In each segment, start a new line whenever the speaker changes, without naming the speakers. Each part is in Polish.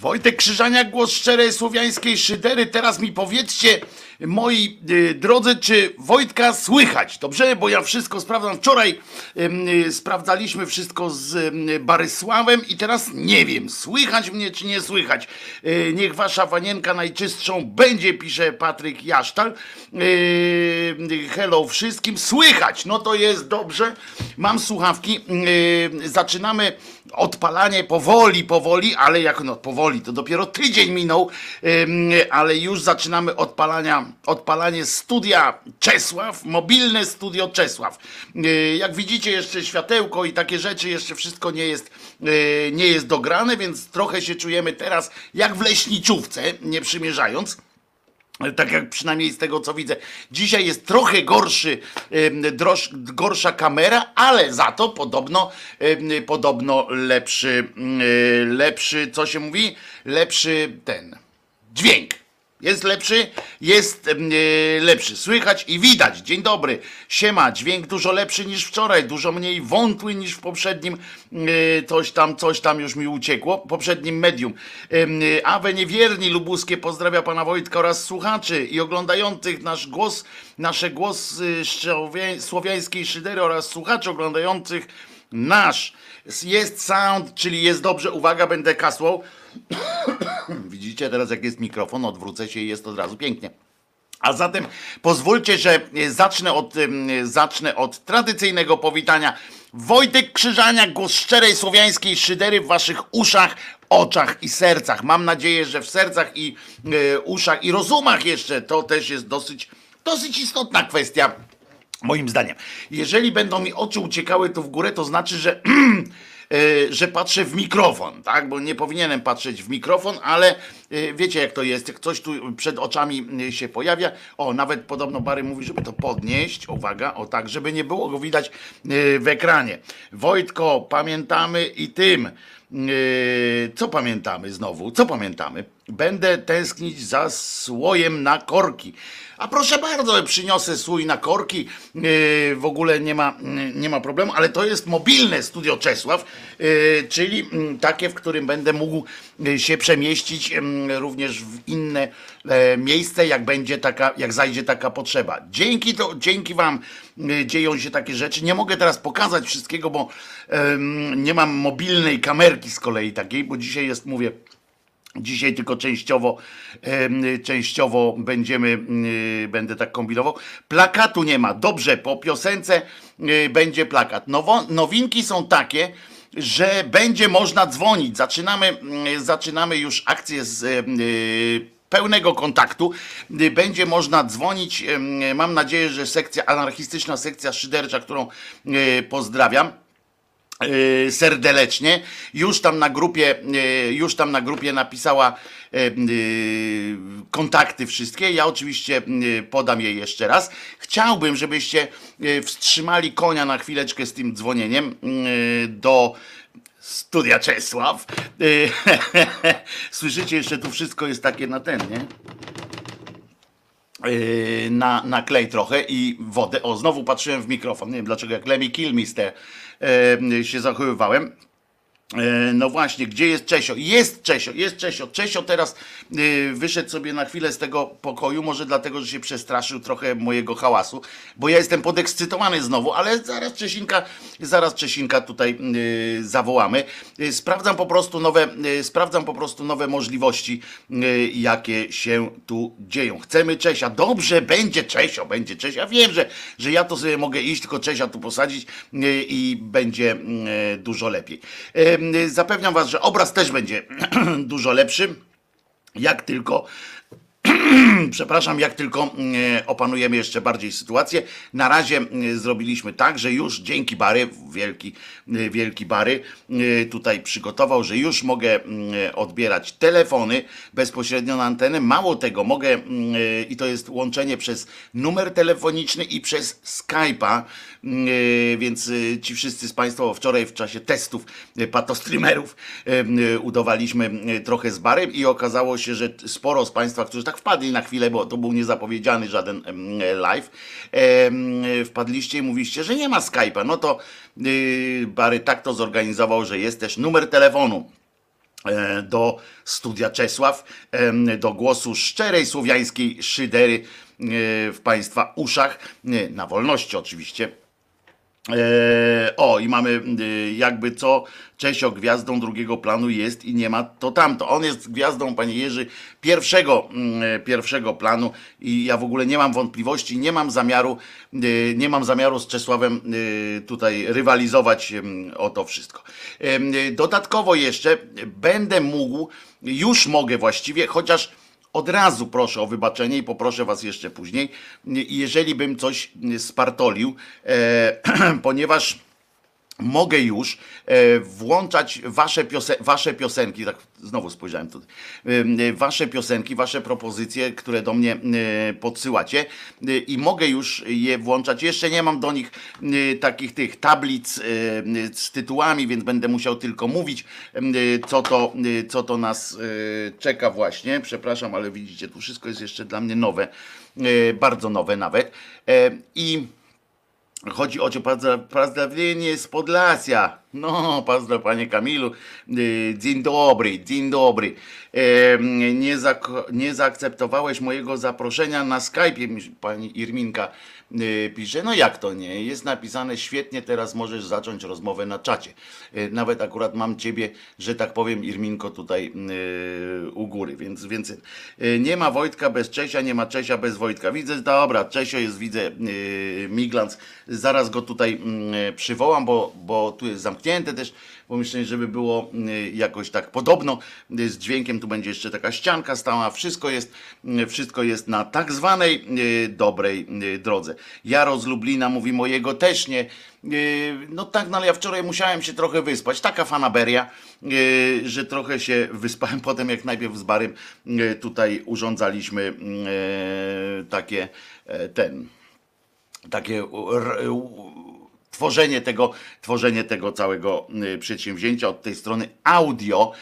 Wojtek Krzyżaniak, głos szczerej słowiańskiej szydery. Teraz mi powiedzcie, moi y, drodzy, czy Wojtka słychać? Dobrze, bo ja wszystko sprawdzam. Wczoraj y, sprawdzaliśmy wszystko z Barysławem i teraz nie wiem, słychać mnie czy nie słychać. Y, niech wasza wanienka najczystszą będzie, pisze Patryk Jasztal. Hello wszystkim. Słychać, no to jest dobrze. Mam słuchawki. Zaczynamy odpalanie powoli, powoli, ale jak no powoli, to dopiero tydzień minął, ale już zaczynamy odpalania, odpalanie studia Czesław, mobilne studio Czesław. Yy, Jak widzicie jeszcze światełko i takie rzeczy, jeszcze wszystko nie jest, yy, nie jest dograne, więc trochę się czujemy teraz jak w leśniczówce, nie przymierzając. Tak jak przynajmniej z tego co widzę. Dzisiaj jest trochę gorszy, droż, gorsza kamera, ale za to podobno, podobno lepszy, mm, y, lepszy, co się mówi? Lepszy ten dźwięk. Jest lepszy, jest em, y, lepszy. Słychać i widać. Dzień dobry. Siema, dźwięk dużo lepszy niż wczoraj, dużo mniej wątły niż w poprzednim. y, Coś tam, coś tam już mi uciekło. Poprzednim medium. Em, y, Awe niewierni lubuskie pozdrawia pana Wojtka oraz słuchaczy i oglądających nasz głos, nasze głosy szczowie- słowiańskiej szydery oraz słuchaczy oglądających nasz. Jest sound, czyli jest dobrze. Uwaga, będę kasłał. Widzicie teraz, jak jest mikrofon, odwrócę się i jest od razu pięknie. A zatem pozwólcie, że e, zacznę od, zacznę od tradycyjnego powitania. Wojtek Krzyżaniak, głos szczerej słowiańskiej szydery w waszych uszach, oczach i sercach. Mam nadzieję, że w sercach i e, uszach i rozumach jeszcze to też jest dosyć, dosyć istotna kwestia. Moim zdaniem. Jeżeli będą mi oczy uciekały tu w górę, to znaczy, że, że patrzę w mikrofon, tak? Bo nie powinienem patrzeć w mikrofon, ale e, wiecie jak to jest, jak coś tu przed oczami e, się pojawia. O, nawet podobno Bary mówi, żeby to podnieść, uwaga, o tak, żeby nie było go widać w ekranie. Wojtko, pamiętamy i tym. Yy, co pamiętamy znowu? Co pamiętamy? Będę tęsknić za słojem na korki. A proszę bardzo, przyniosę słój na korki. Yy, w ogóle nie ma, yy, nie ma problemu, ale to jest mobilne studio Czesław, czyli mm, takie, w którym będę mógł się przemieścić mm, również w inne e, miejsce, jak będzie taka, jak zajdzie taka potrzeba. Dzięki to, dzięki wam dzieją się takie rzeczy. Nie mogę teraz pokazać wszystkiego, bo nie mam mobilnej kamerki z kolei takiej, bo dzisiaj jest, mówię, Dzisiaj tylko częściowo, częściowo będziemy, y, będę tak kombinował. Plakatu nie ma. Dobrze, po piosence y, będzie plakat. Nowo, nowinki są takie, że będzie można dzwonić. Zaczynamy, zaczynamy już akcję z pełnego kontaktu. Będzie można dzwonić. Mam nadzieję, że sekcja, anarchistyczna sekcja szydercza, którą y, pozdrawiam yy, serdecznie. Już tam na grupie, yy, już tam na grupie napisała kontakty wszystkie. Ja oczywiście podam je jeszcze raz. Chciałbym, żebyście wstrzymali konia na chwileczkę z tym dzwonieniem do studia Czesław. Yy, Słyszycie, jeszcze tu wszystko jest takie na ten, nie? Yy, na, na klej trochę i wodę. O, znowu patrzyłem w mikrofon. Nie wiem dlaczego, jak Lemmy Kilmister yy, się zachowywałem. E, No właśnie, gdzie jest Czesio? Jest Czesio, jest Czesio. Czesio teraz y, wyszedł sobie na chwilę z tego pokoju, może dlatego, że się przestraszył trochę mojego hałasu, bo ja jestem podekscytowany znowu, ale zaraz Czesinka, zaraz Czesinka tutaj y, zawołamy. Sprawdzam po prostu nowe, sprawdzam po prostu nowe możliwości, jakie się tu dzieją. Chcemy Czesia, dobrze, będzie Czesio, będzie Czesio. Ja wiem, że, że ja to sobie mogę iść, tylko Czesia tu posadzić i będzie y, dużo lepiej. Y, Zapewniam Was, że obraz też będzie dużo lepszy, jak tylko przepraszam, jak tylko e, opanujemy jeszcze bardziej sytuację. Na razie e, zrobiliśmy tak, że już dzięki Bary, wielki, e, wielki Bary e, tutaj przygotował, że już mogę mm, e, odbierać telefony bezpośrednio na antenę. Mało tego, mogę mm, i to jest łączenie przez numer telefoniczny i przez Skype'a, mm, więc ci wszyscy z Państwa wczoraj w czasie testów patostreamerów udawaliśmy trochę z Barym i okazało się, że sporo z Państwa, którzy tak wpadli na chwilę, bo to był niezapowiedziany żaden live, wpadliście i mówiście, że nie ma Skype'a. No to yy, Bary tak to zorganizował, że jest też numer telefonu e, do studia Czesław, do głosu szczerej słowiańskiej szydery e, w Państwa uszach, na wolności oczywiście. E, o, i mamy e, jakby co, Czesio gwiazdą drugiego planu jest i nie ma to tamto. On jest gwiazdą, panie Jerzy, pierwszego, mm, e, pierwszego planu i ja w ogóle nie mam wątpliwości, nie mam zamiaru, e, nie mam zamiaru z Czesławem e, tutaj rywalizować o to wszystko. Dodatkowo jeszcze będę mógł, już mogę właściwie, chociaż od razu proszę o wybaczenie i poproszę was jeszcze później, jeżeli bym coś spartolił, e, ponieważ mogę już e, włączać wasze, piosen wasze piosenki, tak znowu spojrzałem tutaj, e, wasze piosenki, wasze propozycje, które do mnie e, podsyłacie e, i mogę już je włączać. Jeszcze nie mam do nich e, takich tych tablic e, z tytułami, więc będę musiał tylko mówić, e, co to, e, co to nas e, czeka właśnie. Przepraszam, ale widzicie, tu wszystko jest jeszcze dla mnie nowe, e, bardzo nowe nawet. E, I Chodzi o cię pozdra- pozdrowienie z Podlasia. No, pozdro panie Kamilu. Y, Dzień dobry, dzień dobry. Nie, nie zaakceptowałeś mojego zaproszenia na Skype'ie, pani Irminka pisze. No jak to nie? Jest napisane świetnie, teraz możesz zacząć rozmowę na czacie. Y, Nawet akurat mam ciebie, że tak powiem, Irminko tutaj y, u góry, więc, więc y, nie ma Wojtka bez Czesia, nie ma Czesia bez Wojtka. Widzę, dobra, Czesio jest, widzę, y, Miglans. Zaraz go tutaj y, przywołam, bo, bo tu jest zamknięte też pomieszczenie, żeby było y, jakoś tak podobno y, z dźwiękiem. Tu będzie jeszcze taka ścianka stała. Wszystko jest, y, wszystko jest na tak zwanej dobrej drodze. Jaro z Lublina mówi mojego też nie. No tak, no ale ja wczoraj musiałem się trochę wyspać. Taka fanaberia, że trochę się wyspałem potem, jak najpierw z Barym tutaj urządzaliśmy y, takie e, ten takie tworzenie tego, tworzenie tego całego y, przedsięwzięcia od tej strony audio,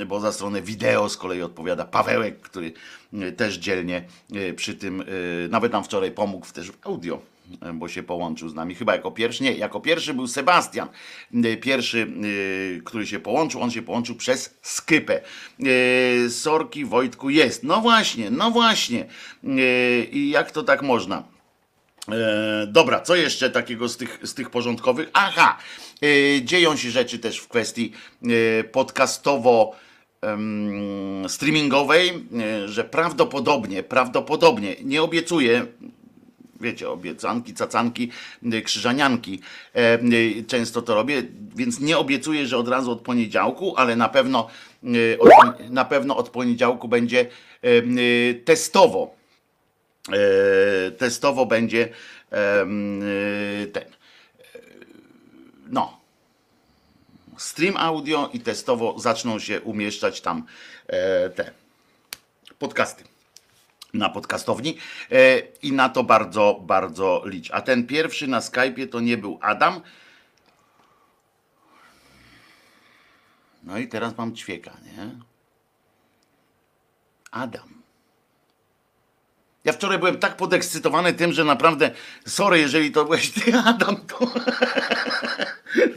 y, bo za stronę wideo z kolei odpowiada Pawełek, który y, też dzielnie przy tym, nawet nam wczoraj pomógł też w audio bo się połączył z nami. Chyba jako pierwszy, nie, jako pierwszy był Sebastian. Pierwszy, który się połączył, on się połączył przez Skypę. Sorki Wojtku jest. No właśnie, no właśnie. I jak to tak można? E, dobra, co jeszcze takiego z tych, z tych porządkowych? Aha, e, dzieją się rzeczy też w kwestii e, podcastowo streamingowej, e, że prawdopodobnie, prawdopodobnie, nie obiecuję, wiecie, obiecanki, cacanki, krzyżanianki. E, y, Często to robię, więc nie obiecuję, że od razu od poniedziałku, ale na pewno, na pewno od poniedziałku będzie testowo testowo będzie e, ten. e, No. Stream audio i testowo zaczną się umieszczać tam e, te podcasty na podcastowni e, i na to bardzo, bardzo licz. A ten pierwszy na Skype'ie to nie był Adam. No i teraz mam ćwieka, nie? Adam. Ja wczoraj byłem tak podekscytowany tym, że naprawdę, sorry, jeżeli to byłeś ty, Adam, to,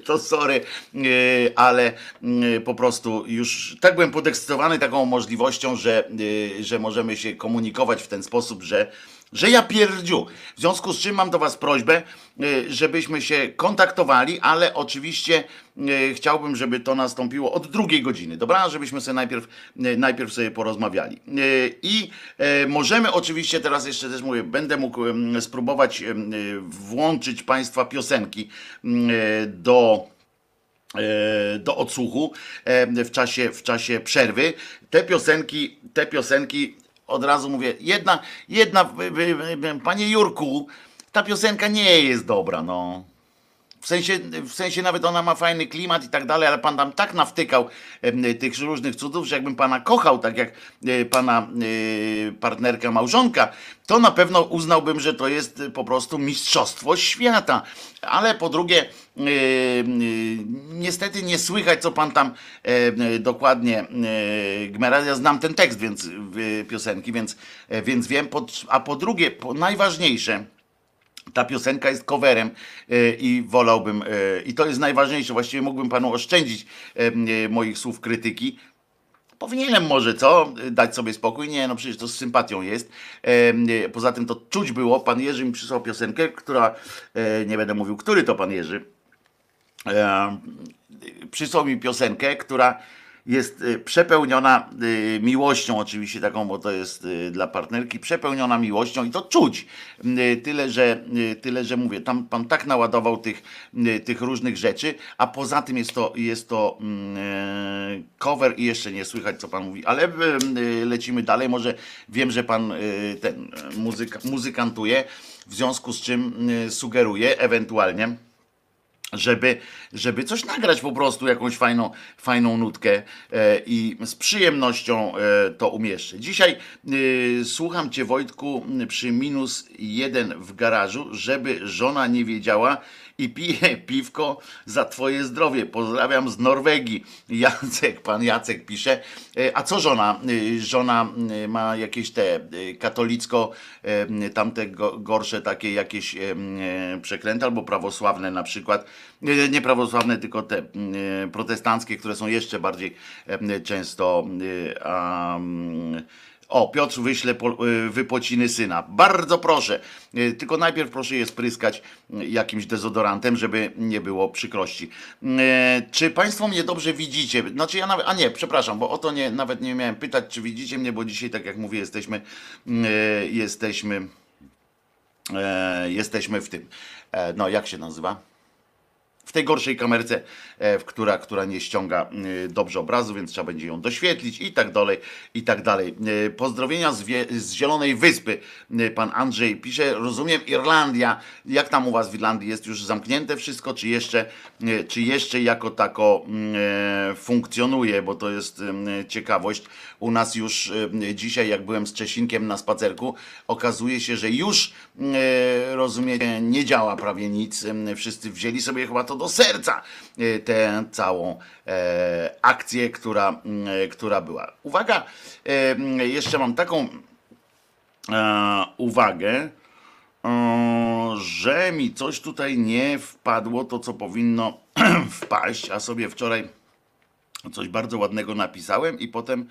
to sorry, yy, ale yy, po prostu już tak byłem podekscytowany taką możliwością, że, yy, że możemy się komunikować w ten sposób, że, że ja pierdziu. W związku z czym mam do Was prośbę, yy, żebyśmy się kontaktowali, ale oczywiście yy, chciałbym, żeby to nastąpiło od drugiej godziny, dobra? Żebyśmy sobie najpierw, yy, najpierw sobie porozmawiali. I możemy oczywiście, teraz jeszcze też mówię, będę mógł spróbować włączyć Państwa piosenki do do odsłuchu w czasie, w czasie przerwy. Te piosenki, te piosenki od razu mówię, jedna, jedna, panie Jurku, ta piosenka nie jest dobra, no. W sensie, w sensie nawet ona ma fajny klimat i tak dalej, ale pan tam tak nawtykał em, tych różnych cudów, że jakbym pana kochał, tak jak e, pana e, partnerka małżonka, to na pewno uznałbym, że to jest e, po prostu mistrzostwo świata. Ale po drugie, e, e, niestety nie słychać, co pan tam e, dokładnie e, gmera. Ja znam ten tekst więc, piosenki, więc, e, więc wiem. A po drugie, najważniejsze, ta piosenka jest coverem i wolałbym, i to jest najważniejsze, właściwie mógłbym panu oszczędzić moich słów krytyki. Powinienem może, co? Dać sobie spokój? Nie, no przecież to z sympatią jest. Poza tym to czuć było, pan Jerzy mi przysłał piosenkę, która, nie będę mówił, który to pan Jerzy, przysłał mi piosenkę, która jest y, przepełniona y, miłością, oczywiście taką, bo to jest y, dla partnerki, przepełniona miłością i to czuć. Tyle, że, tyle, że mówię, tam pan tak naładował tych, tych różnych rzeczy, a poza tym jest to, jest to mm, e, cover i jeszcze nie słychać, co pan mówi, ale lecimy dalej. Może wiem, że pan ten muzyka, muzykantuje, w związku z czym sugeruję ewentualnie żeby, żeby coś nagrać po prostu, jakąś fajną, fajną nutkę e, i z przyjemnością e, to umieszczę. Dzisiaj e, słucham Cię Wojtku przy minus jeden w garażu, żeby żona nie wiedziała i piję piwko za Twoje zdrowie. Pozdrawiam z Norwegii. Jacek, pan Jacek pisze. E, a co żona? E, Żona e, ma jakieś te katolicko, tamte go- gorsze takie jakieś przekręty albo prawosławne na przykład. Nie, prawosławne, tylko te protestanckie, które są jeszcze bardziej często mm, o, Piotr wyśle y, wypociny syna. Bardzo proszę. Y, Tylko najpierw proszę je spryskać y, jakimś dezodorantem, żeby nie było przykrości. Czy Państwo mnie dobrze widzicie? Znaczy ja nawet, a nie, przepraszam, bo o to nie, nawet nie miałem pytać, czy widzicie mnie, bo dzisiaj, tak jak mówię, jesteśmy, jesteśmy, jesteśmy w tym, e, no jak się nazywa? W tej gorszej kamerce, e, w która, która nie ściąga e, dobrze obrazu, więc trzeba będzie ją doświetlić i tak dalej, i tak dalej. E, Pozdrowienia z, wie, z Zielonej Wyspy. Pan Andrzej pisze, rozumiem Irlandia. Jak tam u was w Irlandii jest już zamknięte wszystko, czy jeszcze, czy jeszcze jako tako mm, funkcjonuje, bo to jest em, ciekawość. U nas już e, dzisiaj, jak byłem z Czesinkiem na spacerku, okazuje się, że już e, rozumiecie, nie działa prawie nic. Em, Wszyscy wzięli sobie chyba to do serca, tę całą e, akcję, która, która była. Uwaga, jeszcze mam taką e, uwagę, e, że mi coś tutaj nie wpadło, to co powinno wpaść, a sobie wczoraj coś bardzo ładnego napisałem i potem em,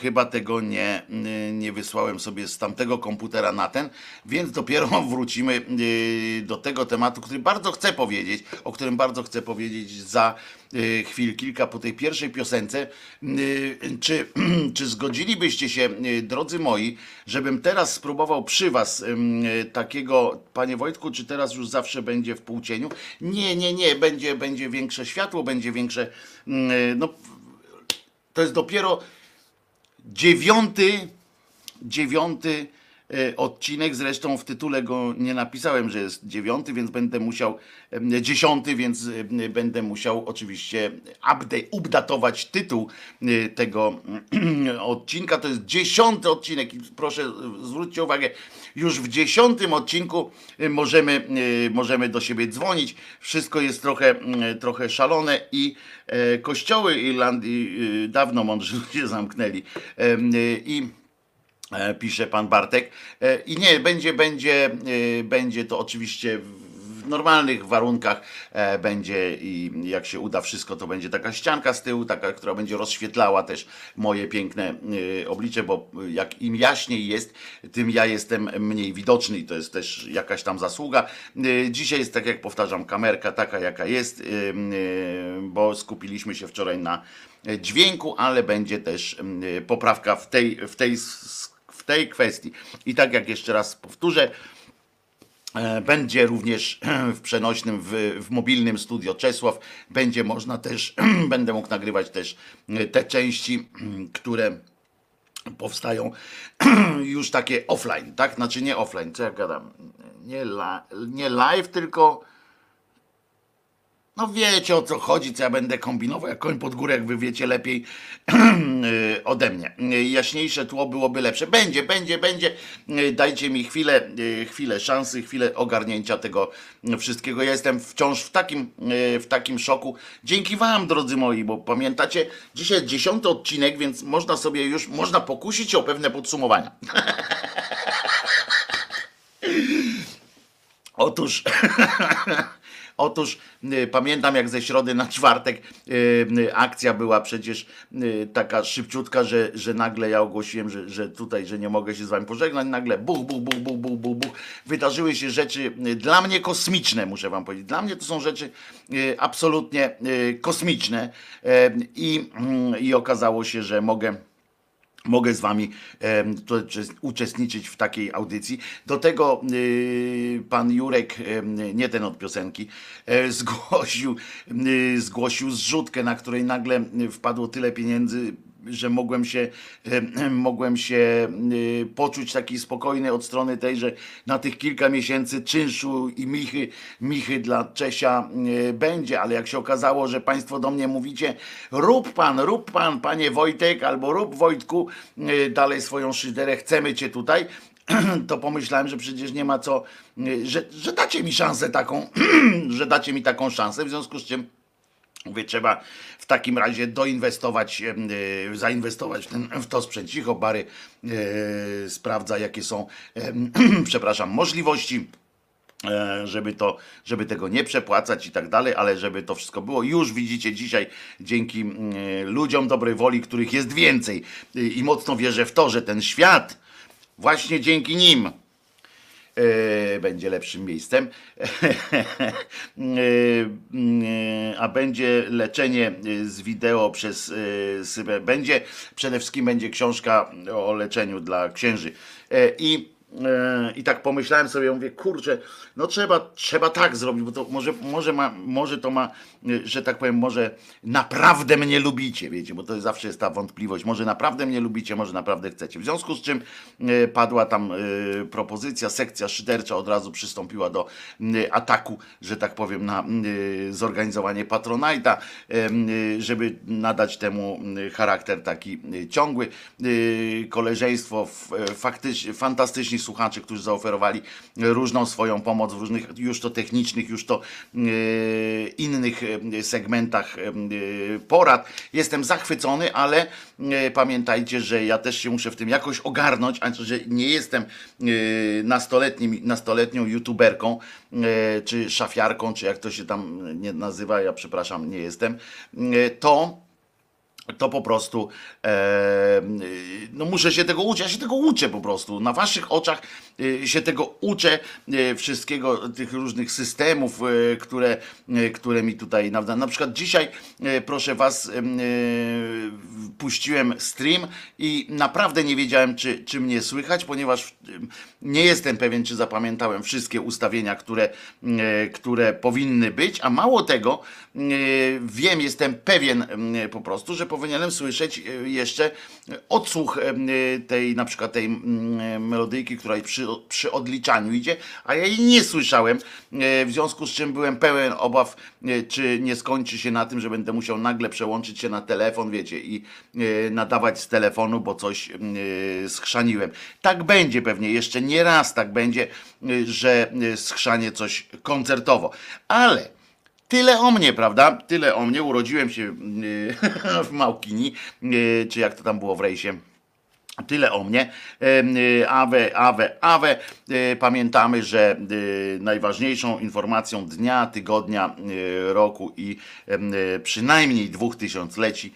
chyba tego nie, y, nie wysłałem sobie z tamtego komputera na ten, więc dopiero wrócimy y, do tego tematu, który bardzo chcę powiedzieć, o którym bardzo chcę powiedzieć za y, chwil kilka po tej pierwszej piosence. Czy, czy zgodzilibyście się, drodzy moi, żebym teraz spróbował przy was takiego, panie Wojtku, czy teraz już zawsze będzie w półcieniu? Nie, nie, nie, będzie, będzie większe światło, będzie większe, mm, no to jest dopiero dziewiąty, dziewiąty odcinek, zresztą w tytule go nie napisałem, że jest dziewiąty, więc będę musiał, dziesiąty, więc będę musiał oczywiście update, updatować tytuł e, tego odcinka. To jest dziesiąty odcinek i proszę e, zwróćcie uwagę, już w dziesiątym odcinku e, możemy, e, możemy do siebie dzwonić. Wszystko jest trochę, trochę szalone i e, kościoły Irlandii e, dawno mądrzy ludzie zamknęli. E, I e, pisze pan Bartek. E, I nie, będzie, będzie, e, będzie to oczywiście w normalnych warunkach e, będzie i jak się uda wszystko, to będzie taka ścianka z tyłu, taka, która będzie rozświetlała też moje piękne e, oblicze, bo jak im jaśniej jest, tym ja jestem mniej widoczny i to jest też jakaś tam zasługa. E, Dzisiaj jest, tak jak powtarzam, kamerka taka, jaka jest, e, e, bo skupiliśmy się wczoraj na e, dźwięku, ale będzie też e, poprawka w tej, w tej, w tej kwestii. I tak jak jeszcze raz powtórzę, E, Będzie również w przenośnym, w, w mobilnym studio Czesław. Będzie można też, będę mógł nagrywać też e, te części, które powstają już takie offline, tak? Znaczy nie offline, co ja gadam? Nie, la, nie live, tylko no wiecie o co chodzi, co ja będę kombinował, jak koń pod górę, jak wy wiecie lepiej y, ode mnie. Y, Jaśniejsze tło byłoby lepsze. Będzie, będzie, będzie. Y, Dajcie mi chwilę, chwilę szansy, chwilę ogarnięcia tego wszystkiego. Ja jestem wciąż w takim, w takim szoku. Dzięki wam, drodzy moi, bo pamiętacie, dzisiaj jest dziesiąty odcinek, więc można sobie już, można pokusić o pewne podsumowania. Otóż, otóż y, pamiętam jak ze środy na czwartek y, y, akcja była przecież taka szybciutka, że, że nagle ja ogłosiłem, że, że tutaj, że nie mogę się z wami pożegnać, nagle buch, buch, buch, buch, buch, buch, buch. Wydarzyły się rzeczy dla mnie kosmiczne, muszę wam powiedzieć. Dla mnie to są rzeczy absolutnie kosmiczne i, mm, i okazało się, że mogę mogę z wami uczestniczyć w takiej audycji. Do tego y, pan Jurek, nie ten od piosenki, e, zgłosił, y, zgłosił zrzutkę, na której nagle y, wpadło tyle pieniędzy, że mogłem się, em, mogłem się y, poczuć taki spokojny od strony tej, że na tych kilka miesięcy czynszu i michy, michy dla Czesia y, będzie, ale jak się okazało, że państwo do mnie mówicie, rób pan, rób pan, panie Wojtek, albo rób Wojtku dalej swoją szyderę, chcemy cię tutaj, to pomyślałem, że przecież nie ma co, że, że dacie mi szansę taką, że dacie mi taką szansę, w związku z czym Mówię, trzeba w takim razie doinwestować, e, zainwestować w, ten, w to sprzęt. Cicho, Bary e, sprawdza, jakie są, em, przepraszam, możliwości e, żeby to, żeby tego nie przepłacać i tak dalej, ale żeby to wszystko było. Już widzicie dzisiaj dzięki e, ludziom dobrej woli, których jest więcej e, i mocno wierzę w to, że ten świat właśnie dzięki nim e, będzie lepszym miejscem, E, e, a będzie leczenie e, z wideo przez e, Sybę. Będzie przede wszystkim będzie książka o leczeniu dla księży. E, I e, i tak pomyślałem sobie, mówię, kurczę, no trzeba, trzeba tak zrobić, bo to może, może, ma, może to ma, e, że tak powiem, może naprawdę mnie lubicie, wiecie, bo to zawsze jest ta wątpliwość, może naprawdę mnie lubicie, może naprawdę chcecie. W związku z czym e, padła tam e, propozycja, sekcja szydercza od razu przystąpiła do ataku, że tak powiem, na zorganizowanie Patronite'a, żeby nadać temu charakter taki e, ciągły. E, Koleżeństwo, e, faktycznie fantastyczni słuchacze, którzy zaoferowali różną swoją pomoc w różnych, już to technicznych, już to e, innych e, segmentach e, porad. Jestem zachwycony, ale pamiętajcie, że ja też się muszę w tym jakoś ogarnąć, a że nie jestem nastoletnim, nastoletnią youtuberką, czy szafiarką, czy jak to się tam nie nazywa, ja przepraszam, nie jestem, to to po prostu e, no muszę się tego uczyć, ja się tego uczę po prostu. Na waszych oczach się tego uczę, e, wszystkiego, tych różnych systemów, e, które, które mi tutaj na, na przykład dzisiaj, proszę was, em, puściłem stream i naprawdę nie wiedziałem, czy, czy mnie słychać, ponieważ nie jestem pewien, czy zapamiętałem wszystkie ustawienia, które, które powinny być, a mało tego, wiem, jestem pewien po prostu, że powinienem słyszeć jeszcze odsłuch em, tej na przykład tej mm, melodyjki, która przy, przy odliczaniu idzie, a ja jej nie słyszałem, e, w związku z czym byłem pełen obaw, e, czy nie skończy się na tym, że będę musiał nagle przełączyć się na telefon, wiecie, i e, nadawać z telefonu, bo coś e, schrzaniłem. Tak będzie pewnie, jeszcze nie raz tak będzie, że schrzanie coś koncertowo, ale Tyle o mnie, prawda? Tyle o mnie. Urodziłem się yy, w Małkini, yy, czy jak to tam było w rejsie. Tyle o mnie. Y, Awe, awe, awe. Pamiętamy, że najważniejszą informacją dnia, tygodnia, roku i przynajmniej dwóch tysiącleci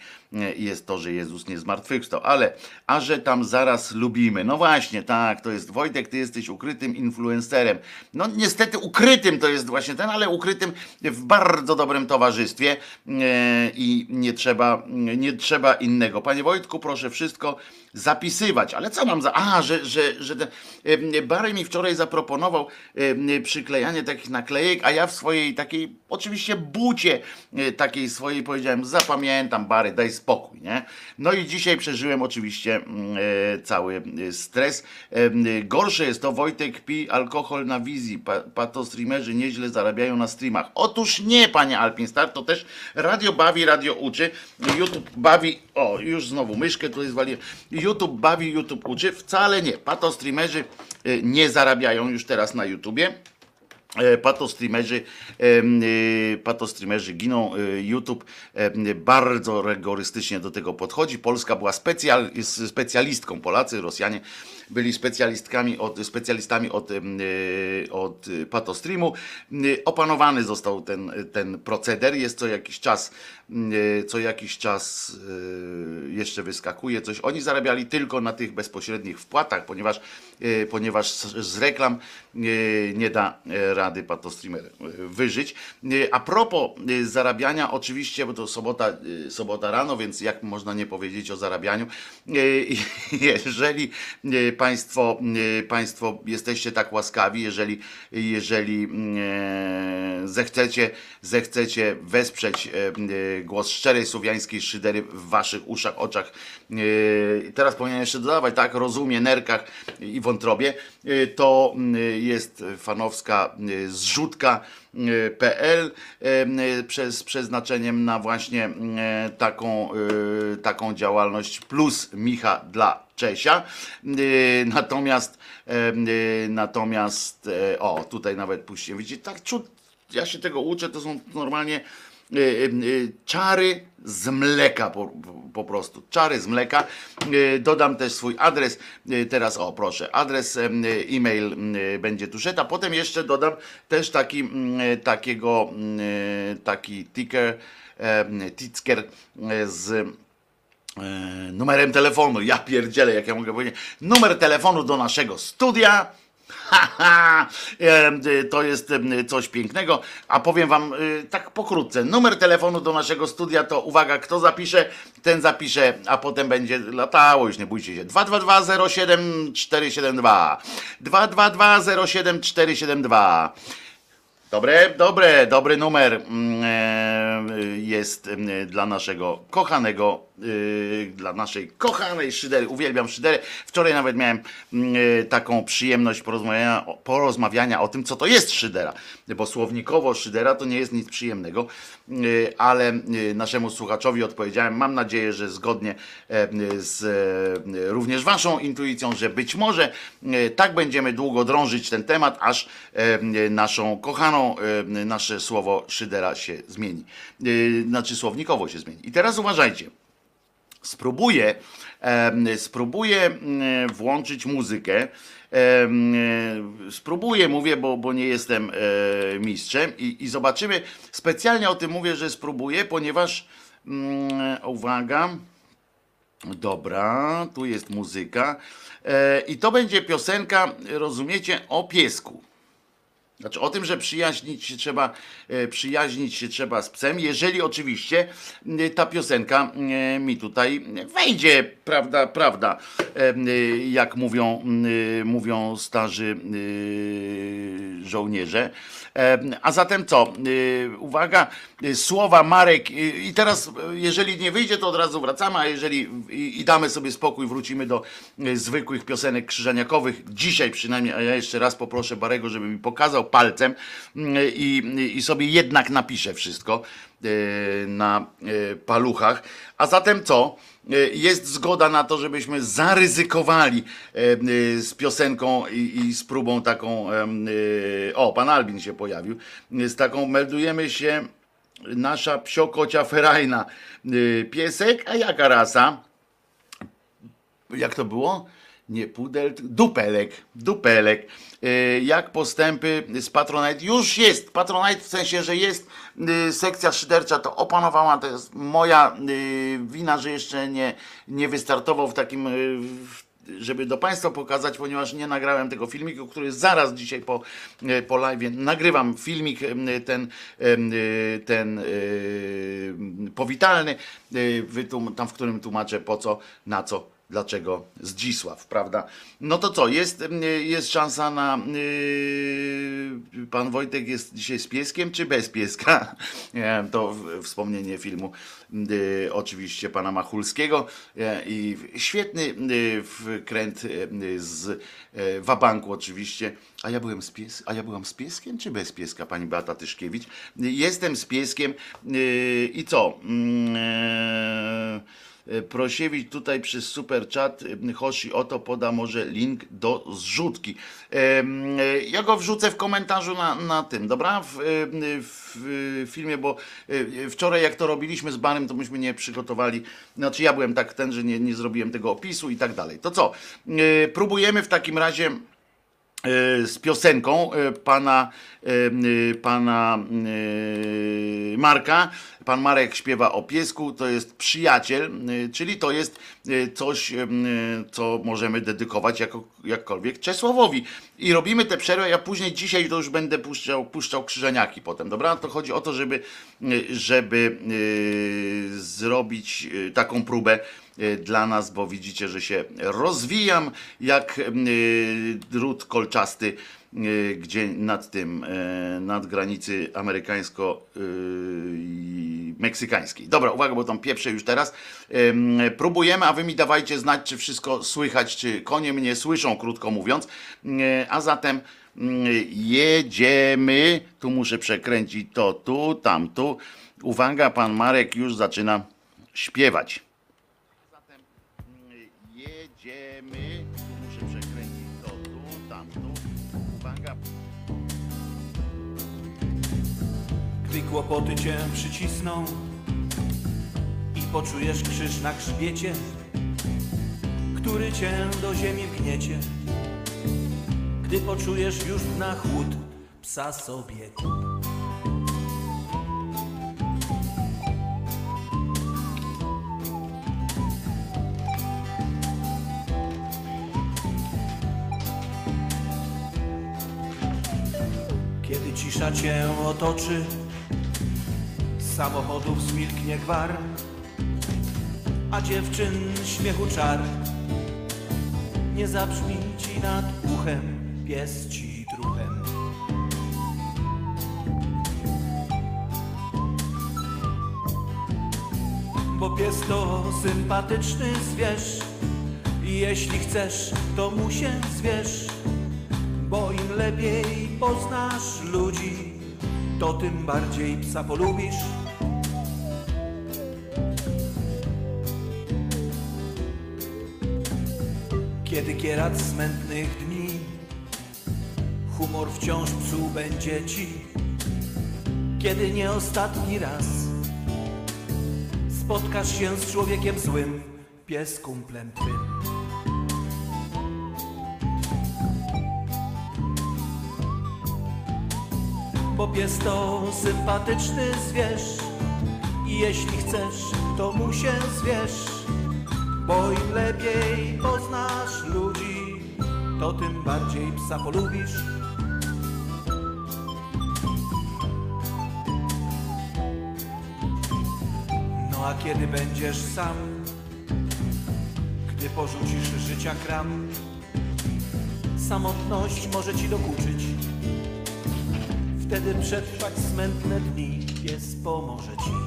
jest to, że Jezus nie zmartwychwstał. Ale, a że tam zaraz lubimy. No właśnie, tak, to jest Wojtek, ty jesteś ukrytym influencerem. No niestety ukrytym to jest właśnie ten, ale ukrytym w bardzo dobrym towarzystwie y, i nie trzeba, nie trzeba innego. Panie Wojtku, proszę wszystko zapisywać. Ale co mam za... A, że, że, że ten... em, Barry mi wczoraj zaproponował em, przyklejanie takich naklejek, a ja w swojej takiej, oczywiście bucie e, takiej swojej powiedziałem, zapamiętam Barry, daj spokój, nie? No i dzisiaj przeżyłem oczywiście mm, e, cały e, stres. Em, Gorsze jest to, Wojtek pi alkohol na wizji, pa, patostreamerzy nieźle zarabiają na streamach. Otóż nie, panie Alpinstar, to też radio bawi, radio uczy, YouTube bawi, o, już znowu myszkę tutaj zwaliłem, YouTube bawi, YouTube uczy, wcale nie. Patostreamerzy y, nie zarabiają już teraz na YouTubie. E, Patostreamerzy, em, y, patostreamerzy giną, YouTube bardzo rygorystycznie do tego podchodzi. Polska była specjal, specjalistką, Polacy, Rosjanie byli specjalistkami od, specjalistami od, y, od patostreamu. Y, Opanowany został ten, ten proceder, jest co jakiś czas, y, co jakiś czas jeszcze wyskakuje coś. Oni zarabiali tylko na tych bezpośrednich wpłatach, ponieważ, ponieważ z, reklam nie da e, rady patostreamer wyżyć. A propos zarabiania, oczywiście, bo to sobota, sobota rano, więc jak można nie powiedzieć o zarabianiu, jeżeli państwo, y, państwo jesteście tak łaskawi, jeżeli, jeżeli y, zechcecie, zechcecie wesprzeć y, głos szczerej słowiańskiej szydery w waszych uszach, oczach, teraz powinienem jeszcze dodawać, tak, rozumie, nerkach i wątrobie, to jest fanowska y, zrzutka.pl y, przez przeznaczeniem na właśnie y, taką, taką działalność plus Micha dla Czesia. Natomiast natomiast o, tutaj nawet puściłem, widzicie, tak ciut, ja się tego uczę, to są normalnie czary z mleka po, po prostu. Czary z mleka. Y, Dodam też swój adres. Y, Teraz o proszę, adres em, y, e-mail y, będzie tuszeta. Potem jeszcze dodam też taki, takiego, taki ticker, ticker z numerem telefonu. Ja pierdzielę, jak ja mogę powiedzieć. Numer telefonu do naszego studia. Haha, Em, y, to jest em, coś pięknego. A powiem wam y, tak pokrótce. Numer telefonu do naszego studia to uwaga, kto zapisze, ten zapisze, a potem będzie latało, już nie bójcie się. 222 07 472. 222 07 472. Dobre, dobre, dobry numer mm, e, jest dla naszego kochanego, y, dla naszej kochanej szydery. Uwielbiam szydery. Wczoraj nawet miałem e, taką przyjemność porozmawiania, porozmawiania o tym, co to jest szydera. Bo słownikowo szydera to nie jest nic przyjemnego, y, ale y, naszemu słuchaczowi odpowiedziałem. Mam nadzieję, że zgodnie e, z e, również waszą intuicją, że być może e, tak będziemy długo drążyć ten temat, aż naszą kochaną, nasze słowo szydera się zmieni. Znaczy słownikowo się zmieni. I teraz uważajcie. Spróbuję, spróbuję włączyć muzykę. E, Spróbuję, mówię, bo, bo nie jestem e, mistrzem i, i zobaczymy. Specjalnie o tym mówię, że spróbuję, ponieważ mm, uwaga. Dobra, tu jest muzyka. E, I to będzie piosenka, rozumiecie, o piesku. Znaczy o tym, że przyjaźnić się trzeba, e, przyjaźnić się trzeba z psem, jeżeli oczywiście ta piosenka mi tutaj wejdzie, prawda, prawda, e, jak mówią, mówią starzy e, żołnierze. A zatem co? Uwaga, słowa Marek i teraz jeżeli nie wyjdzie, to od razu wracamy, a jeżeli i, damy sobie spokój, wrócimy do zwykłych piosenek krzyżaniakowych, dzisiaj przynajmniej, a ja jeszcze raz poproszę Barego, żeby mi pokazał palcem mm, i, i sobie jednak napiszę wszystko e, na e, paluchach. A zatem co? E, Jest zgoda na to, żebyśmy zaryzykowali z piosenką i, z próbą taką. O, pan Albin się pojawił. Z taką meldujemy się nasza psiokocia ferajna. Piesek, a jaka rasa? jak to było? Nie pudel, dupelek, dupelek. E, Jak postępy z Patronite? Już jest. Patronite w sensie, że jest y, sekcja szydercza, to opanowała, to jest moja y, wina, że jeszcze nie, nie wystartował w takim, y, żeby do Państwa pokazać, ponieważ nie nagrałem tego filmiku, który zaraz dzisiaj po, y, po live nagrywam. Filmik y, ten, y, ten y, powitalny, y, tam w którym tłumaczę po co, na co dlaczego Zdzisław, prawda? No to co, jest, mm, jest szansa na. Yy, pan Wojtek jest dzisiaj z pieskiem, czy bez pieska? To wspomnienie filmu y, oczywiście pana Machulskiego e, i świetny y, wkręt y, z Wabanku oczywiście. A ja byłem z pies, a ja byłam z pieskiem czy bez pieska, pani Beata Tyszkiewicz? Jestem z pieskiem y, i co? E, Prosiewicz tutaj przez super chat y, Hoshi oto poda może link do zrzutki. E, Ja go wrzucę w komentarzu na, na tym, dobra? W, w, filmie, bo wczoraj jak to robiliśmy z Barem, to myśmy nie przygotowali, znaczy ja byłem tak ten, że nie, nie zrobiłem tego opisu i tak dalej. To co? Próbujemy w takim razie e, z piosenką e, pana, e, e, pana e, Marka. Pan Marek śpiewa o piesku, to jest przyjaciel, e, czyli to jest e, coś, e, co możemy dedykować jako, jakkolwiek Czesławowi. I robimy tę przerwę, ja później dzisiaj to już będę puszczał, puszczał krzyżeniaki potem, dobra? To chodzi o to, żeby, e, żeby e, zrobić e, taką próbę e, dla nas, bo widzicie, że się rozwijam jak e, drut kolczasty, e, gdzie nad tym, nad granicy amerykańsko-meksykańskiej. Dobra, uwaga, bo tam pieprzę już teraz. Em, Próbujemy, a wy mi dawajcie znać, czy wszystko słychać, czy konie mnie słyszą, krótko mówiąc. A zatem jedziemy. Tu muszę przekręcić to tu, tam tu. Uwaga, pan Marek już zaczyna śpiewać.
Gdy kłopoty cię przycisną i poczujesz krzyż na grzbiecie, który cię do ziemi gniecie, gdy poczujesz już na chłód psa sobie. Kiedy cisza cię otoczy, samochodów zmilknie gwar, a dziewczyn śmiechu czar nie zabrzmi ci nad uchem, pies ci druhem. Bo pies to sympatyczny zwierz i jeśli chcesz, to mu się zwierz, bo im lepiej poznasz ludzi, to tym bardziej psa polubisz. Kiedy kierat smętnych dni, humor wciąż psuł będzie ci. Kiedy nie ostatni raz spotkasz się z człowiekiem złym, pies kumplem twym. bo pies to sympatyczny zwierz i jeśli chcesz, to mu się zwierz, bo im lepiej poznasz ludzi, to tym bardziej psa polubisz. No a kiedy będziesz sam, gdy porzucisz życia kram, samotność może ci dokuczyć. Wtedy przetrwać smętne dni pies pomoże ci.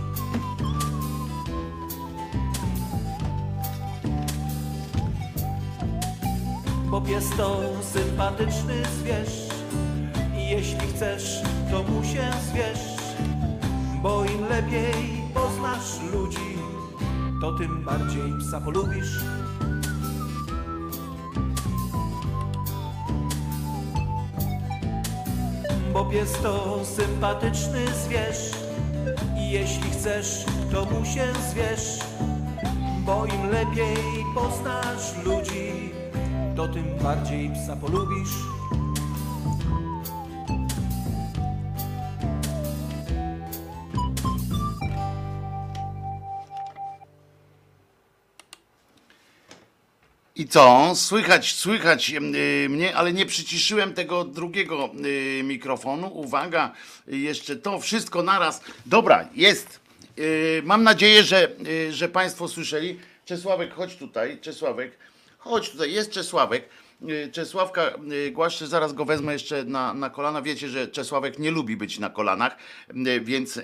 Bo pies to sympatyczny zwierz i jeśli chcesz, to mu się zwierz. Bo im lepiej poznasz ludzi, to tym bardziej psa polubisz. bo pies to sympatyczny zwierz i jeśli chcesz, to mu się zwierz, bo im lepiej poznasz ludzi, to tym bardziej psa polubisz.
I co? Słychać, słychać y, mnie, ale nie przyciszyłem tego drugiego y, mikrofonu. Uwaga, jeszcze to wszystko naraz. Dobra, jest. Y, mam nadzieję, że, y, że Państwo słyszeli. Czesławek, chodź tutaj. Czesławek, Chodź tutaj, jest Czesławek. Y, Czesławka y, głaszczę, zaraz go wezmę jeszcze na, na kolana. Wiecie, że Czesławek nie lubi być na kolanach, y, więc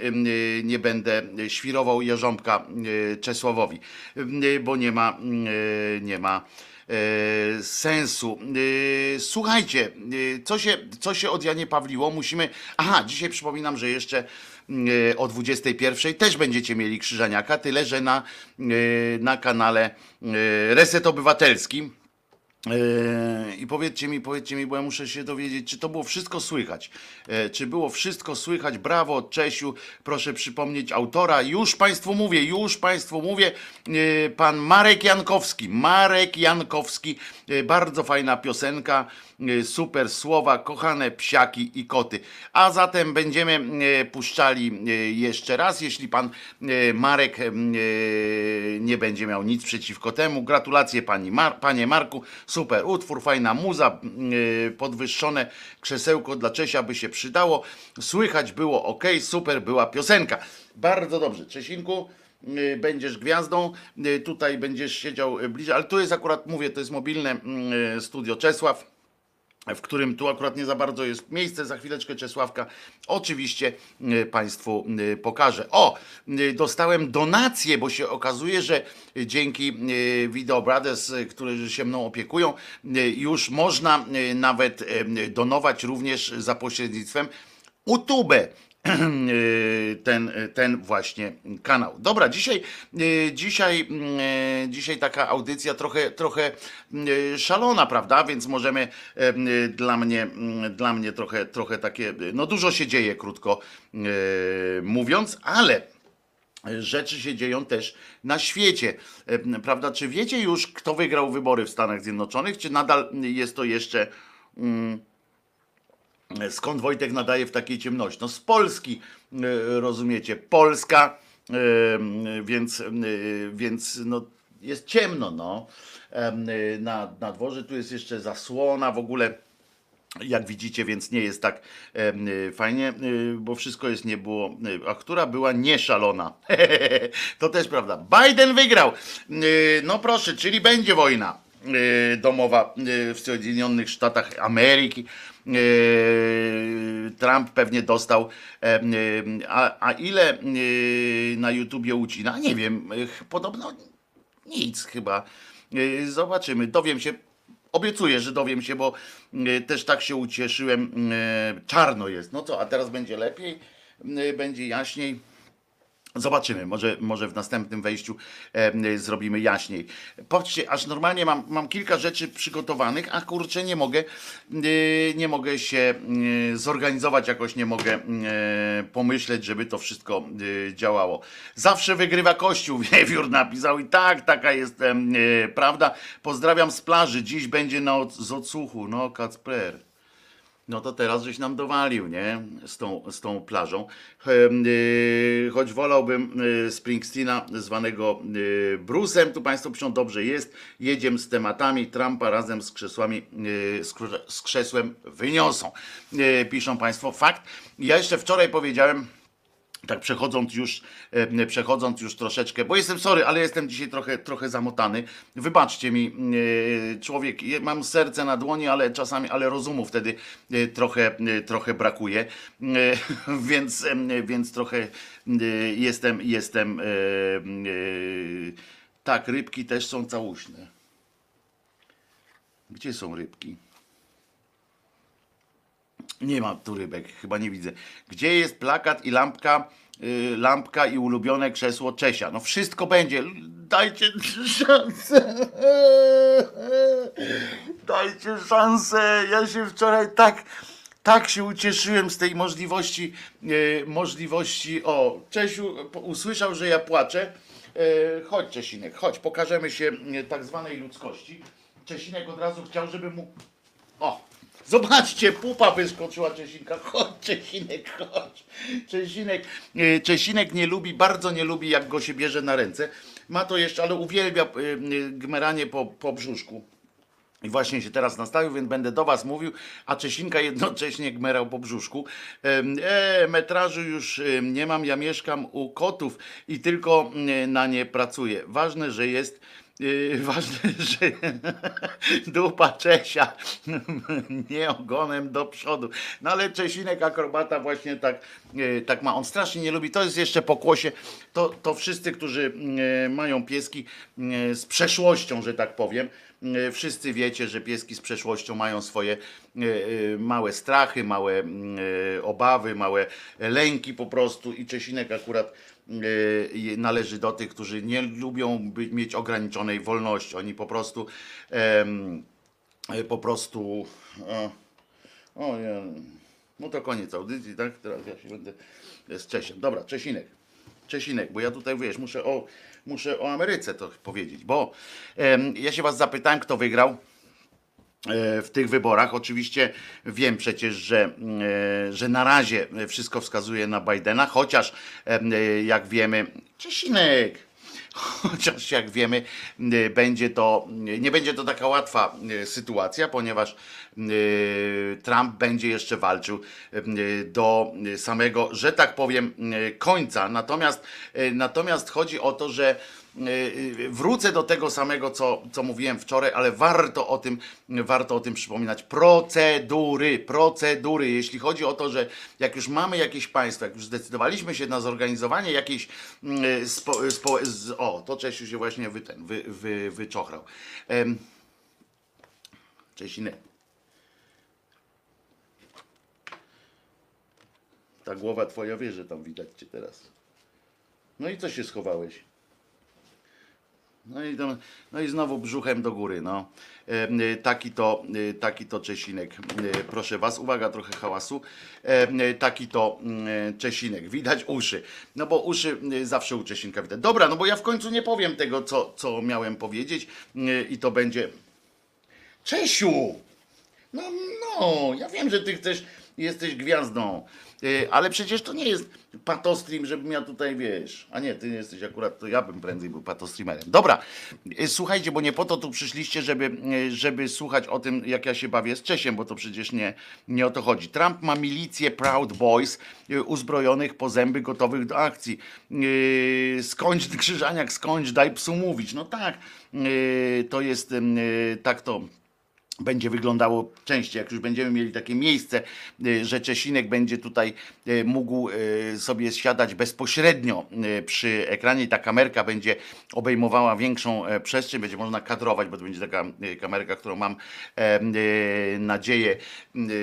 nie będę świrował jeżąbka y, Czesławowi, bo nie ma, nie ma sensu. Słuchajcie, co się, co się od Janie Pawliło? Musimy. Aha, dzisiaj przypominam, że jeszcze o 21 też będziecie mieli krzyżaniaka, tyle że na, e, na kanale e, Reset Obywatelski. E, I powiedzcie mi, powiedzcie mi, bo ja muszę się dowiedzieć, czy to było wszystko słychać. E, Czy było wszystko słychać? Brawo, Czesiu, proszę przypomnieć autora. Już Państwu mówię, już Państwu mówię. E, Pan Marek Jankowski. Marek Jankowski, e, bardzo fajna piosenka, e, super słowa, kochane psiaki i koty. A zatem będziemy e, puszczali e, jeszcze raz, jeśli Pan Marek nie będzie miał nic przeciwko temu. Gratulacje Pani Mar- Panie Marku. Super utwór, fajna muza, podwyższone krzesełko dla Czesia by się przydało. Słychać było ok, super była piosenka. Bardzo dobrze. Czesinku, będziesz gwiazdą, tutaj będziesz siedział bliżej, ale tu jest akurat, mówię, to jest mobilne studio Czesław w którym tu akurat nie za bardzo jest miejsce. Za chwileczkę Czesławka oczywiście y, Państwu y, pokażę. O, y, dostałem donację, bo się okazuje, że dzięki Video Brothers, którzy się mną opiekują, już można nawet donować również za pośrednictwem YouTube ten, ten właśnie kanał. Dobra, dzisiaj, y, dzisiaj, y, dzisiaj taka audycja trochę, trochę y, szalona, prawda? Więc możemy y, dla mnie, y, dla mnie trochę, trochę takie, no dużo się dzieje, krótko y, mówiąc, ale rzeczy się dzieją też na świecie. Y, Prawda? Czy wiecie już, kto wygrał wybory w Stanach Zjednoczonych, czy nadal jest to jeszcze Skąd Wojtek nadaje w takiej ciemności? No z Polski, e, rozumiecie, Polska, e, więc, e, więc no, jest ciemno, no. E, Na, na dworze tu jest jeszcze zasłona w ogóle. Jak widzicie, więc nie jest tak y, fajnie, y, bo wszystko jest nie było. A która była nieszalona? to też prawda. Biden wygrał. Y, No proszę, czyli będzie wojna domowa w Sojedinionych Sztatach Ameryki. Y, Trump pewnie dostał. em, y, A, a ile y, na YouTubie ucina? Nie wiem. Podobno nic chyba. Zobaczymy. Dowiem się. Obiecuję, że dowiem się, bo też tak się ucieszyłem. Czarno jest. No co, a teraz będzie lepiej, będzie jaśniej. Zobaczymy, może, może w następnym wejściu e, zrobimy jaśniej. Patrzcie, aż normalnie mam, mam kilka rzeczy przygotowanych, a kurczę nie mogę, y, nie mogę się y, zorganizować, jakoś nie mogę y, pomyśleć, żeby to wszystko działało. Zawsze wygrywa Kościół, Wiewiór napisał i tak, taka jest prawda. Pozdrawiam z plaży, dziś będzie na z odsłuchu, no Kacper. No to teraz żeś nam dowalił, nie? Z tą, z tą plażą. Em, y, Choć wolałbym y, Springsteena zwanego Brusem, tu Państwo piszą, dobrze jest. Jedziemy z tematami, Trumpa razem z krzesłami, z krze- z krzesłem wyniosą. Piszą Państwo, fakt. Ja jeszcze wczoraj powiedziałem, tak przechodząc już, e, przechodząc już troszeczkę, bo jestem sorry, ale jestem dzisiaj trochę, trochę zamotany. Wybaczcie mi, e, człowiek, mam serce na dłoni, ale czasami, ale rozumu wtedy e, trochę, trochę brakuje, więc, więc trochę jestem, jestem, tak, rybki też są całuśne. Gdzie są rybki? Nie ma tu rybek, chyba nie widzę. Gdzie jest plakat i lampka, y, lampka i ulubione krzesło Czesia? No wszystko będzie. Dajcie szansę. Dajcie szansę. Ja się wczoraj tak, tak się ucieszyłem z tej możliwości, y, możliwości. O, Czesiu usłyszał, że ja płaczę. Y, chodź Czesinek, chodź, pokażemy się y, tak zwanej ludzkości. Czesinek od razu chciał, żeby mu o, zobaczcie, pupa wyskoczyła Czesinka. Chodź, Czesinek, chodź. Czesinek, e, Czesinek nie lubi, bardzo nie lubi, jak go się bierze na ręce. Ma to jeszcze, ale uwielbia e, e, gmeranie po, po brzuszku. I właśnie się teraz nastawił, więc będę do was mówił, a Czesinka jednocześnie gmerał po brzuszku. E, metrażu już nie mam, ja mieszkam u kotów i tylko na nie pracuję. Ważne, że jest Yy, ważne, że dupa Czesia nie ogonem do przodu. No ale Czesinek akrobata właśnie tak, yy, tak ma. On strasznie nie lubi. To jest jeszcze pokłosie. To, to wszyscy, którzy yy, mają pieski z przeszłością, że tak powiem. Wszyscy wiecie, że pieski z przeszłością mają swoje małe strachy, małe obawy, małe lęki po prostu i Czesinek akurat należy do tych, którzy nie lubią mieć ograniczonej wolności. Oni po prostu e, po prostu e, o ja, no to koniec audycji, tak? Teraz ja się będę z Czesiem. Dobra, Czesinek. Czesinek, bo ja tutaj wiesz, muszę o, muszę o Ameryce to powiedzieć, bo ja się was zapytałem, kto wygrał w tych wyborach. Oczywiście wiem przecież, że, e, że na razie wszystko wskazuje na Bidena, chociaż e, jak wiemy, Czesinek, chociaż jak wiemy, e, będzie to, nie będzie to taka łatwa e, sytuacja, ponieważ e, Trump będzie jeszcze walczył e, do samego, że tak powiem, e, końca. Natomiast, e, natomiast chodzi o to, że wrócę do tego samego, co, co mówiłem wczoraj, ale warto o tym, warto o tym przypominać. Procedury, procedury. Jeśli chodzi o to, że jak już mamy jakieś państwo, jak już zdecydowaliśmy się na zorganizowanie jakiejś mm, spo, spo, o, to Czesiu się właśnie wy, ten, wy, wy, wyczochrał. Ta głowa twoja wie, że tam widać cię teraz. No i co się schowałeś? No i, no i znowu brzuchem do góry, no. E, e, taki to, e, taki to Czesinek, proszę was, uwaga, trochę hałasu. Taki to e, Czesinek, widać uszy. No bo uszy zawsze u Czesinka widać. Dobra, no bo ja w końcu nie powiem tego, co, co miałem powiedzieć i to będzie... Czesiu! No, no, ja wiem, że ty chcesz, jesteś gwiazdą, ale przecież to nie jest patostream, żebym ja tutaj, wiesz, a nie, ty jesteś akurat, to ja bym prędzej był patostreamerem. Dobra, yy, słuchajcie, bo nie po to tu przyszliście, żeby, yy, żeby słuchać o tym, jak ja się bawię z Czesiem, bo to przecież nie, nie o to chodzi. Trump ma milicję Proud Boys uzbrojonych po zęby, gotowych do akcji. Skończ krzyżaniak, skończ, daj psu mówić. No tak, to jest, tak to będzie wyglądało częściej, jak już będziemy mieli takie miejsce, y, że Czesinek będzie tutaj y, mógł y, sobie siadać bezpośrednio przy ekranie i ta kamerka będzie obejmowała większą e, przestrzeń, będzie można kadrować, bo to będzie taka kamerka, którą mam nadzieję,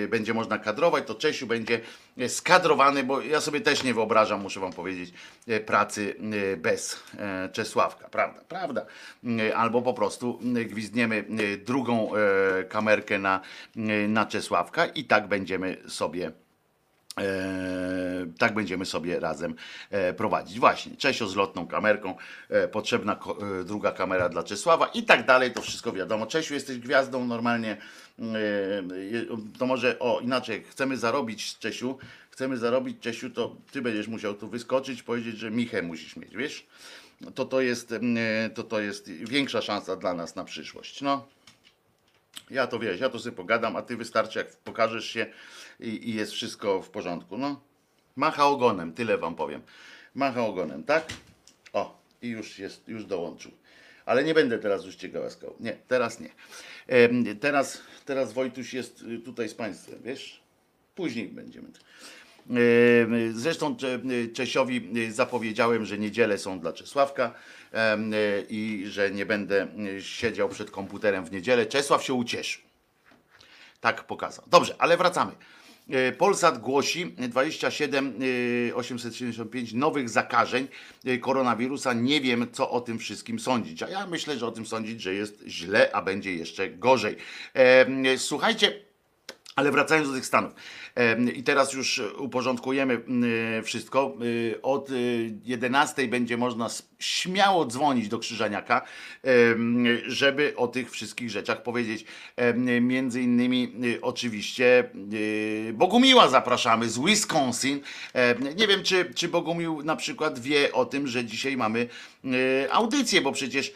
będzie można kadrować, to Czesiu będzie skadrowany, bo ja sobie też nie wyobrażam, muszę wam powiedzieć, y, pracy y, bez e, Czesławka, prawda, prawda, albo po prostu gwizdniemy drugą e, kamerkę na, na Czesławka i tak będziemy sobie E, tak będziemy sobie razem e, prowadzić. Właśnie, Czesio z lotną kamerką, e, potrzebna e, druga kamera dla Czesława i tak dalej, to wszystko wiadomo. Czesiu, jesteś gwiazdą normalnie, e, to może, o inaczej, chcemy zarobić Czesiu, chcemy zarobić Czesiu, to ty będziesz musiał tu wyskoczyć, powiedzieć, że Michę musisz mieć, wiesz? To to jest, e, to to jest większa szansa dla nas na przyszłość, no. Ja to wiesz, ja to sobie pogadam, a ty wystarczy jak pokażesz się i, i jest wszystko w porządku. No, macha ogonem, tyle wam powiem. Macha ogonem, tak? O, i już jest, już dołączył. Ale nie będę teraz już cię głaskał. Nie, teraz nie. Em, teraz, teraz Wojtuś jest y, tutaj z państwem, wiesz? Później będziemy. Zresztą Cze- Czesiowi y, zapowiedziałem, że niedziele są dla Czesławka y, i że nie będę siedział przed komputerem w niedzielę. Czesław się ucieszył. Tak pokazał. Dobrze, ale wracamy. E, Polsat głosi 27 e, 875 nowych zakażeń e, koronawirusa. Nie wiem, co o tym wszystkim sądzić. A ja myślę, że o tym sądzić, że jest źle, a będzie jeszcze gorzej. E, Słuchajcie, ale wracając do tych Stanów. I teraz już uporządkujemy mm, wszystko. Y, Od y, 11 będzie można śmiało dzwonić do Krzyżaniaka, żeby o tych wszystkich rzeczach powiedzieć. Między innymi y, oczywiście y, Bogumiła zapraszamy z Wisconsin. Nie wiem, czy, czy Bogumił na przykład wie o tym, że dzisiaj mamy y, audycję, bo przecież,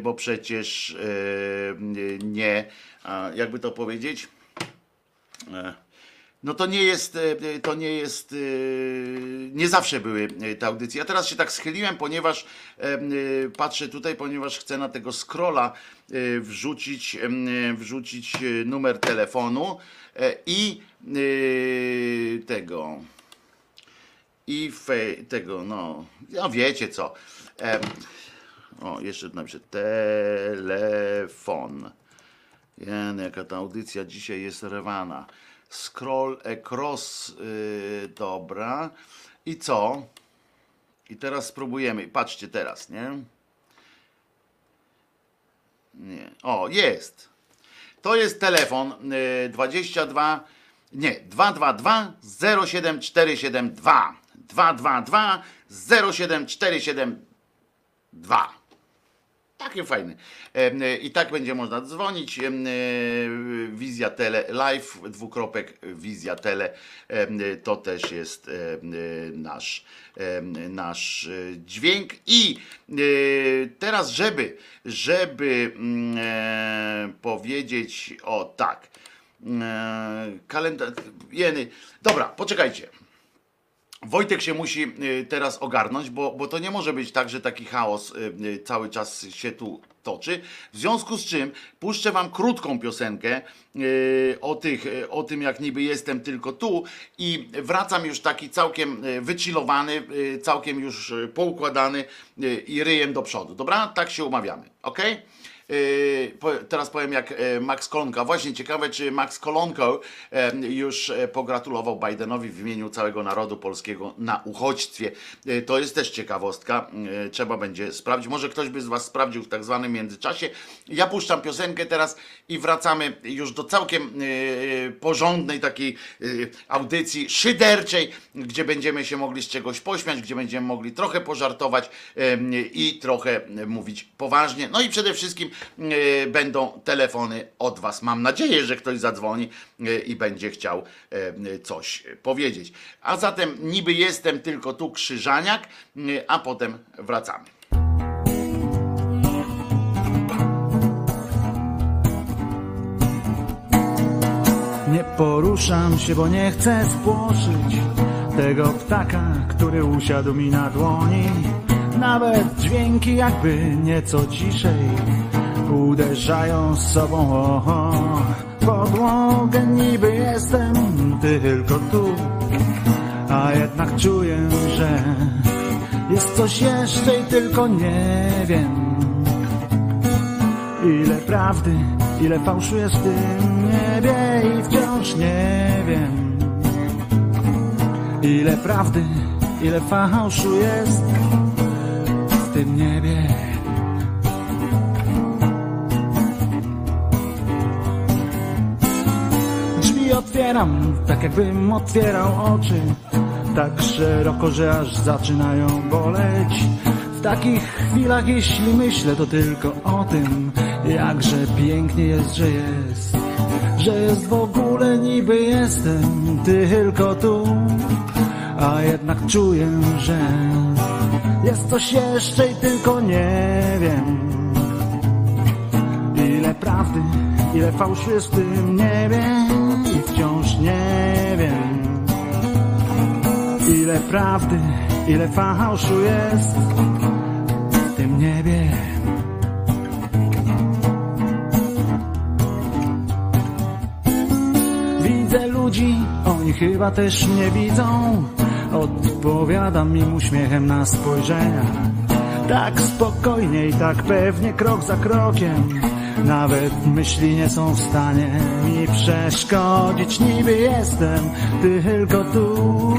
bo przecież nie, jakby to powiedzieć, no to nie jest, e, to nie jest, e, nie zawsze były e, te audycje. Ja teraz się tak schyliłem, ponieważ e, e, patrzę tutaj, ponieważ chcę na tego scrolla e, wrzucić, e, wrzucić e, numer telefonu e, i e, tego i tego, no, no wiecie co. O, jeszcze napiszę telefon. Jen, jaka ta audycja dzisiaj jest rewana. Scroll across, yy, dobra. I co? I teraz spróbujemy. Patrzcie teraz, nie? Nie. O, jest. To jest telefon y, 22 nie, 222 07472. 222 07472. Takie fajne. E, I tak będzie można dzwonić. E, Wizja Tele Live, dwukropek Wizja Tele. e, To też jest nasz, nasz dźwięk. I teraz, żeby, żeby mm, powiedzieć o tak. Kalendarz. Jeny. Dobra, poczekajcie. Wojtek się musi y, teraz ogarnąć, bo, bo to nie może być tak, że taki chaos y, y, cały czas się tu toczy. W związku z czym puszczę wam krótką piosenkę o, tych, o tym, jak niby jestem tylko tu i wracam już taki całkiem wychillowany, całkiem już poukładany i ryjem do przodu. Dobra? Tak się umawiamy. ok? Po- Teraz powiem jak e, Max Kolonka. Właśnie ciekawe, czy Max Kolonko e, już e, pogratulował Bidenowi w imieniu całego narodu polskiego na uchodźstwie. E, To jest też ciekawostka. E, Trzeba będzie sprawdzić. Może ktoś by z Was sprawdził w tak zwanym międzyczasie. Ja puszczam piosenkę teraz i wracamy już do całkiem e, porządnej takiej e, audycji szyderczej, gdzie będziemy się mogli z czegoś pośmiać, gdzie będziemy mogli trochę pożartować i trochę mówić poważnie. No i przede wszystkim e, będą telefony od Was. Mam nadzieję, że ktoś zadzwoni e, i będzie chciał e, coś powiedzieć. A zatem niby jestem tylko tu Krzyżaniak, e, a potem wracamy.
Nie poruszam się, bo nie chcę spłoszyć tego ptaka, który usiadł mi na dłoni. Nawet dźwięki jakby nieco ciszej uderzają sobą o, o podłogę. Niby jestem tylko tu, a jednak czuję, że jest coś jeszcze i tylko nie wiem. Ile prawdy, ile fałszu jest w tym niebie i wciąż nie wiem. Ile prawdy, ile fałszu jest w tym niebie. Drzwi otwieram, tak jakbym otwierał oczy. Tak szeroko, że aż zaczynają boleć. W takich chwilach, jeśli myślę, to tylko o tym Jakże pięknie jest, że jest. Że jest w ogóle niby jestem tylko tu. A jednak czuję, że jest coś jeszcze i tylko nie wiem. Ile prawdy, ile fałszu jest w tym niebie i wciąż nie wiem. Ile prawdy, ile fałszu jest w tym niebie. Widzę ludzi, oni chyba też mnie widzą. Odpowiadam im uśmiechem na spojrzenia. Tak spokojnie i tak pewnie, krok za krokiem. Nawet myśli nie są w stanie mi przeszkodzić. Niby jestem tylko tu,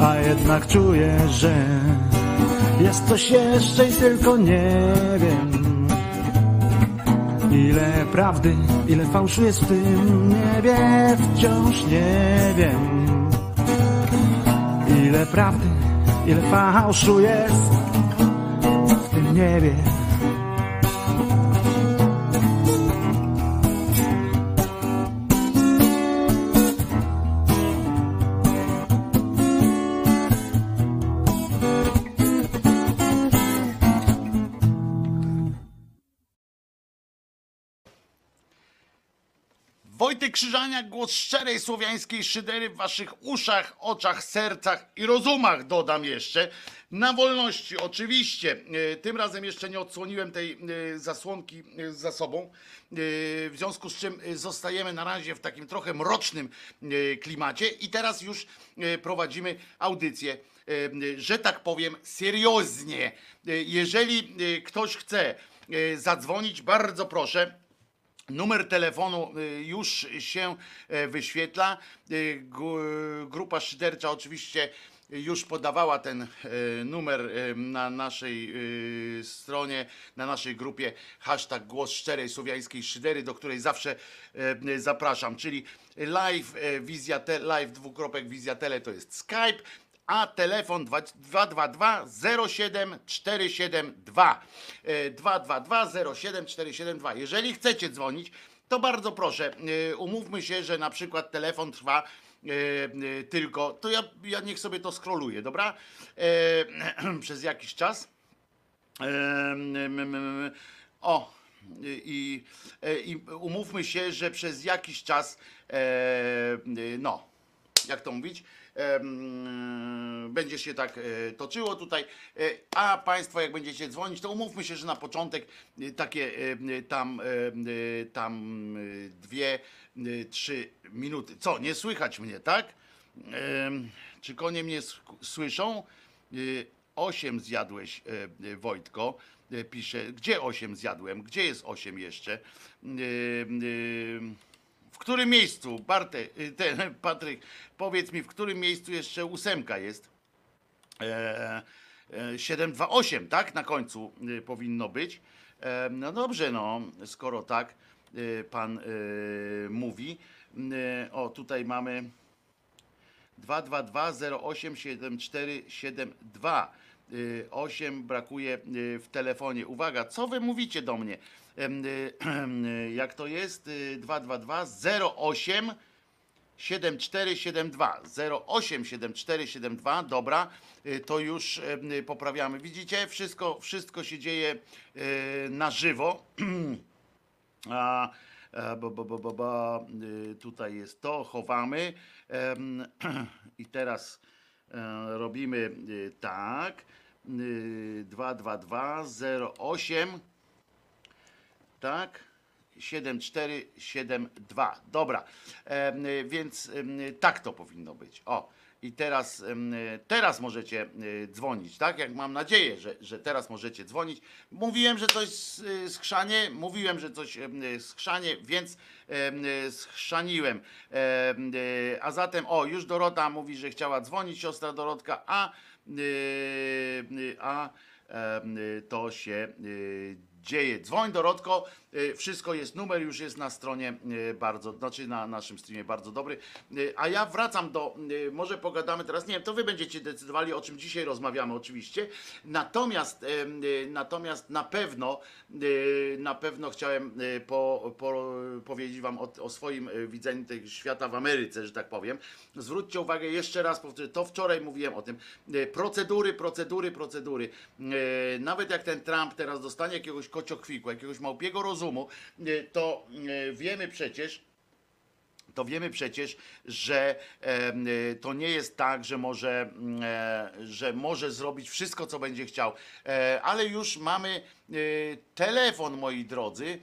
a jednak czuję, że jest coś jeszcze i tylko nie wiem. Ile prawdy, ile fałszu jest w tym niebie, wciąż nie wiem. Ile prawdy, ile fałszu jest w tym niebie.
Wojtek Krzyżaniak, głos szczerej słowiańskiej szydery w waszych uszach, oczach, sercach i rozumach, dodam jeszcze. Na wolności, oczywiście. E, Tym razem jeszcze nie odsłoniłem tej e, zasłonki e, za sobą, w związku z czym zostajemy na razie w takim trochę mrocznym klimacie i teraz już prowadzimy audycję, że tak powiem, serioznie. Jeżeli ktoś chce zadzwonić, bardzo proszę. Numer telefonu y, już się e, wyświetla. Y, Grupa szydercza oczywiście już podawała ten numer na naszej stronie, na naszej grupie hashtag głos szczerej słowiańskiej szydery, do której zawsze zapraszam, czyli live wizja live dwukropek wizja tele to jest Skype, a telefon 222 07472 E, 222 07472. Jeżeli chcecie dzwonić, to bardzo proszę, e, umówmy się, że na przykład telefon trwa e, e, tylko, to ja, ja niech sobie to skroluję, dobra? Przez jakiś czas. O, i, i, umówmy się, że przez jakiś czas, no, jak to mówić, będzie się tak e, toczyło tutaj, e, a Państwo jak będziecie dzwonić, to umówmy się, że na początek e, takie e, tam, e, e, tam e, dwie, e, trzy minuty. Co, nie słychać mnie, tak? Czy konie mnie słyszą? Osiem zjadłeś, e, e, Wojtko. E, Pisze, gdzie osiem zjadłem? Gdzie jest osiem jeszcze? Y, y, W którym miejscu, Barte, y, ten, Patryk, powiedz mi, w którym miejscu jeszcze ósemka jest? E, e, 728, tak? Na końcu y, powinno być. E, No dobrze, no, skoro tak y, pan mówi. O, tutaj mamy 222-087472. 8 brakuje w telefonie. Uwaga, co wy mówicie do mnie? Y, Jak to jest? Y, 222 08 7472 087472 dobra. Y, to już y, poprawiamy. Widzicie? Wszystko wszystko się dzieje na żywo. A, bo, bo, bo, bo, bo, tutaj jest to, chowamy. I teraz e, robimy tak. Y, 222 08 tak 7472 dobra y, więc em, tak to powinno być o i teraz, y, teraz możecie y, dzwonić, tak? Jak mam nadzieję, że, że teraz możecie dzwonić. Mówiłem, że coś y, schrzanie, mówiłem, że coś y, schrzanie, więc em, y, schrzaniłem. Em, y, A zatem, o, już Dorota mówi, że chciała dzwonić, siostra Dorotka, a, y, y, a y, to się y, dzieje. Dzwoń Dorotko, y, wszystko jest, numer już jest na stronie y, bardzo, znaczy na naszym streamie bardzo dobry. Y, A ja wracam do, może pogadamy teraz, nie wiem, to wy będziecie decydowali o czym dzisiaj rozmawiamy oczywiście. Natomiast, natomiast na pewno, na pewno chciałem po, po, powiedzieć wam o, o swoim widzeniu tego świata w Ameryce, że tak powiem. Zwróćcie uwagę, jeszcze raz powtórzę, to wczoraj mówiłem o tym. Procedury, procedury, procedury. Nawet jak ten Trump teraz dostanie jakiegoś kociochwiku, jakiegoś małpiego rozumu, y, to y, wiemy przecież, to wiemy przecież, że y, to nie jest tak, że może, mm, e, że może zrobić wszystko, co będzie chciał, E, ale już mamy y, telefon, moi drodzy.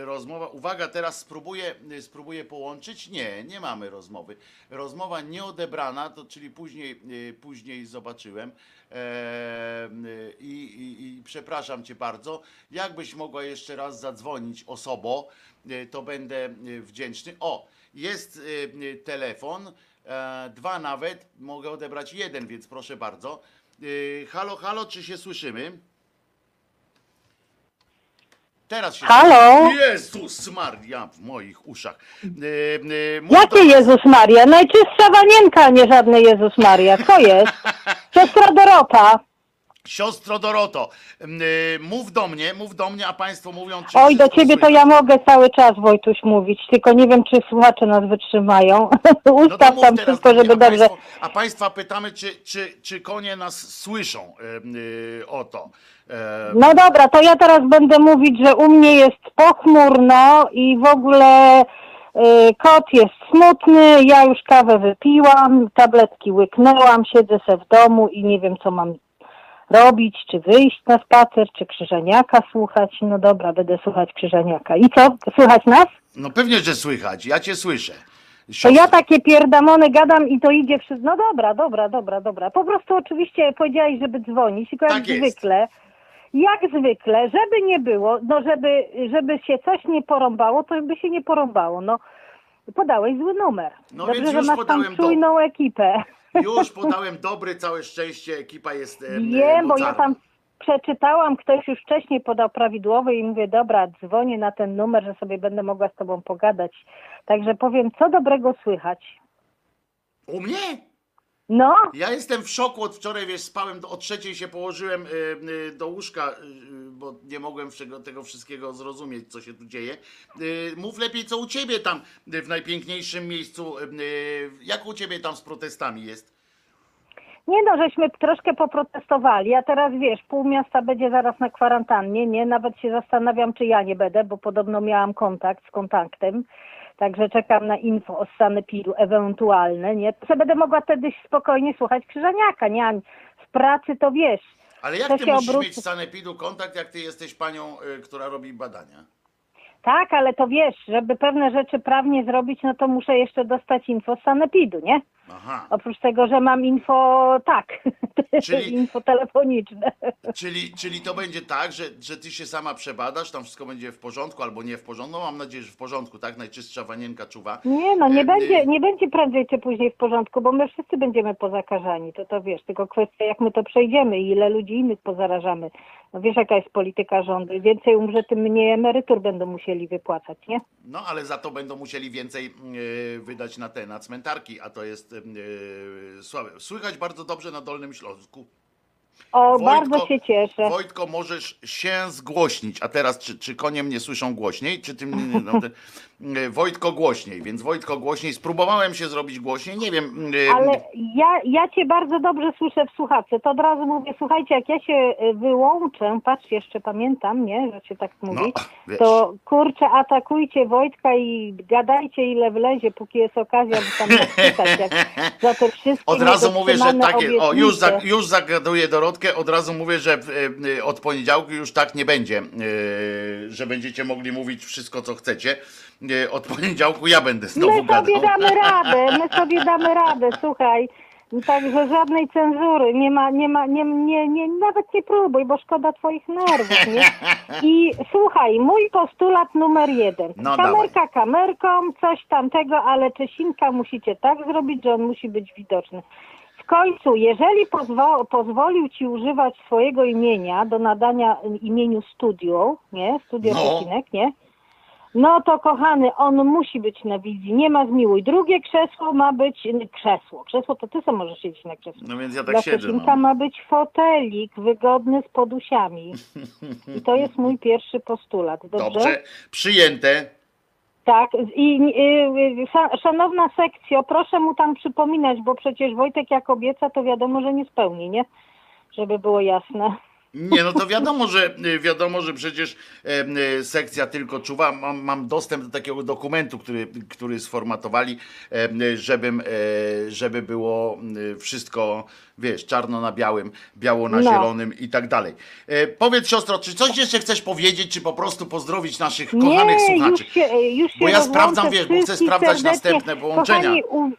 Y, Rozmowa, uwaga, teraz spróbuję, spróbuję połączyć. Nie, nie mamy rozmowy. Rozmowa nieodebrana, to czyli później, później zobaczyłem. Em, I, i, I przepraszam cię bardzo. Jakbyś mogła jeszcze raz zadzwonić osobo, to będę y, wdzięczny. O, jest y, telefon, e, dwa nawet, mogę odebrać jeden, więc proszę bardzo. Halo, halo, czy się słyszymy? Teraz się
Halo?
Jezus Maria w moich uszach. Y, y, mów
Jaki Jezus Maria? Najczystsza wanienka, nie żadny Jezus Maria. Co jest? Siostra Dorota.
Siostro Doroto, y, mów do mnie, mów do mnie, a państwo mówią, czy
Oj, do ciebie to ja mogę cały czas, Wojtuś, mówić, tylko nie wiem, czy słuchacze nas wytrzymają.
No
Ustaw
mów
tam wszystko, żeby
a
dobrze...
Państwo, a państwa pytamy, czy, czy, czy konie nas słyszą y, y, o to. E,
No dobra, to ja teraz będę mówić, że u mnie jest pochmurno i w ogóle Y, Kot jest smutny, ja już kawę wypiłam, tabletki łyknęłam, siedzę se w domu i nie wiem, co mam robić, czy wyjść na spacer, czy krzyżeniaka słuchać. No dobra, będę słuchać krzyżeniaka. I co, słychać nas?
No pewnie, że słychać, ja cię słyszę.
To
Siostra.
ja takie pierdamony gadam i to idzie wszystko. No dobra, dobra, dobra, dobra. Po prostu oczywiście powiedziałeś, żeby dzwonić, tylko jak
Tak
zwykle, jak zwykle, żeby nie było, no żeby, żeby się coś nie porąbało, to by się nie porąbało. No podałeś zły numer.
No
Dobrze, że masz tam czujną ekipę.
Już podałem dobry, całe szczęście, ekipa jest e,
Wiem, bo ja tam przeczytałam, ktoś już wcześniej podał prawidłowy i mówię, dobra, dzwonię na ten numer, że sobie będę mogła z tobą pogadać. Także powiem, co dobrego słychać.
U mnie?
No,
Ja jestem w szoku od wczoraj, wiesz, spałem, o trzeciej się położyłem y, y, do łóżka, y, bo nie mogłem tego wszystkiego zrozumieć, co się tu dzieje. Mów lepiej, co u ciebie tam w najpiękniejszym miejscu, jak u ciebie tam z protestami jest?
Nie no, żeśmy troszkę poprotestowali, a teraz wiesz, pół miasta będzie zaraz na kwarantannie, nie? Nawet się zastanawiam, czy ja nie będę, bo podobno miałam kontakt z kontaktem, także czekam na info o sanepidu ewentualne, nie? To będę mogła wtedy spokojnie słuchać Krzyżaniaka, nie? W pracy to wiesz,
Ale jak ty musisz mieć z sanepidu kontakt, jak ty jesteś panią, y, która robi badania?
tak, ale to wiesz, żeby pewne rzeczy prawnie zrobić, no to muszę jeszcze dostać info z sanepidu, nie?
Aha.
Oprócz tego, że mam info, tak,
Czyli-
info telefoniczne.
Czyli, czyli to będzie tak, że, że ty się sama przebadasz, tam wszystko będzie w porządku albo nie w porządku. No mam nadzieję, że w porządku, tak? Najczystsza wanienka czuwa.
Nie, no nie
e,
będzie, nie będzie prędzej czy później w porządku, bo my wszyscy będziemy pozakażani, to to wiesz, tylko kwestia jak my to przejdziemy i ile ludzi innych pozarażamy. No wiesz jaka jest polityka rządu, Im więcej umrze, tym mniej emerytur będą musieli wypłacać, nie?
No ale za to będą musieli więcej e, wydać na te, na cmentarki, a to jest słabe. Słychać bardzo dobrze na Dolnym Śląsku.
O,
Wojtko-
bardzo się cieszę.
Wojtko, możesz się zgłośnić. A teraz, czy, czy konie mnie słyszą głośniej? Czy tym. No, e, Wojtko głośniej, więc Wojtko głośniej. Spróbowałem się zrobić głośniej. Nie wiem. e,
Ale ja, ja cię bardzo dobrze słyszę w słuchawce. To od razu mówię, słuchajcie, jak ja się y, wyłączę, patrz, jeszcze pamiętam, nie, że się tak mówi,
No,
to kurczę, atakujcie Wojtka i gadajcie ile wlezie, póki jest okazja, by tam jak za te wszystkie
Od razu mówię, że takie. O, już, za, już zagaduję Dorotkę. Od razu mówię, że od poniedziałku już tak nie będzie. Że będziecie mogli mówić wszystko, co chcecie. E, Od poniedziałku ja będę znowu
My
gadał.
sobie damy radę, my sobie damy radę, słuchaj. Także żadnej cenzury, nie ma, nie ma, nie, nie, nie, nawet nie próbuj, bo szkoda twoich nerwów, nie? I słuchaj, mój postulat numer jeden.
No,
Kamerka kamerką, coś tamtego, ale Czesinka musicie tak zrobić, że on musi być widoczny. W końcu, jeżeli pozwo- pozwolił ci używać swojego imienia do nadania imieniu studio, nie? Studio
No.
Czesinek, nie? No to kochany, on musi być na wizji, nie ma zmiłuj. Drugie krzesło ma być, krzesło, krzesło to ty sam możesz siedzieć na krzesło.
No więc ja tak
Dla
siedzę. No.
ma być fotelik wygodny z podusiami. I to jest mój pierwszy postulat, dobrze?
Dobrze, przyjęte.
Tak, i y, y, sza- szanowna sekcjo, proszę mu tam przypominać, bo przecież Wojtek jak obieca, to wiadomo, że nie spełni, nie? Żeby było jasne.
Nie, no to wiadomo, że wiadomo, że przecież e, sekcja tylko czuwa. Mam, mam dostęp do takiego dokumentu, który, który sformatowali, em, żebym, e, żeby było wszystko, wiesz, czarno na białym, biało na
No.
zielonym i tak dalej. E, Powiedz siostro, czy coś jeszcze chcesz powiedzieć, czy po prostu pozdrowić naszych kochanych
nie,
słuchaczy?
już się, już się
Bo ja sprawdzam, wiesz, bo chcę sprawdzać następne połączenia.
Kochani, u,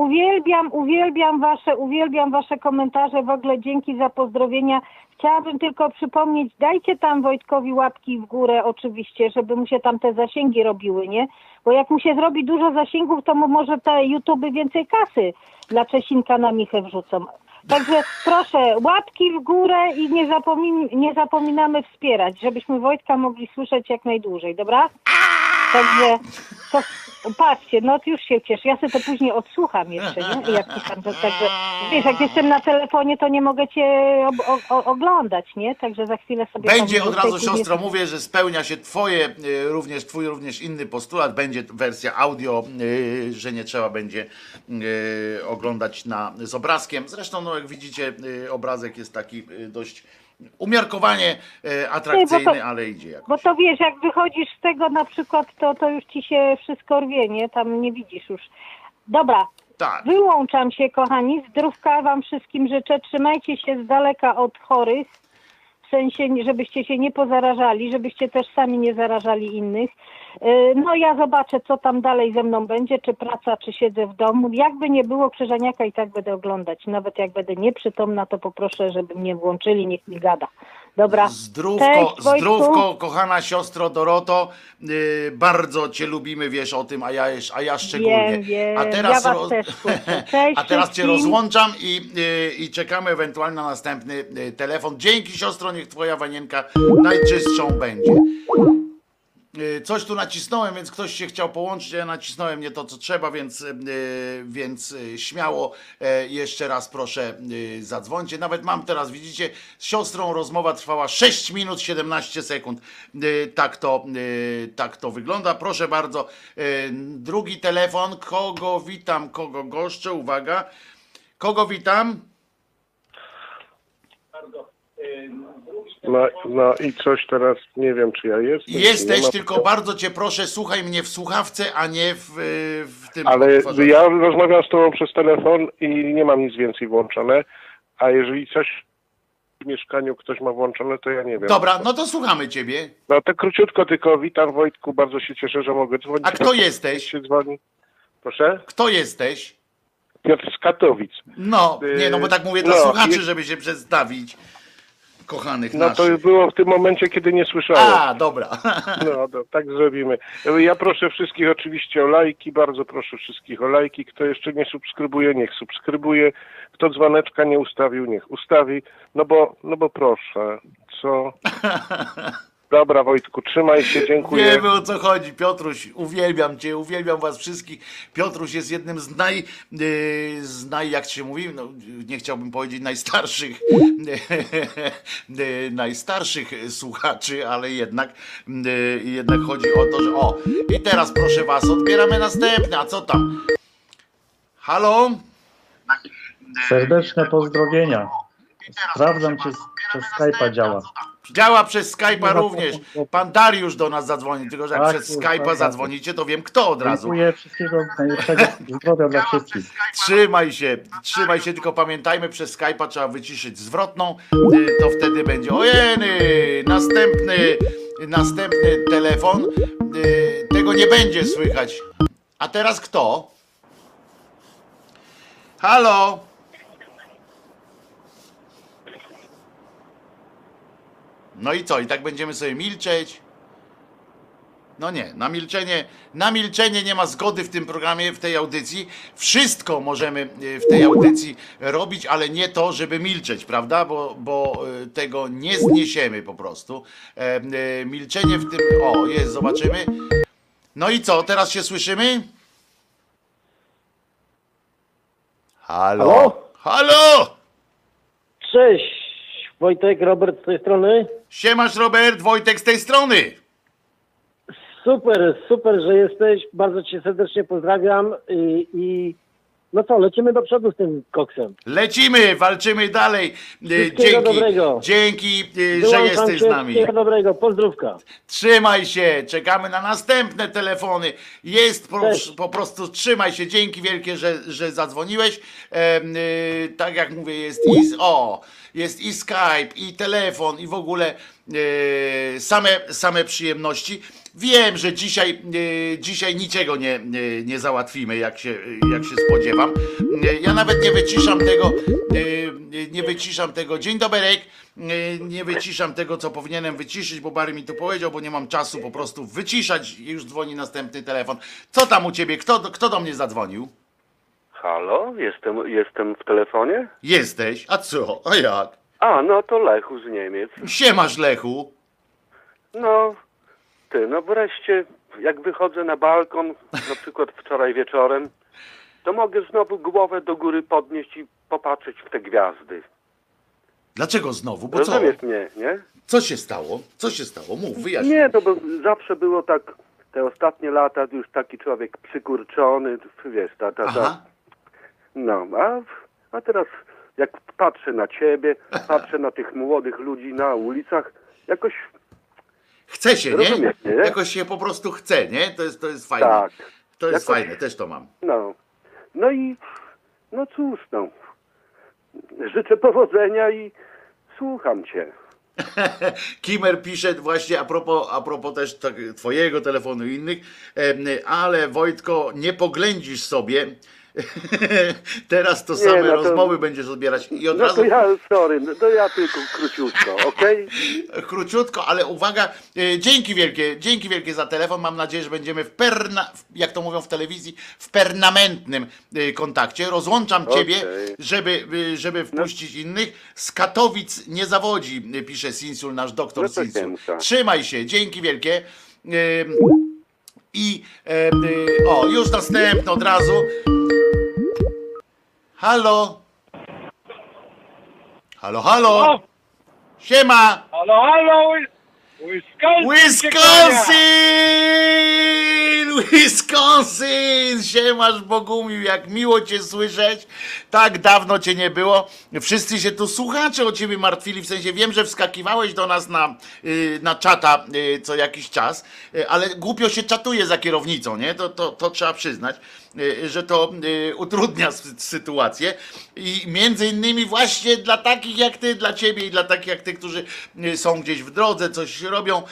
uwielbiam, uwielbiam wasze, uwielbiam wasze komentarze, w ogóle dzięki za pozdrowienia. Chciałabym tylko przypomnieć, dajcie tam Wojtkowi łapki w górę oczywiście, żeby mu się tam te zasięgi robiły, nie? Bo jak mu się zrobi dużo zasięgów, to mu może te YouTube więcej kasy dla Czesinka na Michę wrzucą. Także proszę, łapki w górę i nie, zapomin nie zapominamy wspierać, żebyśmy Wojtka mogli słyszeć jak najdłużej, dobra? Także to, patrzcie, no już się cieszę. Ja sobie to później odsłucham jeszcze, nie? Jak tam, to, także, wiesz, jak jestem na telefonie, to nie mogę cię o, o, oglądać, nie? Także za chwilę sobie...
Będzie od razu, siostro,
nie-
mówię, że spełnia się twoje, e, również twój, również inny postulat. Będzie wersja audio, e, że nie trzeba będzie e, oglądać na, z obrazkiem. Zresztą, no jak widzicie, obrazek jest taki dość Umiarkowanie e, atrakcyjny,
to-
ale idzie jakoś.
Bo to wiesz, jak wychodzisz z tego na przykład, to, to już ci się wszystko rwie, nie? Tam nie widzisz już. Dobra,
Tak.
wyłączam się, kochani. Zdrówka wam wszystkim życzę. Trzymajcie się z daleka od chorych. W sensie, żebyście się nie pozarażali, żebyście też sami nie zarażali innych. Yy, No ja zobaczę, co tam dalej ze mną będzie, czy praca, czy siedzę w domu. Jakby nie było Krzyżaniaka i tak będę oglądać. Nawet jak będę nieprzytomna, to poproszę, żeby mnie włączyli, niech mi gada. Dobra.
Zdrówko,
Cześć,
zdrówko, kochana siostro Doroto, yy, bardzo cię lubimy, wiesz o tym, a ja, a ja szczególnie.
Wiem, wiem.
A teraz,
Ja. Cześć
a teraz cię rozłączam i, yy, i czekamy ewentualnie na następny yy, telefon. Dzięki siostro, niech twoja wanienka najczystszą będzie. Yy, Coś tu nacisnąłem, więc ktoś się chciał połączyć, ja nacisnąłem nie to, co trzeba, więc, yy, więc yy, śmiało yy, jeszcze raz proszę zadzwońcie. Nawet mam teraz, widzicie, z siostrą rozmowa trwała 6 minut 17 sekund. Tak to, tak to wygląda. Proszę bardzo, drugi telefon. Kogo witam, kogo goszczę? Uwaga. Kogo witam?
No, no i coś teraz, nie wiem czy ja jestem.
Jesteś,
ma-
tylko bardzo cię proszę, słuchaj mnie w słuchawce, a nie w, yy, w tym
Ale ja rozmawiam z tobą przez telefon i nie mam nic więcej włączone, a jeżeli coś w mieszkaniu ktoś ma włączone, to ja nie wiem.
Dobra, no to słuchamy ciebie.
No to króciutko tylko, witam Wojtku, bardzo się cieszę, że mogę dzwonić.
A kto jesteś?
się dzwoni? Proszę?
Kto jesteś?
Piotr z Katowic.
No, nie, no bo tak mówię dla
No,
słuchaczy,
i-
żeby się przedstawić. Kochanych
No to
naszych.
było w tym momencie, kiedy nie słyszałem.
A, dobra.
No, no, tak zrobimy. Ja proszę wszystkich oczywiście o lajki, bardzo proszę wszystkich o lajki. Kto jeszcze nie subskrybuje, niech subskrybuje. Kto dzwoneczka nie ustawił, niech ustawi. No bo, no bo proszę, co? Dobra Wojtku, trzymaj się, dziękuję.
Wiemy o co chodzi, Piotruś. Uwielbiam cię, uwielbiam was wszystkich. Piotruś jest jednym z naj, yy, z naj jak się mówi, no, nie chciałbym powiedzieć najstarszych, yy, najstarszych słuchaczy, ale jednak, yy, jednak chodzi o to, że o, i teraz proszę was, odbieramy następne, a co tam? Halo?
Serdeczne pozdrowienia. Sprawdzam, czy przez Skype'a działa.
Działa przez Skype'a również. Pan Dariusz do nas zadzwoni, tylko że jak
Tak,
przez
tak,
Skype'a
tak.
zadzwonicie, to wiem kto od razu.
Dziękuję wszystkiego najlepszego zdrowia dla wszystkich.
Trzymaj się, trzymaj się, tylko pamiętajmy, przez Skype'a trzeba wyciszyć zwrotną, y, to wtedy będzie ojeny, następny, następny telefon, y, tego nie będzie słychać. A teraz kto? Halo? No i co, i tak będziemy sobie milczeć? No nie, na milczenie, na milczenie nie ma zgody w tym programie, w tej audycji. Wszystko możemy y, w tej audycji robić, ale nie to, żeby milczeć, prawda? Bo, bo y, tego nie zniesiemy po prostu. E, Milczenie w tym. O, jest, zobaczymy. No i co, teraz się słyszymy? Halo?
Halo?
Halo?
Cześć, Wojtek, Robert z tej strony.
Siemasz Robert, Wojtek z tej strony.
Super, super, że jesteś. Bardzo cię serdecznie pozdrawiam i, i no co, lecimy do przodu z tym koksem.
Lecimy, walczymy dalej.
Wszystkiego
Dzięki,
dobrego.
dzięki, y, że jesteś z nami.
Wszystkiego dobrego, pozdrówka.
Trzymaj się, czekamy na następne telefony. Jest po, po prostu trzymaj się. Dzięki wielkie, że, że zadzwoniłeś. Em, y, tak jak mówię, jest i o, jest i Skype, i telefon, i w ogóle y, same, same przyjemności. Wiem, że dzisiaj, y, dzisiaj niczego nie, nie, załatwimy, jak się, jak się spodziewam. Y, Ja nawet nie wyciszam tego, nie wyciszam tego. Dzień doberek. Nie wyciszam tego, co powinienem wyciszyć, bo Bary mi to powiedział, bo nie mam czasu po prostu wyciszać. Już dzwoni następny telefon. Co tam u ciebie? Kto, kto do mnie zadzwonił?
Halo, jestem, jestem w telefonie?
Jesteś? A co? A jak?
A, no to Lechu z Niemiec.
Siemasz Lechu.
No, ty, no wreszcie, jak wychodzę na balkon, na przykład wczoraj wieczorem, to mogę znowu głowę do góry podnieść i popatrzeć w te gwiazdy.
Dlaczego znowu? Bo co?
Rozumiesz mnie, nie?
Co się stało? Co się stało? Mów, wyjaśnij.
Nie, to bo zawsze było tak, te ostatnie lata już taki człowiek przykurczony, wiesz, ta, ta, ta.
Aha.
No, a, a teraz jak patrzę na ciebie, patrzę na tych młodych ludzi na ulicach, jakoś
Chce się, nie?
Nie?
Jakoś się po prostu chce, nie? To jest, to jest fajne.
tak.
To jest
Jakoś-
fajne, też to mam.
No. No i no cóż, no. Życzę powodzenia i słucham cię.
Kimer pisze właśnie a propos, a propos też tak, twojego telefonu i innych, ale Wojtko, nie poględzisz sobie. Teraz to same
no to-
rozmowy będziesz odbierać i od
No
razu
to ja, sorry, no to ja tylko króciutko, okej?
króciutko, ale uwaga, e, dzięki wielkie, dzięki wielkie za telefon. Mam nadzieję, że będziemy w perna, jak to mówią w telewizji, w permanentnym e, kontakcie. Rozłączam ciebie,
Okej.
żeby, e, żeby wpuścić innych. Z Katowic nie zawodzi, pisze Sinsul, nasz doktor
No
Sinsul. Trzymaj się, dzięki wielkie. I e, o, już następny od razu. Halo. Halo, halo. Siema.
Halo, halo! Wisconsin!
Wisconsin! Wisconsin! Siemasz Bogumił, jak miło cię słyszeć. Tak dawno cię nie było. Wszyscy się tu słuchacze o ciebie martwili, w sensie wiem, że wskakiwałeś do nas na, y, na czata y, co jakiś czas, y, ale głupio się czatuje za kierownicą, nie? To, to, to trzeba przyznać, że to y, utrudnia sy- sytuację i między innymi właśnie dla takich jak ty, dla ciebie i dla takich jak ty, którzy y, są gdzieś w drodze, coś robią,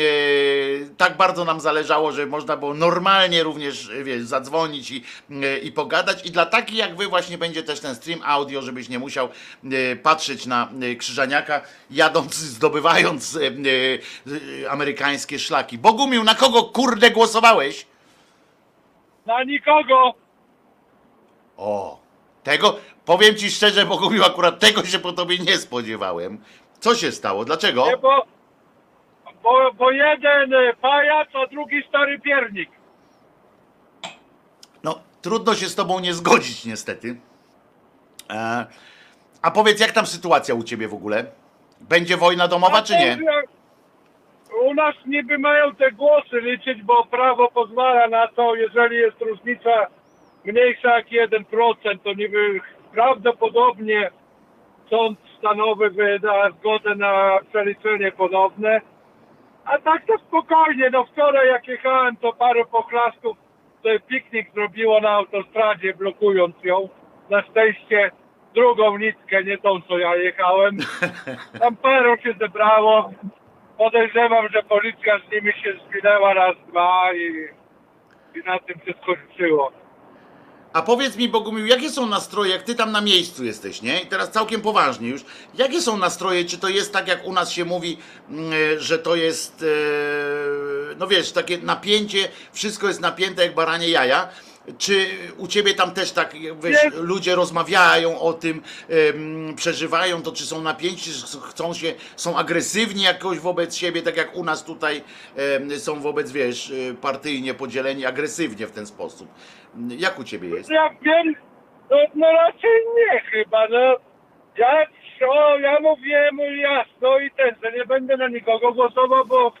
y, tak bardzo nam zależało, że można było normalnie również, y, wiesz, zadzwonić i, y, i pogadać i dla takich jak wy właśnie będzie też ten stream audio, żebyś nie musiał y, patrzeć na y, Krzyżaniaka, jadąc, zdobywając y, y, y, amerykańskie szlaki. Bogumił, na kogo kurde głosowałeś?
Na nikogo!
O, tego, powiem ci szczerze, Bogumił, akurat tego się po tobie nie spodziewałem. Co się stało? Dlaczego?
Nie, bo, bo, bo jeden e, pajac, a drugi stary piernik.
No, trudno się z tobą nie zgodzić, niestety. E, a powiedz, jak tam sytuacja u ciebie w ogóle? Będzie wojna domowa,
A
czy nie?
że U nas niby mają te głosy liczyć, bo prawo pozwala na to, jeżeli jest różnica mniejsza jak 1%, to niby prawdopodobnie sąd stanowy wyda zgodę na przeliczenie ponowne. A tak to spokojnie, no wczoraj jak jechałem, to parę poklasków sobie piknik zrobiło na autostradzie, blokując ją. Na szczęście drugą nitkę, nie tą, co ja jechałem. Tam paru się zebrało. Podejrzewam, że policja z nimi się zwinęła raz, dwa i, i na tym się skończyło.
A powiedz mi, Bogumił, jakie są nastroje, jak ty tam na miejscu jesteś, nie? I teraz całkiem poważnie już. Jakie są nastroje? Czy to jest tak, jak u nas się mówi, mm, że to jest, e, no wiesz, takie napięcie, wszystko jest napięte jak baranie jaja? Czy u ciebie tam też tak, wiesz, ludzie rozmawiają o tym, em, przeżywają to, czy są napięci, czy chcą się, są agresywni jakoś wobec siebie, tak jak u nas tutaj em, są wobec, wiesz, y, partyjnie podzieleni agresywnie w ten sposób. Jak u ciebie jest?
Ja wiem, no, no raczej nie chyba, no. Ja, o, ja mówiłem jasno i ten, że nie będę na nikogo głosował, bo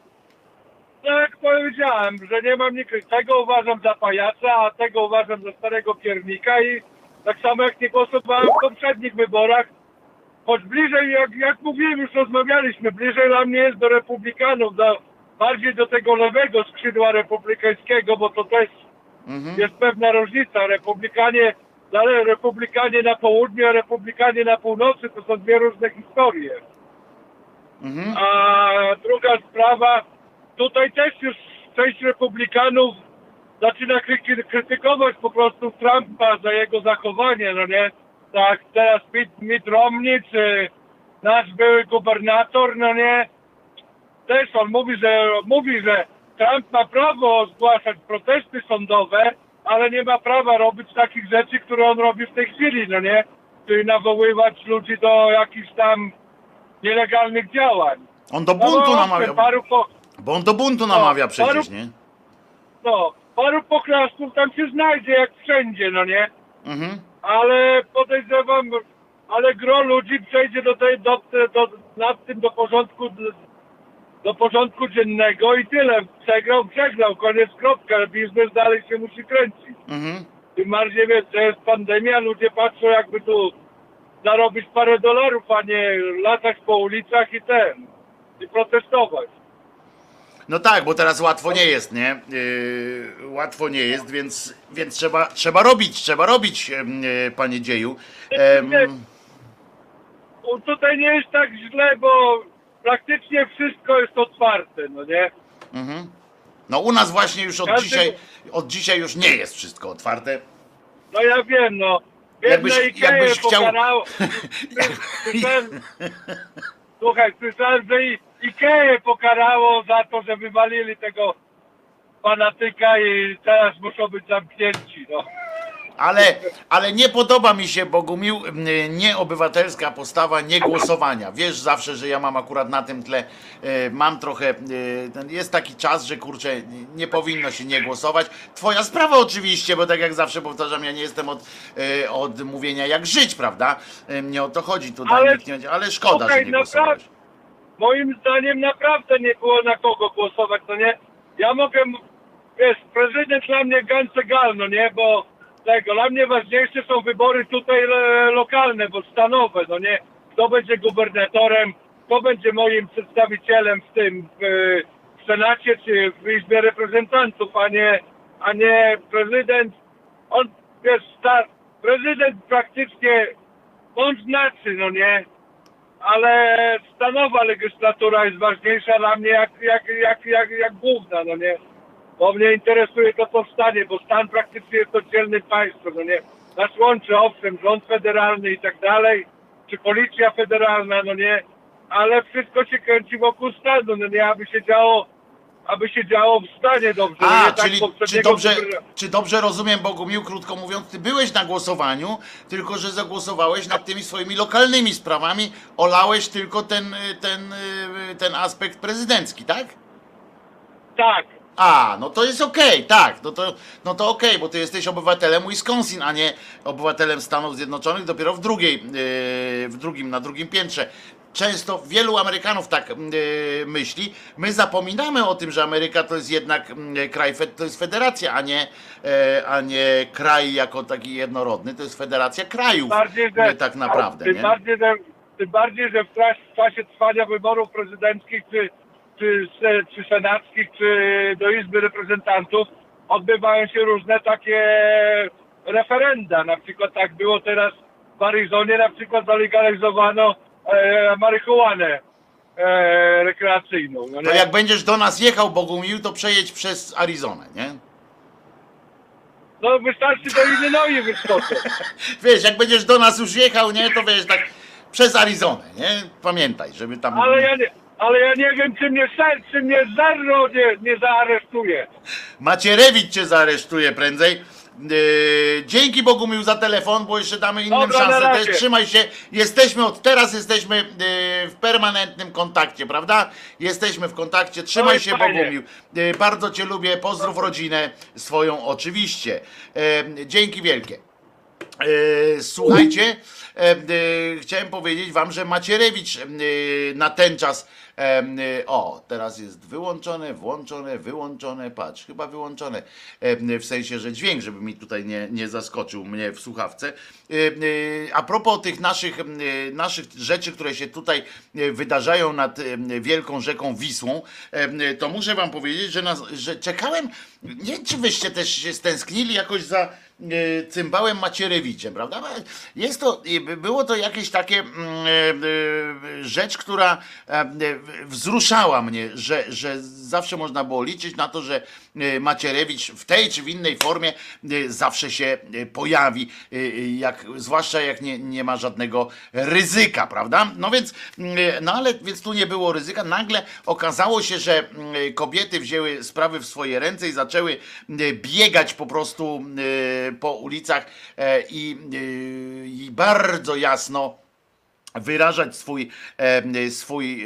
tak jak powiedziałem, że nie mam nikogo. Tego uważam za pajaca, a tego uważam za starego piernika i tak samo jak nie głosowałem w poprzednich wyborach, choć bliżej, jak, jak mówiłem, już rozmawialiśmy, bliżej dla mnie jest do republikanów, do, bardziej do tego lewego skrzydła republikańskiego, bo to też jest pewna różnica. Republikanie, ale republikanie na południu, a republikanie na północy to są dwie różne historie. A druga sprawa, tutaj też już część republikanów zaczyna kry- krytykować po prostu Trumpa za jego zachowanie, no nie? Tak, teraz Mitt, Mitt Romney, czy nasz były gubernator, no nie? Też on mówi, że mówi, że Trump ma prawo zgłaszać protesty sądowe, ale nie ma prawa robić takich rzeczy, które on robi w tej chwili, no nie? Czyli nawoływać ludzi do jakichś tam nielegalnych działań.
On do buntu
no,
namawia,
Paru po,
bo on do buntu namawia
No,
przecież,
paru-
nie?
no, paru poklasków tam się znajdzie, jak wszędzie, no nie?
Mhm.
ale podejrzewam, ale gro ludzi przejdzie do tej, do, do, nad tym do porządku, do porządku dziennego i tyle. Przegrał, przegrał, koniec, kropka. Biznes dalej się musi kręcić.
Mhm.
Tym bardziej wiesz, że jest pandemia, ludzie patrzą jakby tu zarobić parę dolarów, a nie latać po ulicach i ten, i protestować.
No tak, bo teraz łatwo nie jest, nie? Yy, łatwo nie jest, więc, więc trzeba, trzeba robić, trzeba robić, yy, panie dzieju.
U- Tutaj nie jest tak źle, bo praktycznie wszystko jest otwarte, no nie?
no u nas właśnie już od
Każdy-
dzisiaj, od dzisiaj już nie jest wszystko otwarte.
No ja wiem, no.
Jakbyś-
Biedne Ikea
jakbyś chciał-
pokarało. Słuchaj, słyszałem, że i Ikea pokarało za to, że wywalili tego fanatyka i teraz muszą być zamknięci, no.
Ale, ale nie podoba mi się, Bogumił, nieobywatelska postawa niegłosowania. Wiesz zawsze, że ja mam akurat na tym tle, e, mam trochę, e, jest taki czas, że kurczę, nie powinno się nie głosować. Twoja sprawa oczywiście, bo tak jak zawsze powtarzam, ja nie jestem od, e, od mówienia jak żyć, prawda? Nie o to chodzi tutaj,
Ale-
nie ale szkoda,
Okej,
że nie głosowałeś.
Moim zdaniem naprawdę nie było na kogo głosować, no nie? Ja mogę, wiesz, prezydent dla mnie ganz egal, no nie, bo tego, dla mnie ważniejsze są wybory tutaj e, lokalne, bo stanowe, no nie? Kto będzie gubernatorem, kto będzie moim przedstawicielem w tym, w, w Senacie czy w Izbie Reprezentantów, a nie, a nie prezydent. On, wiesz, ta, prezydent praktycznie, on znaczy, no nie? Ale stanowa legislatura jest ważniejsza dla mnie jak, jak, jak, jak, jak główna, no nie? Bo mnie interesuje to, co stanie, bo stan praktycznie jest oddzielnym państwem, no nie? Nas łączy, owszem, rząd federalny i tak dalej, czy policja federalna, no nie? Ale wszystko się kręci wokół stanu, no nie? Aby się działo, aby się działo w stanie dobrze,
A,
tak
czyli czy
poprzedniego
dobrze, czy dobrze rozumiem, Bogumił, krótko mówiąc, ty byłeś na głosowaniu, tylko że zagłosowałeś nad tymi swoimi lokalnymi sprawami, olałeś tylko ten, ten, ten aspekt prezydencki, tak?
Tak,
A, no to jest okej, tak, no to, no to okej, bo ty jesteś obywatelem Wisconsin, a nie obywatelem Stanów Zjednoczonych dopiero w drugiej, yy, w drugim, na drugim piętrze. Często wielu Amerykanów tak yy, myśli. My zapominamy o tym, że Ameryka to jest jednak yy, kraj, fe- to jest federacja, a nie, yy, a nie kraj jako taki jednorodny, to jest federacja krajów
bardziej, że,
tak naprawdę,
tym? Bardziej, że, tym bardziej, że w, czasie trwania wyborów prezydenckich czy, czy, czy senackich, czy do Izby Reprezentantów odbywają się różne takie referenda. Na przykład tak było teraz w Arizonie, na przykład zalegalizowano e, marihuanę e, rekreacyjną. No
To jak będziesz do nas jechał, Bogumił, to przejedź przez Arizonę, nie?
no wystarczy do Illinois wyskoczyć.
Wiesz, jak będziesz do nas już jechał, nie, to wiesz, tak przez Arizonę, nie? Pamiętaj, żeby tam...
Ale ja nie, ale ja nie wiem, czy mnie, ser, czy mnie Zerro nie, nie zaaresztuje.
Macierewicz cię zaaresztuje prędzej. Yy, dzięki Bogumił za telefon, bo jeszcze damy innym
Dobra,
szansę też. Trzymaj się. Jesteśmy od teraz, jesteśmy yy, w permanentnym kontakcie, prawda? Jesteśmy w kontakcie. Trzymaj
Oj,
się
fajnie.
Bogumił. Yy, bardzo cię lubię. Pozdrów rodzinę swoją oczywiście. Dzięki wielkie. Słuchajcie, chciałem powiedzieć wam, że Macierewicz na ten czas, o, teraz jest wyłączone, włączone, wyłączone, patrz, chyba wyłączone, e, w sensie, że dźwięk, żeby mi tutaj nie, nie zaskoczył mnie w słuchawce. E, A propos tych naszych, naszych rzeczy, które się tutaj wydarzają nad wielką rzeką Wisłą, to muszę wam powiedzieć, że, nas, że czekałem, nie czy wyście też się stęsknili jakoś za e, cymbałem Macierewiczem, prawda? Jest to, było to jakieś takie mm, e, e, rzecz, która wzruszała mnie, że, że zawsze można było liczyć na to, że Macierewicz w tej czy w innej formie zawsze się pojawi, jak, zwłaszcza jak nie, nie ma żadnego ryzyka, prawda? No więc, no ale więc tu nie było ryzyka. Nagle okazało się, że mm, kobiety wzięły sprawy w swoje ręce i zaczęły mm, biegać po prostu mm, po ulicach e, i, i bardzo jasno wyrażać swój, e, swój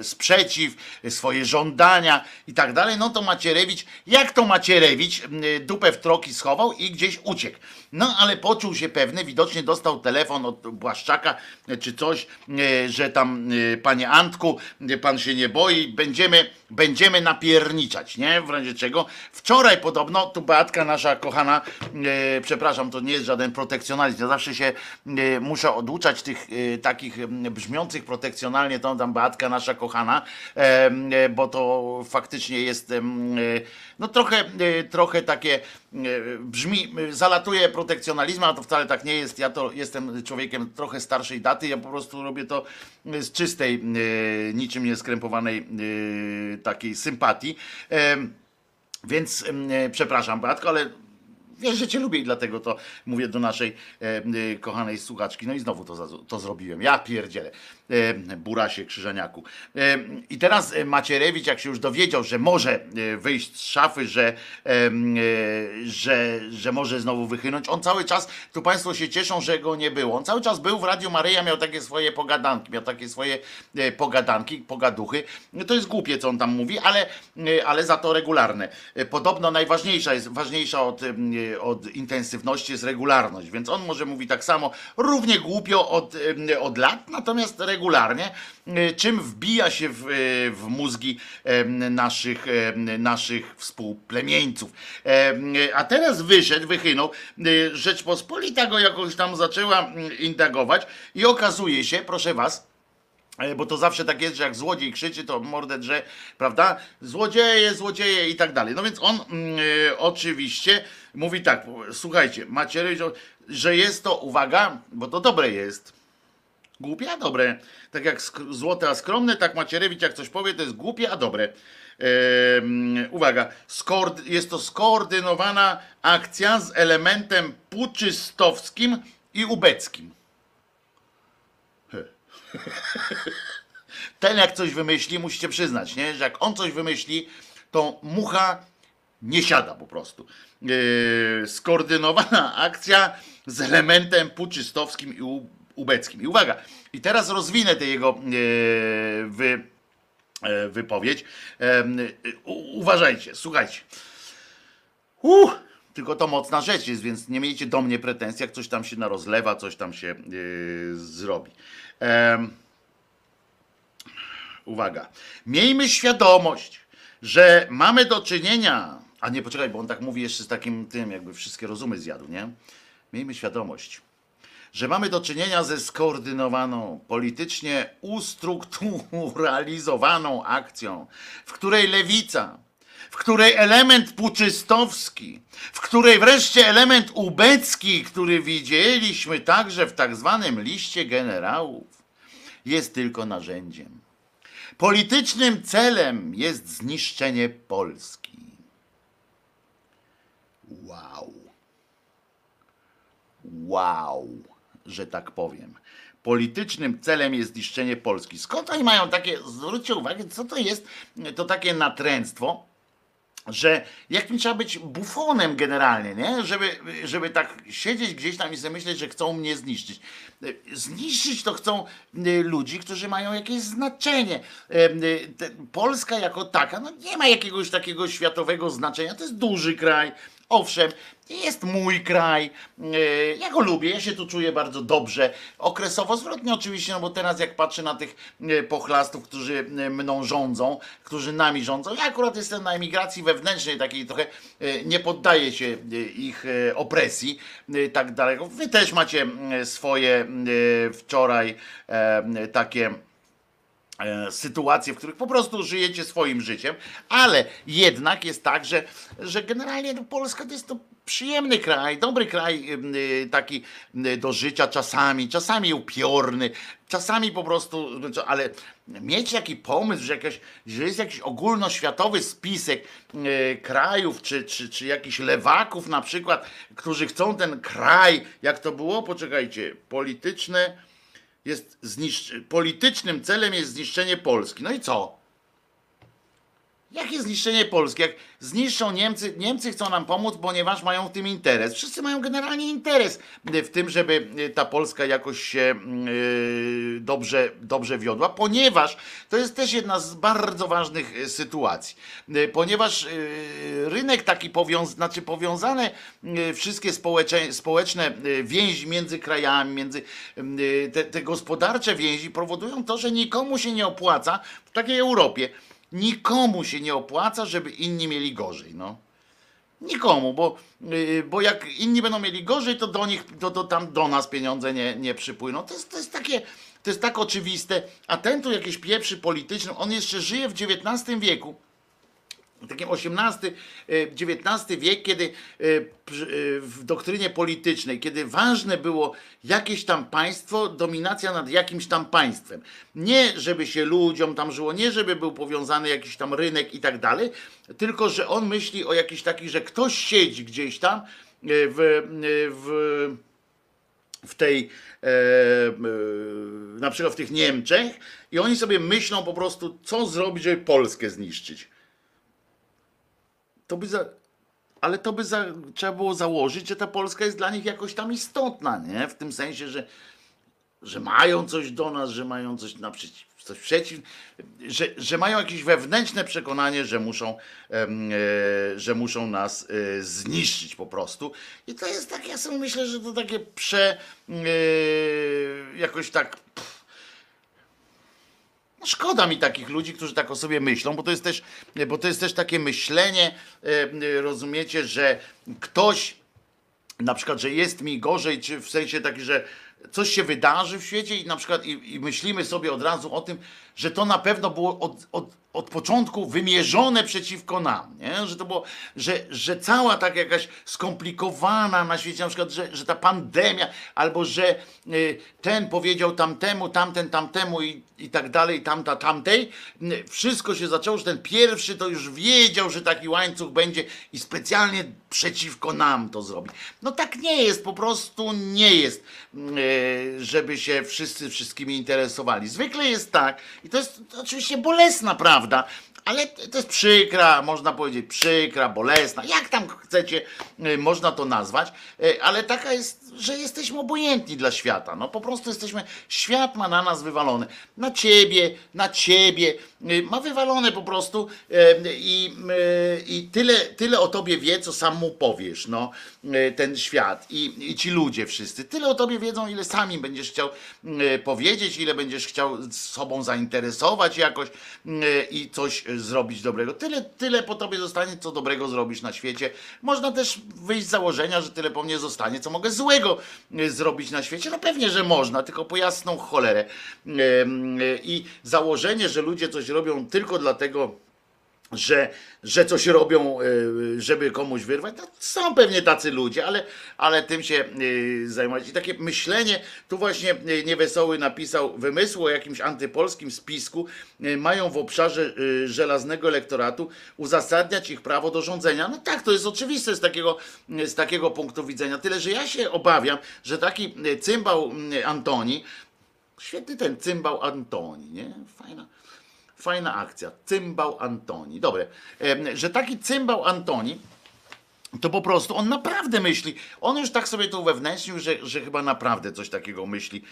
e, sprzeciw, swoje żądania i tak dalej, no to Macierewicz, jak to Macierewicz dupę w troki schował i gdzieś uciekł. No ale poczuł się pewny, widocznie dostał telefon od Błaszczaka e, czy coś, e, że tam e, panie Antku, pan się nie boi, będziemy będziemy napierniczać, nie? W razie czego. Wczoraj podobno, tu Beatka nasza kochana, przepraszam, to nie jest żaden protekcjonalizm, ja zawsze się muszę oduczać tych takich brzmiących protekcjonalnie, to tam Beatka nasza kochana, bo to faktycznie jest no trochę, trochę takie brzmi, e, zalatuje protekcjonalizmem, a to wcale tak nie jest. Ja to jestem człowiekiem trochę starszej daty, ja po prostu robię to e, z czystej, e, niczym nie skrępowanej e, takiej sympatii. Więc e, przepraszam, Beatko, ale wiesz, że cię lubię i dlatego to mówię do naszej e, e, kochanej słuchaczki. No i znowu to, to zrobiłem. Ja pierdzielę. E, burasie, krzyżeniaku. E, I teraz e, Macierewicz, jak się już dowiedział, że może wyjść z szafy, że, że, że może znowu wychynąć, on cały czas, tu Państwo się cieszą, że go nie było. On cały czas był w Radiu Maryja, miał takie swoje pogadanki, miał takie swoje pogadanki, pogaduchy. No To jest głupie, co on tam mówi, ale, ale za to regularne. Podobno najważniejsza jest, ważniejsza od, od intensywności jest regularność, więc on może mówi tak samo, równie głupio od, od lat, natomiast regularnie, e, czym wbija się w, e, w mózgi naszych, naszych współplemieńców. Em, A teraz wyszedł, wychynął, e, Rzeczpospolita go jakoś tam zaczęła mm, indagować i okazuje się, proszę was, E, Bo to zawsze tak jest, że jak złodziej krzyczy, to mordę drze, prawda? Złodzieje, złodzieje i tak dalej. No więc on mm, e, oczywiście mówi tak, słuchajcie, Macierewicz, że jest to, uwaga, bo to dobre jest. Głupie, a dobre. Tak jak złote, a skromne, tak Macierewicz jak coś powie, to jest głupie, a dobre. Uwaga, skoord- jest to skoordynowana akcja z elementem puczystowskim i ubeckim. ten jak coś wymyśli, musicie przyznać, nie? że jak on coś wymyśli, to mucha nie siada po prostu. Skoordynowana akcja z elementem puczystowskim i u- ubeckim. I uwaga, i teraz rozwinę tę jego yy, wy, e, wypowiedź. U- uważajcie, słuchajcie. Uh, tylko to mocna rzecz jest, więc nie miejcie do mnie pretensji, jak coś tam się narozlewa, coś tam się yy, zrobi. Em, uwaga. Miejmy świadomość, że mamy do czynienia. A nie, poczekaj, bo on tak mówi jeszcze z takim tym, jakby wszystkie rozumy zjadł, nie? Miejmy świadomość, że mamy do czynienia ze skoordynowaną, politycznie ustrukturalizowaną akcją, w której lewica, w której element puczystowski, w której wreszcie element ubecki, który widzieliśmy także w tak zwanym liście generałów, jest tylko narzędziem. Politycznym celem jest zniszczenie Polski. Wow. Wow, że tak powiem. Politycznym celem jest zniszczenie Polski. Skąd oni mają takie, zwróćcie uwagę, co to jest, to takie natręctwo, że jakim trzeba być bufonem generalnie, nie? Żeby, żeby tak siedzieć gdzieś tam i sobie myśleć, że chcą mnie zniszczyć. Zniszczyć to chcą y, ludzi, którzy mają jakieś znaczenie. Y, Polska jako taka, no nie ma jakiegoś takiego światowego znaczenia. To jest duży kraj. Owszem, jest mój kraj, yy, ja go lubię, ja się tu czuję bardzo dobrze. Okresowo zwrotnie oczywiście, no bo teraz jak patrzę na tych yy, pochlastów, którzy yy, mną rządzą, którzy nami rządzą, ja akurat jestem na emigracji wewnętrznej, takiej trochę nie poddaję się ich opresji, tak daleko. Wy też macie swoje wczoraj takie e, sytuacje, w których po prostu żyjecie swoim życiem, ale jednak jest tak, że, że generalnie no, Polska to jest to przyjemny kraj, dobry kraj ym, y, taki y, do życia czasami, czasami upiorny, czasami po prostu, no ale mieć taki pomysł, że, jakaś, że jest jakiś ogólnoświatowy spisek y, krajów, czy, czy, czy jakichś lewaków na przykład, którzy chcą ten kraj, jak to było, poczekajcie, polityczne, jest zniszcz... politycznym celem jest zniszczenie Polski. No i co? Jakie zniszczenie Polski? Jak zniszczą Niemcy, Niemcy chcą nam pomóc, ponieważ mają w tym interes. Wszyscy mają generalnie interes w tym, żeby ta Polska jakoś się yy, dobrze, dobrze wiodła, ponieważ to jest też jedna z bardzo ważnych yy, sytuacji. Ponieważ rynek taki powiąz, znaczy powiązane wszystkie społecze, społeczne więzi między krajami, między te, te gospodarcze więzi powodują to, że nikomu się nie opłaca w takiej Europie Nikomu się nie opłaca, żeby inni mieli gorzej, no. Nikomu, bo, yy, bo jak inni będą mieli gorzej, to do nich, to, to tam do nas pieniądze nie, nie przypłyną. To jest, to jest takie, to jest tak oczywiste, a ten tu jakieś pieprzy polityczny, on jeszcze żyje w XIX wieku takim XVIII, e, wiek, kiedy e, e, w doktrynie politycznej, kiedy ważne było jakieś tam państwo, dominacja nad jakimś tam państwem. Nie, żeby się ludziom tam żyło, nie, żeby był powiązany jakiś tam rynek i tak dalej, tylko, że on myśli o jakiś taki, że ktoś siedzi gdzieś tam w, w w tej, na przykład w tych Niemczech i oni sobie myślą po prostu, co zrobić, żeby Polskę zniszczyć. To by za, ale to by za, trzeba było założyć, że ta Polska jest dla nich jakoś tam istotna, nie? W tym sensie, że, że mają coś do nas, że mają coś naprzeciw, coś przeciw, że, że mają jakieś wewnętrzne przekonanie, że muszą, e, że muszą nas e, zniszczyć po prostu. I to jest tak, ja sobie myślę, że to takie prze, e, jakoś tak no szkoda mi takich ludzi, którzy tak o sobie myślą, bo to jest też, bo to jest też takie myślenie, e, rozumiecie, że ktoś na przykład, że jest mi gorzej, czy w sensie taki, że coś się wydarzy w świecie i na przykład i, i myślimy sobie od razu o tym, że to na pewno było od, od, od początku wymierzone przeciwko nam, nie? że to było, że, że cała tak jakaś skomplikowana na świecie, na przykład, że, że ta pandemia, albo że y, ten powiedział tamtemu, tamten tamtemu i, i tak dalej, tamta tamtej, wszystko się zaczęło, że ten pierwszy to już wiedział, że taki łańcuch będzie i specjalnie przeciwko nam to zrobi. No tak nie jest, po prostu nie jest, y, żeby się wszyscy wszystkimi interesowali. Zwykle jest tak, i to jest oczywiście bolesna prawda, ale to jest przykra, można powiedzieć przykra, bolesna, jak tam chcecie, y, można to nazwać, y, ale taka jest, że jesteśmy obojętni dla świata. No po prostu jesteśmy, świat ma na nas wywalone. Na ciebie, na ciebie, y, ma wywalone po prostu y, i, y, i tyle, tyle o tobie wie, co sam mu powiesz, no, ten świat i, i ci ludzie wszyscy. Tyle o tobie wiedzą, ile sami będziesz chciał powiedzieć, ile będziesz chciał sobą zainteresować jakoś i coś zrobić dobrego. Tyle, tyle po tobie zostanie, co dobrego zrobisz na świecie. Można też wyjść z założenia, że tyle po mnie zostanie, co mogę złego y, zrobić na świecie. No pewnie, że można, tylko po jasną cholerę. Y, y, I założenie, że ludzie coś robią tylko dlatego, że, że coś robią, y, żeby komuś wyrwać. No, są pewnie tacy ludzie, ale, ale tym się y, zajmować. I takie myślenie, tu właśnie y, Niewesoły napisał, wymysł o jakimś antypolskim spisku mają w obszarze żelaznego elektoratu uzasadniać ich prawo do rządzenia. No tak, to jest oczywiste z takiego, z takiego punktu widzenia. Tyle, że ja się obawiam, że taki cymbał Antoni, świetny ten cymbał Antoni, nie? Fajna. Fajna akcja. Cymbał Antoni. Dobre. Że taki cymbał Antoni, to po prostu on naprawdę myśli. On już tak sobie to uwewnętrznił, że, że chyba naprawdę coś takiego myśli,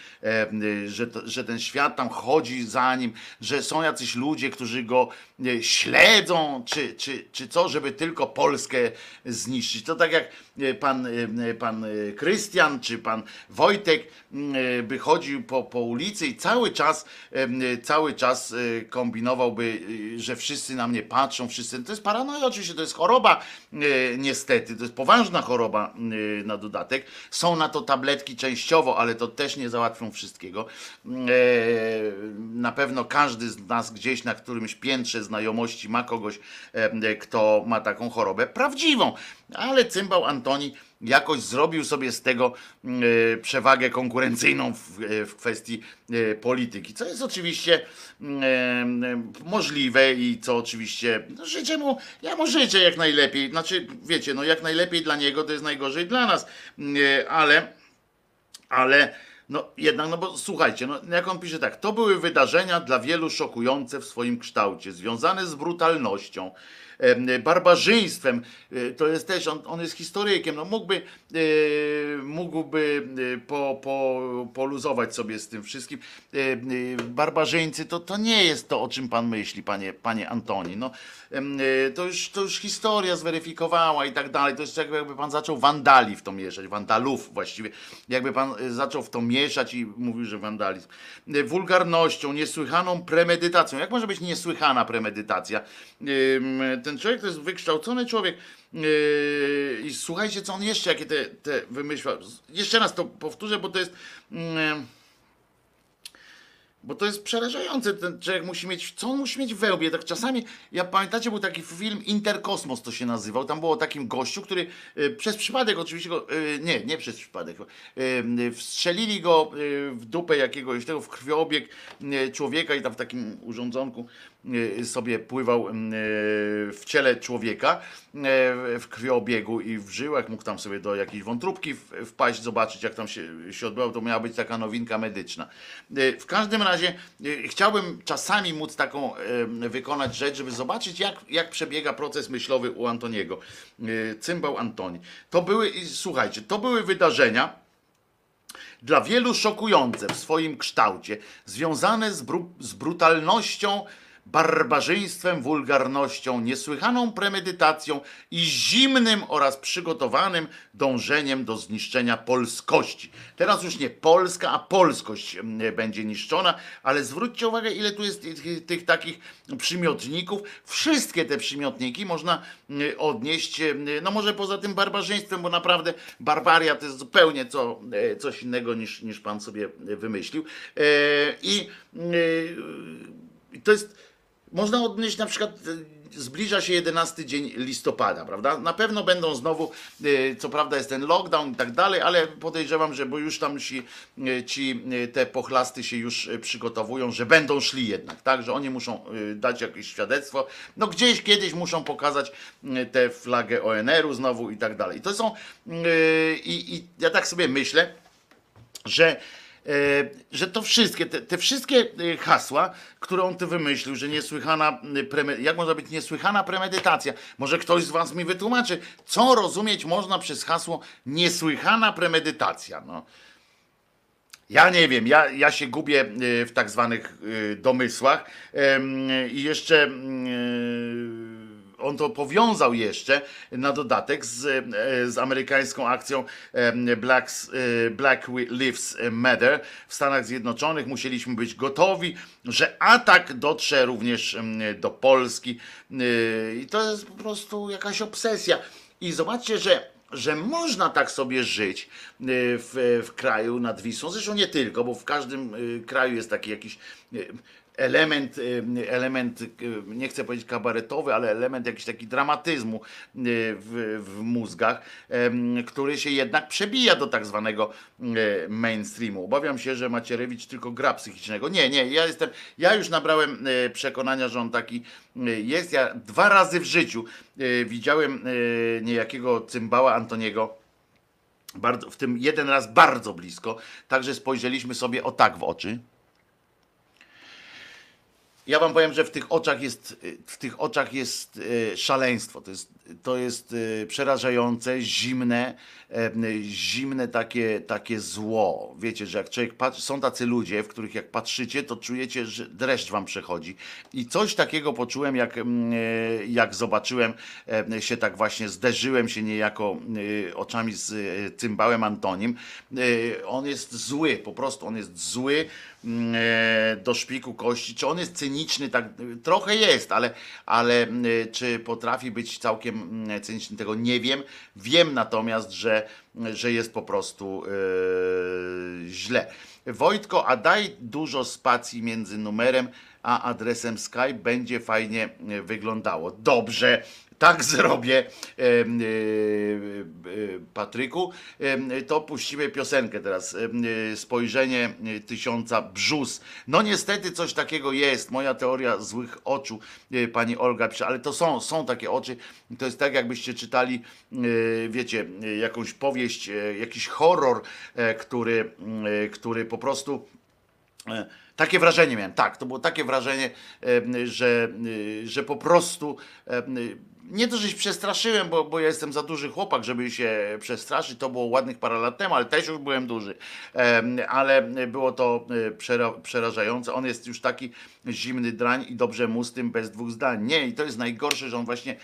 że, że ten świat tam chodzi za nim, że są jacyś ludzie, którzy go e, śledzą, czy, czy, czy co, żeby tylko Polskę zniszczyć. To tak jak pan, e, pan e, Krystian, czy pan Wojtek m, e, by chodził po, po ulicy i cały czas, e, cały czas e, kombinowałby, e, że wszyscy na mnie patrzą, wszyscy. To jest paranoja, oczywiście, to jest choroba, e, niestety, to jest poważna choroba e, na dodatek. Są na to tabletki częściowo, ale to też nie załatwią wszystkiego. E, Na pewno każdy z nas gdzieś na którymś piętrze znajomości ma kogoś, e, kto ma taką chorobę prawdziwą, ale cymbał Antoni jakoś zrobił sobie z tego e, przewagę konkurencyjną w, w kwestii e, polityki, co jest oczywiście mm, możliwe i co oczywiście no, życzę mu, ja mu życzę jak najlepiej, znaczy wiecie, no jak najlepiej dla niego to jest najgorzej dla nas, ale ale no jednak, no bo słuchajcie, no jak on pisze tak, to były wydarzenia dla wielu szokujące w swoim kształcie, związane z brutalnością, barbarzyństwem. E, To jest też, on, on jest historykiem, no mógłby, e, mógłby e, po, po, poluzować sobie z tym wszystkim. Barbarzyńcy to, to nie jest to, o czym pan myśli, panie, panie Antoni. No, to, już, to już historia zweryfikowała i tak dalej. To jest jakby, pan zaczął wandali w to mieszać, wandalów właściwie. Jakby pan zaczął w to mieszać i mówił, że wandalizm. Wulgarnością, niesłychaną premedytacją. Jak może być niesłychana premedytacja? Ten człowiek to jest wykształcony człowiek. Yy, I słuchajcie, co on jeszcze, jakie te, te wymyśla. Jeszcze raz to powtórzę, bo to jest. mm, bo to jest przerażające. Ten człowiek musi mieć, co on musi mieć w wełbie? Tak czasami, ja pamiętacie, był taki film Interkosmos to się nazywał. Tam było o takim gościu, który y, przez przypadek oczywiście go, y, nie, nie przez przypadek, y, wstrzelili go w dupę jakiegoś tego, w krwiobieg człowieka i tam w takim urządzonku sobie pływał y, w ciele człowieka y, w krwiobiegu i w żyłach, mógł tam sobie do jakiejś wątróbki wpaść, zobaczyć jak tam się, się odbyło, to miała być taka nowinka medyczna. Y, W każdym razie y, chciałbym czasami móc taką y, wykonać rzecz, żeby zobaczyć jak, jak przebiega proces myślowy u Antoniego. Y, Cymbał Antoni. To były, słuchajcie, to były wydarzenia, dla wielu szokujące w swoim kształcie, związane z, z brutalnością, barbarzyństwem, wulgarnością, niesłychaną premedytacją i zimnym oraz przygotowanym dążeniem do zniszczenia polskości. Teraz już nie Polska, a polskość będzie niszczona, ale zwróćcie uwagę, ile tu jest tych, takich przymiotników. Wszystkie te przymiotniki można odnieść, no może poza tym barbarzyństwem, bo naprawdę barbaria to jest zupełnie co, e, coś innego niż, niż pan sobie wymyślił. E, I e, to jest, można odnieść na przykład, e, zbliża się 11 dzień listopada, prawda? Na pewno będą znowu, e, co prawda jest ten lockdown i tak dalej, ale podejrzewam, że bo już tam ci, e, ci e, te pochlasty się już przygotowują, że będą szli jednak, tak? Że oni muszą dać jakieś świadectwo. No gdzieś kiedyś muszą pokazać tę flagę ONR-u znowu i tak dalej. To są, i, i ja tak sobie myślę, że, że to wszystkie, te, te wszystkie e, hasła, które on tu wymyślił, że niesłychana, e, jak może być niesłychana premedytacja? Może ktoś z was mi wytłumaczy, co rozumieć można przez hasło niesłychana premedytacja? No. Ja nie wiem, ja, ja się gubię e, w tak zwanych e, domysłach i jeszcze mm, e, on to powiązał jeszcze na dodatek z, e, z amerykańską akcją Blacks, e, Black Lives Matter w Stanach Zjednoczonych. Musieliśmy być gotowi, że atak dotrze również do Polski E, i to jest po prostu jakaś obsesja. I zobaczcie, że że można tak sobie żyć w, w kraju nad Wisłą. Zresztą nie tylko, bo w każdym kraju jest taki jakiś element, y, element, y, nie chcę powiedzieć kabaretowy, ale element jakiś taki dramatyzmu y, w, w mózgach, który się jednak przebija do tak zwanego mainstreamu. Obawiam się, że Macierewicz tylko gra psychicznego. Nie, nie, ja jestem, ja już nabrałem przekonania, że on taki jest. Ja dwa razy w życiu widziałem niejakiego cymbała Antoniego bardzo, w tym jeden raz bardzo blisko, także spojrzeliśmy sobie o tak w oczy. Ja wam powiem, że w tych oczach jest, w tych oczach jest e, szaleństwo. To jest, to jest e, przerażające, zimne, zimne takie, takie zło. Wiecie, że jak człowiek patrzy, są tacy ludzie, w których jak patrzycie, to czujecie, że dreszcz wam przechodzi. I coś takiego poczułem, jak, e, jak zobaczyłem się tak właśnie, zderzyłem się niejako e, oczami z cymbałem Antonim. E, On jest zły, po prostu on jest zły mm, do szpiku kości. Czy on jest cyniczny? Tak, trochę jest, ale, ale mm, czy potrafi być całkiem mm, cyniczny, tego nie wiem. Wiem natomiast, że, że jest po prostu e, źle. Wojtko, a daj dużo spacji między numerem a adresem Skype, będzie fajnie e, wyglądało. Dobrze, tak zrobię, e, e, Patryku. To puścimy piosenkę teraz. E, Spojrzenie tysiąca brzus. No niestety coś takiego jest. Moja teoria złych oczu, pani Olga pisze, ale to są, są takie oczy. To jest tak, jakbyście czytali, wiecie, jakąś powieść, jakiś horror, który, który po prostu Takie wrażenie miałem, tak, to było takie wrażenie, że, że po prostu nie to, że się przestraszyłem, bo, bo ja jestem za duży chłopak, żeby się przestraszyć, to było ładnych parę lat temu, ale też już byłem duży, ale było to przera przerażające, on jest już taki zimny drań i dobrze mu z tym bez dwóch zdań, nie i to jest najgorsze, że on właśnie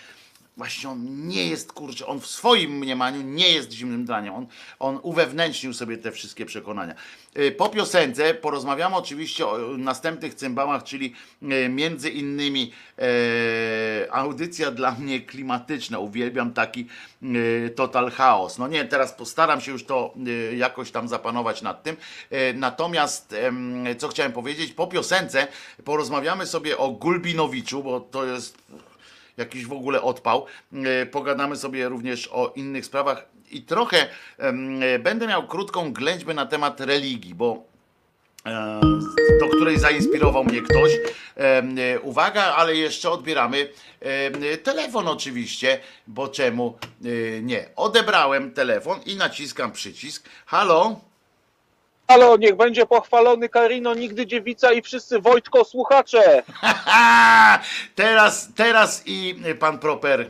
Właśnie on nie jest, kurczę, on w swoim mniemaniu nie jest zimnym draniem. On, on uwewnętrznił sobie te wszystkie przekonania. Y, Po piosence porozmawiamy oczywiście o następnych cymbałach, czyli y, między innymi e, audycja dla mnie klimatyczna. Uwielbiam taki y, total chaos. No nie, teraz postaram się już to y, jakoś tam zapanować nad tym. E, Natomiast, co chciałem powiedzieć, po piosence porozmawiamy sobie o Gulbinowiczu, bo to jest jakiś w ogóle odpał. E, Pogadamy sobie również o innych sprawach i trochę e, będę miał krótką ględźbę na temat religii, bo e, do której zainspirował mnie ktoś. Uwaga, ale jeszcze odbieramy telefon oczywiście, bo czemu nie? Odebrałem telefon i naciskam przycisk. Halo?
Halo, niech będzie pochwalony Karino, nigdy dziewica i wszyscy Wojtko słuchacze.
Teraz, teraz i pan Proper.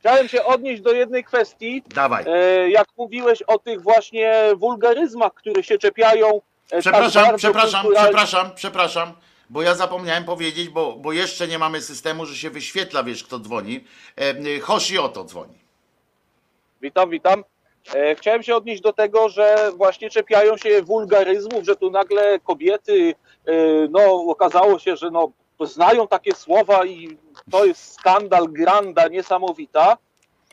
Chciałem się odnieść do jednej kwestii.
Dawaj.
E, jak mówiłeś o tych właśnie wulgaryzmach, które się czepiają. e, tak
Przepraszam,
bardzo
przepraszam,
kulturalnie.
przepraszam, przepraszam, bo ja zapomniałem powiedzieć, bo, bo jeszcze nie mamy systemu, że się wyświetla, wiesz, kto dzwoni. E, Hoshi oto dzwoni.
Witam, witam. E, chciałem się odnieść do tego, że właśnie czepiają się wulgaryzmów, że tu nagle kobiety, e, no okazało się, że no znają takie słowa i to jest skandal, granda, niesamowita.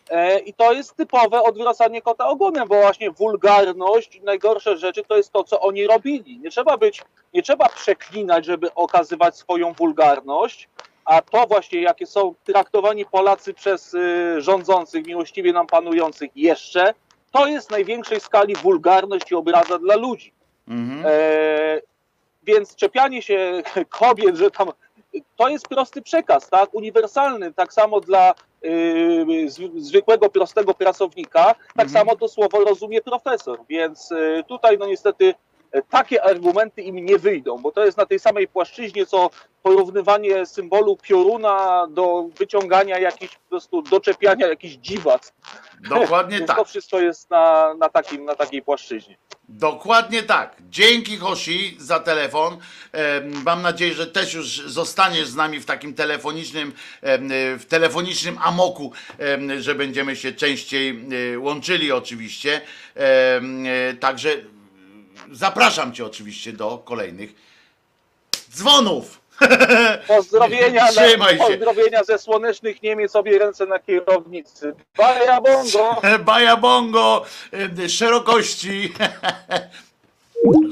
E, I to jest typowe odwracanie kota ogonem, bo właśnie wulgarność, najgorsze rzeczy to jest to, co oni robili. Nie trzeba być, nie trzeba przeklinać, żeby okazywać swoją wulgarność, a to właśnie, jakie są traktowani Polacy przez rządzących, miłościwie nam panujących jeszcze, to jest największej skali wulgarność i obraza dla ludzi.
Mhm.
E, więc czepianie się kobiet, że tam to jest prosty przekaz, tak? Uniwersalny, tak samo dla y, zw- zwykłego, prostego pracownika, tak
Mhm.
samo to słowo rozumie profesor. Więc y, tutaj, no niestety, takie argumenty im nie wyjdą, bo to jest na tej samej płaszczyźnie, co porównywanie symbolu pioruna do wyciągania jakichś po prostu doczepiania jakichś dziwac.
Dokładnie tak.
to wszystko jest na, na, takim, na takiej płaszczyźnie.
Dokładnie tak. Dzięki Hoshi za telefon. Mam nadzieję, że też już zostaniesz z nami w takim telefonicznym, em, w telefonicznym amoku, że będziemy się częściej e, łączyli oczywiście. E, Także zapraszam cię oczywiście do kolejnych dzwonów.
Pozdrowienia,
Trzymaj
na,
się.
pozdrowienia ze słonecznych Niemiec, obie ręce na kierownicy. Baja bongo!
Baja bongo, e, szerokości.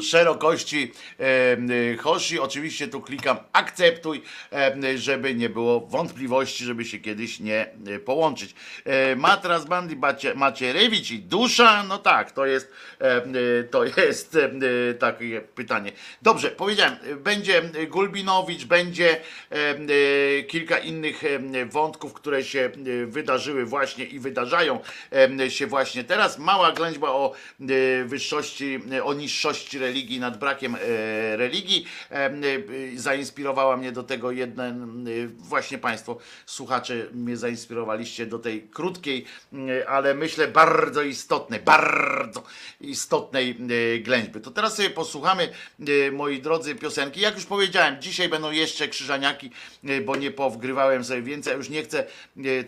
Szerokości e, Hoshi. Oczywiście tu klikam akceptuj, e, żeby nie było wątpliwości, żeby się kiedyś nie e, połączyć. E, Matras Bandi Macie- Macierewicz i Dusza, no tak, to jest, to jest takie pytanie. Dobrze, powiedziałem, będzie Gulbinowicz, będzie kilka innych wątków, które się wydarzyły właśnie i wydarzają się właśnie teraz. Mała ględźba o wyższości, o niższości religii nad brakiem e, religii. E, e, Zainspirowała mnie do tego jeden, właśnie Państwo, słuchacze mnie zainspirowaliście do tej krótkiej, ale myślę bardzo istotnej, bardzo istotnej ględźby. To teraz sobie posłuchamy, moi drodzy, piosenki. Jak już powiedziałem, dzisiaj będą jeszcze krzyżaniaki, bo nie powgrywałem sobie więcej. Już nie chcę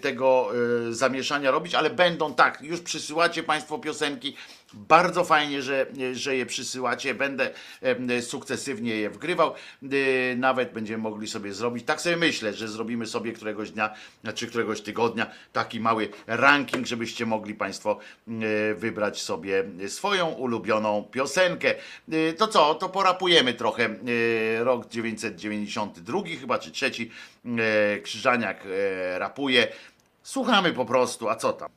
tego zamieszania robić, ale będą tak, już przysyłacie Państwo piosenki. Bardzo fajnie, że, że je przysyłacie. Będę sukcesywnie je wgrywał. Y, Nawet będziemy mogli sobie zrobić. Tak sobie myślę, że zrobimy sobie któregoś dnia, czy któregoś tygodnia taki mały ranking, żebyście mogli Państwo y, wybrać sobie swoją ulubioną piosenkę. Y, To co, to porapujemy trochę. Rok 992 chyba, czy trzeci. Krzyżaniak rapuje. Słuchamy po prostu, a co tam?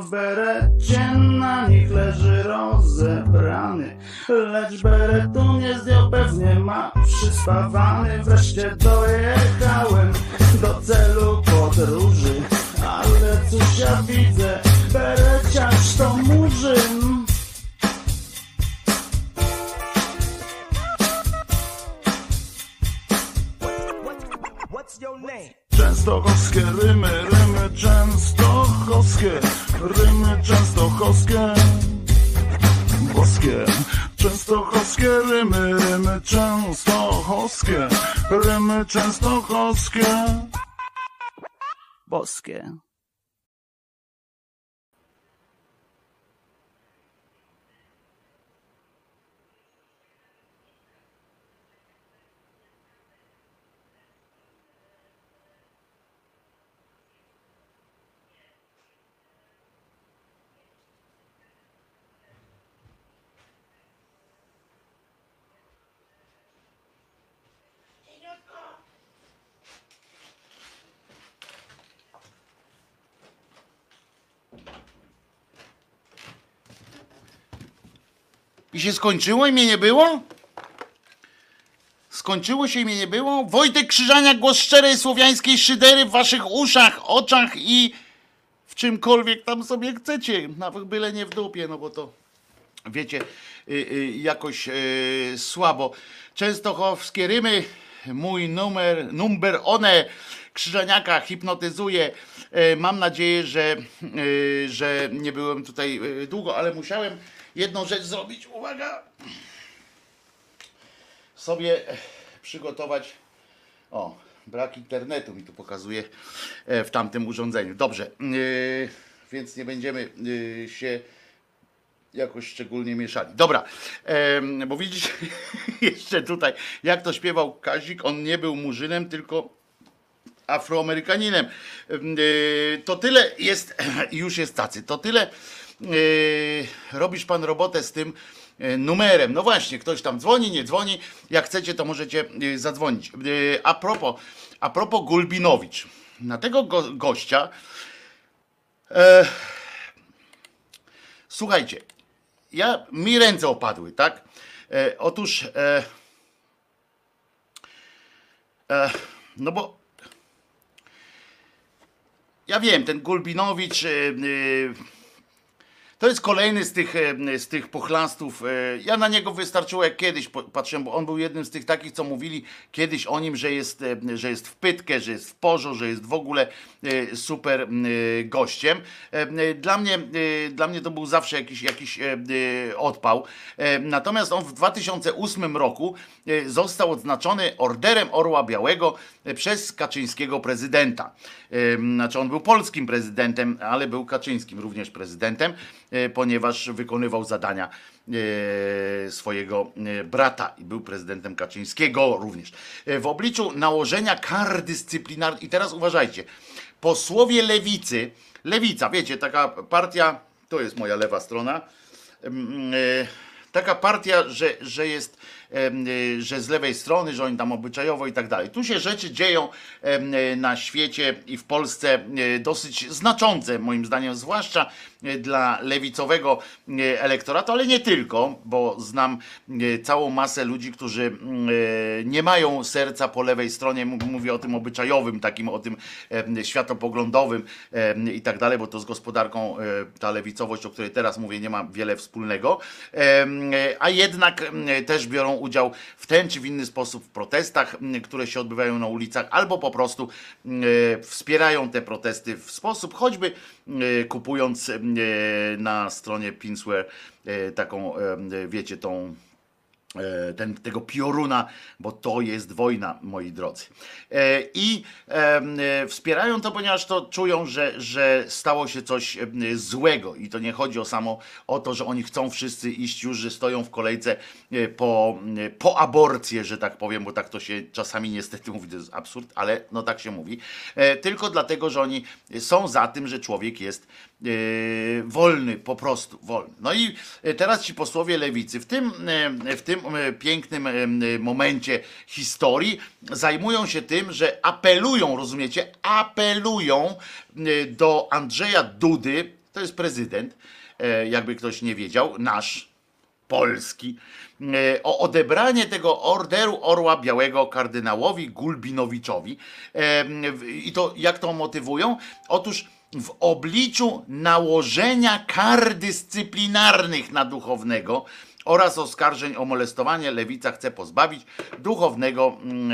W berecie na nich leży rozebrany, lecz beretu nie zdjął, pewnie ma przyspawany. Wreszcie dojechałem częstochowskie, boskie.
I się skończyło i mnie nie było? Skończyło się i mnie nie było? Wojtek Krzyżania, głos szczerej słowiańskiej szydery w waszych uszach, oczach i w czymkolwiek tam sobie chcecie. Nawet byle nie w dupie, no bo to wiecie, y, y, jakoś y, słabo. Częstochowskie rymy, mój numer, number one Krzyżaniaka hipnotyzuje. E, Mam nadzieję, że, y, że nie byłem tutaj y, długo, ale musiałem jedną rzecz zrobić. Uwaga! Sobie przygotować. O, brak internetu mi tu pokazuje e, w tamtym urządzeniu. Dobrze, yy, więc nie będziemy yy, się jakoś szczególnie mieszali. Dobra, em, bo widzicie, jeszcze tutaj, jak to śpiewał Kazik, on nie był murzynem, tylko afroamerykaninem. Em, yy, To tyle jest, już jest tacy, to tyle yy, robisz pan robotę z tym yy, numerem. No właśnie, ktoś tam dzwoni, nie dzwoni. Jak chcecie, to możecie yy, zadzwonić. Yy, A propos, a propos Gulbinowicz. Na tego go, gościa e, słuchajcie, ja, mi ręce opadły, tak? E, otóż, e, e, no bo ja wiem, ten Gulbinowicz e, e, to jest kolejny z tych, e, z tych pochlastów. e, Ja na niego wystarczyło jak kiedyś patrzyłem, bo on był jednym z tych takich, co mówili kiedyś o nim, że jest, e, że jest w pytkę, że jest w porzo, że jest w ogóle super gościem. Dla mnie, dla mnie to był zawsze jakiś, jakiś odpał. Natomiast on w 2008 roku został odznaczony Orderem Orła Białego przez Kaczyńskiego prezydenta. Znaczy on był polskim prezydentem, ale był kaczyńskim również prezydentem, ponieważ wykonywał zadania e, swojego e, brata i był prezydentem Kaczyńskiego również. E, W obliczu nałożenia kar dyscyplinarnych, i teraz uważajcie, posłowie lewicy, lewica, wiecie, taka partia, to jest moja lewa strona, mm, e, taka partia, że, że jest, że z lewej strony, że oni tam obyczajowo i tak dalej. Tu się rzeczy dzieją na świecie i w Polsce dosyć znaczące, moim zdaniem, zwłaszcza dla lewicowego y, elektoratu, ale nie tylko, bo znam y, całą masę ludzi, którzy y, nie mają serca po lewej stronie, mówię o tym obyczajowym, takim o tym światopoglądowym i tak dalej, bo to z gospodarką e, ta lewicowość, o której teraz mówię, nie ma wiele wspólnego, e, a jednak też biorą udział w ten czy w inny sposób w protestach, które się odbywają na ulicach, albo po prostu e, wspierają te protesty w sposób choćby e, kupując e, na stronie Pinsware e, taką, em, wiecie, tą e, ten, tego pioruna, bo to jest wojna, moi drodzy. E, I e, wspierają to, ponieważ to czują, że, że stało się coś złego i to nie chodzi o samo o to, że oni chcą wszyscy iść już, że stoją w kolejce e, po, e, po aborcję, że tak powiem, bo tak to się czasami niestety mówi, to jest absurd, ale no tak się mówi, E, tylko dlatego, że oni są za tym, że człowiek jest e, wolny, po prostu wolny. No i e, teraz ci posłowie lewicy w tym, e, w tym e, pięknym e, momencie historii zajmują się tym, że apelują, rozumiecie, apelują e, do Andrzeja Dudy, to jest prezydent, e, jakby ktoś nie wiedział, nasz, Polski e, o odebranie tego orderu Orła Białego kardynałowi Gulbinowiczowi. E, I to jak to motywują? Otóż w obliczu nałożenia kar dyscyplinarnych na duchownego oraz oskarżeń o molestowanie lewica chce pozbawić duchownego mm,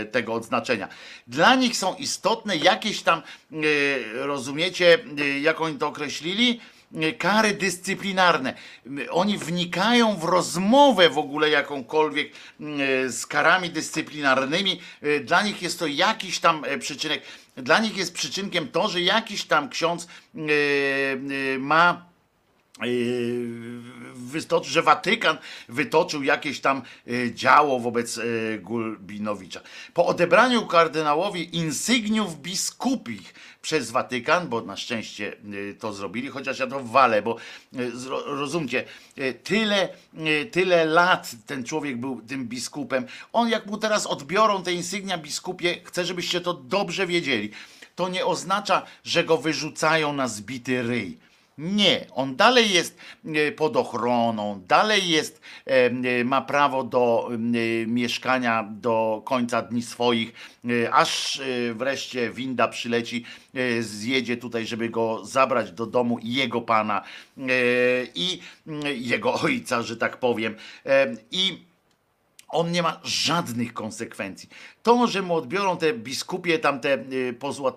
e, tego odznaczenia. Dla nich są istotne jakieś tam, e, rozumiecie, e, jak oni to określili? E, kary dyscyplinarne. M, Oni wnikają w rozmowę w ogóle jakąkolwiek m, e, z karami dyscyplinarnymi. E, Dla nich jest to jakiś tam e, przyczynek. Dla nich jest przyczynkiem to, że jakiś tam ksiądz e, e, ma wystoczył, że Watykan wytoczył jakieś tam e, działo wobec e, Gulbinowicza. Po odebraniu kardynałowi insygniów biskupich przez Watykan, bo na szczęście e, to zrobili, chociaż ja to walę, bo zro- rozumcie, e, tyle, tyle lat ten człowiek był tym biskupem. On jak mu teraz odbiorą te insygnia biskupie, chcę, żebyście to dobrze wiedzieli. To nie oznacza, że go wyrzucają na zbity ryj. Nie, on dalej jest e, pod ochroną, dalej jest, e, e, ma prawo do mieszkania do końca dni swoich, aż wreszcie winda przyleci, zjedzie tutaj, żeby go zabrać do domu jego pana i mm, jego ojca, że tak powiem. I on nie ma żadnych konsekwencji. To, że mu odbiorą te biskupie, tam te y,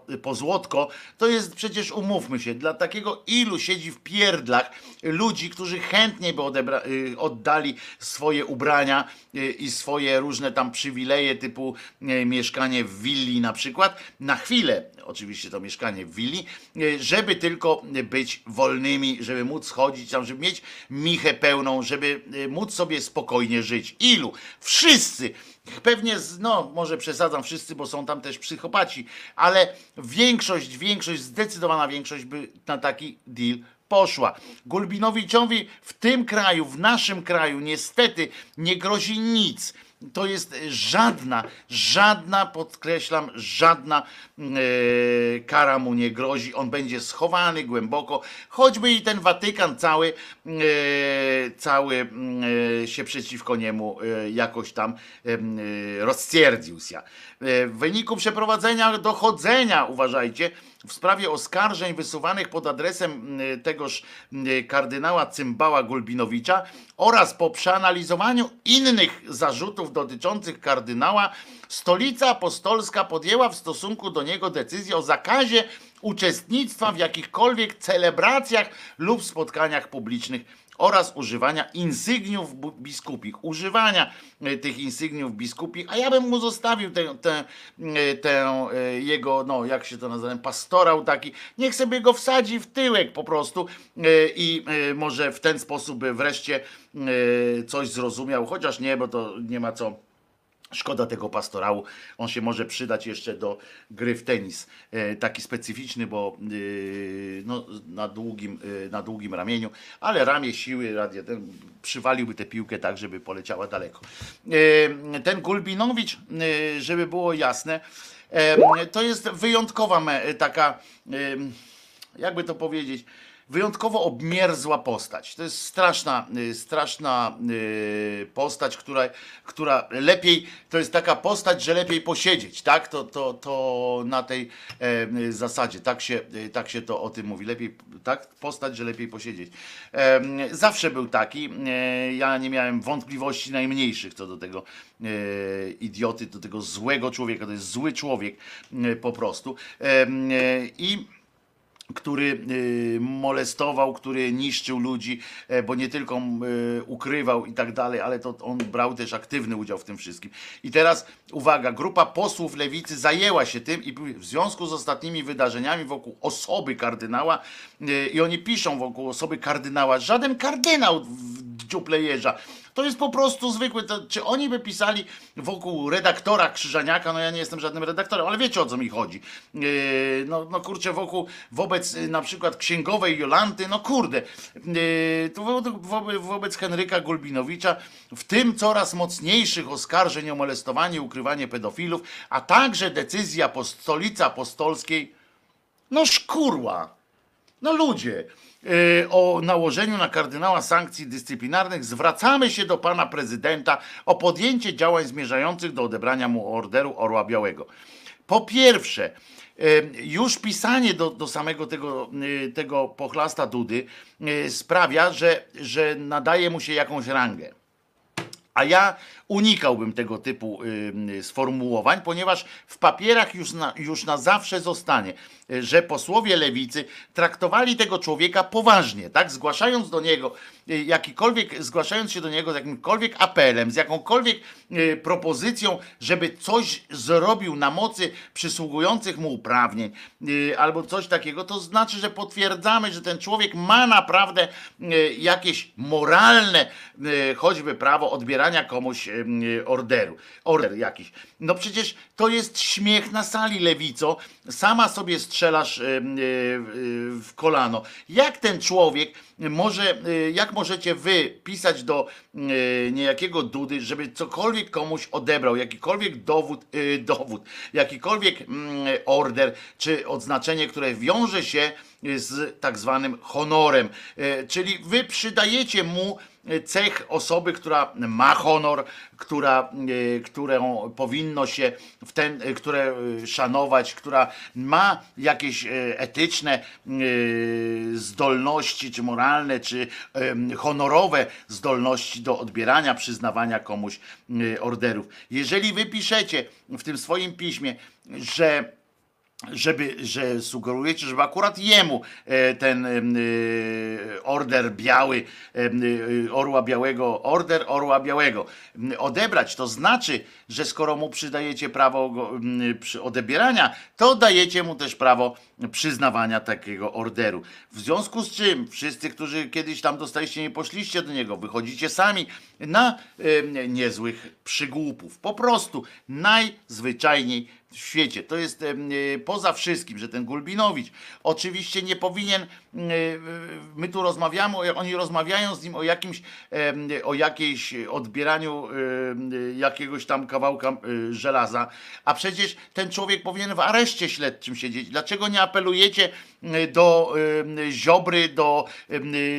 y, pozłotko, to jest przecież, umówmy się, dla takiego ilu siedzi w pierdlach ludzi, którzy chętnie by odebra- y, oddali swoje ubrania i swoje różne tam przywileje, typu mieszkanie w willi na przykład, na chwilę, oczywiście to mieszkanie w willi, żeby tylko być wolnymi, żeby móc chodzić tam, żeby mieć michę pełną, żeby móc sobie spokojnie żyć. Ilu? Wszyscy. Pewnie, no może przesadzam wszyscy, bo są tam też psychopaci, ale większość, większość, zdecydowana większość by na taki deal poszła. Gulbinowiczowi w tym kraju, w naszym kraju niestety nie grozi nic. To jest żadna, żadna, podkreślam, żadna e, kara mu nie grozi. On będzie schowany głęboko, choćby i ten Watykan cały, e, cały mm, e, się przeciwko niemu e, jakoś tam e, m, e, rozstwierdził się. E, W wyniku przeprowadzenia dochodzenia, uważajcie, w sprawie oskarżeń wysuwanych pod adresem mm, tegoż mm, kardynała Cymbała Gulbinowicza oraz po przeanalizowaniu innych zarzutów dotyczących kardynała, stolica apostolska podjęła w stosunku do niego decyzję o zakazie uczestnictwa w jakichkolwiek celebracjach lub spotkaniach publicznych oraz używania insygniów biskupich. Używania e, tych insygniów biskupich, a ja bym mu zostawił tę, tę, e, e, jego, no jak się to nazywa, pastorał taki, niech sobie go wsadzi w tyłek po prostu i może w ten sposób wreszcie coś zrozumiał, chociaż nie, bo to nie ma co Szkoda tego pastorału. On się może przydać jeszcze do gry w tenis. E, taki specyficzny, bo yy, no, na, długim, yy, na długim ramieniu, ale ramię siły, radia, ten, przywaliłby tę piłkę tak, żeby poleciała daleko. E, ten Gulbinowicz, yy, żeby było jasne, e, to jest wyjątkowa taka, e, jakby to powiedzieć, wyjątkowo obmierzła postać. To jest straszna, y, straszna y, postać, która, która lepiej, to jest taka postać, że lepiej posiedzieć, tak? To, to, to na tej zasadzie, tak się, y, tak się to o tym mówi. Lepiej, tak? Postać, że lepiej posiedzieć. Zawsze był taki. E, ja nie miałem wątpliwości najmniejszych co do tego e, idioty, do tego złego człowieka. To jest zły człowiek e, po prostu. I który y, molestował, który niszczył ludzi, e, bo nie tylko y, ukrywał i tak dalej, ale to on brał też aktywny udział w tym wszystkim. I teraz uwaga, grupa posłów lewicy zajęła się tym i w związku z ostatnimi wydarzeniami wokół osoby kardynała y, i oni piszą wokół osoby kardynała, żaden kardynał w dziuple jeża. To jest po prostu zwykły. To, czy oni by pisali wokół redaktora Krzyżaniaka? No ja nie jestem żadnym redaktorem, ale wiecie o co mi chodzi. Yy, no, no kurczę, wokół wobec yy, na przykład księgowej Jolanty, no kurde, yy, to wo, wobec, Henryka Gulbinowicza, w tym coraz mocniejszych oskarżeń o molestowanie, ukrywanie pedofilów, a także decyzja stolicy apostolskiej, no szkurła. No ludzie, o nałożeniu na kardynała sankcji dyscyplinarnych zwracamy się do pana prezydenta o podjęcie działań zmierzających do odebrania mu orderu Orła Białego. Po pierwsze, yy, już pisanie do, do samego tego, yy, tego pochlasta Dudy sprawia, że, że nadaje mu się jakąś rangę. A ja unikałbym tego typu sformułowań, ponieważ w papierach już na, już na zawsze zostanie, y, że posłowie lewicy traktowali tego człowieka poważnie, tak? Zgłaszając do niego y, jakikolwiek, zgłaszając się do niego z jakimkolwiek apelem, z jakąkolwiek y, propozycją, żeby coś zrobił na mocy przysługujących mu uprawnień, albo coś takiego, to znaczy, że potwierdzamy, że ten człowiek ma naprawdę jakieś moralne, choćby prawo odbierania komuś orderu, order jakiś. No przecież to jest śmiech na sali, lewico. Sama sobie strzelasz y, y, w kolano. Jak ten człowiek może, jak możecie wy pisać do niejakiego Dudy, żeby cokolwiek komuś odebrał, jakikolwiek dowód, dowód jakikolwiek mm, order, czy odznaczenie, które wiąże się z tak zwanym honorem. Czyli wy przydajecie mu cech osoby, która ma honor, która, y, którą powinno się w ten, y, które y, szanować, która ma jakieś etyczne zdolności, czy moralne, czy honorowe zdolności do odbierania, przyznawania komuś orderów. Jeżeli wy piszecie w tym swoim piśmie, że żeby, że sugerujecie, żeby akurat jemu e, ten e, order biały, e, orła białego, order orła białego m, odebrać, to znaczy, że skoro mu przydajecie prawo go, m, przy odebierania, to dajecie mu też prawo przyznawania takiego orderu. W związku z czym wszyscy, którzy kiedyś tam dostaliście, nie poszliście do niego, wychodzicie sami na niezłych przygłupów. Po prostu najzwyczajniej w świecie. To jest e, poza wszystkim, że ten Gulbinowicz oczywiście nie powinien, my tu rozmawiamy, oni rozmawiają z nim o jakimś, o jakiejś odbieraniu jakiegoś tam kawałka żelaza, a przecież ten człowiek powinien w areszcie śledczym siedzieć. Dlaczego nie apelujecie do Ziobry, do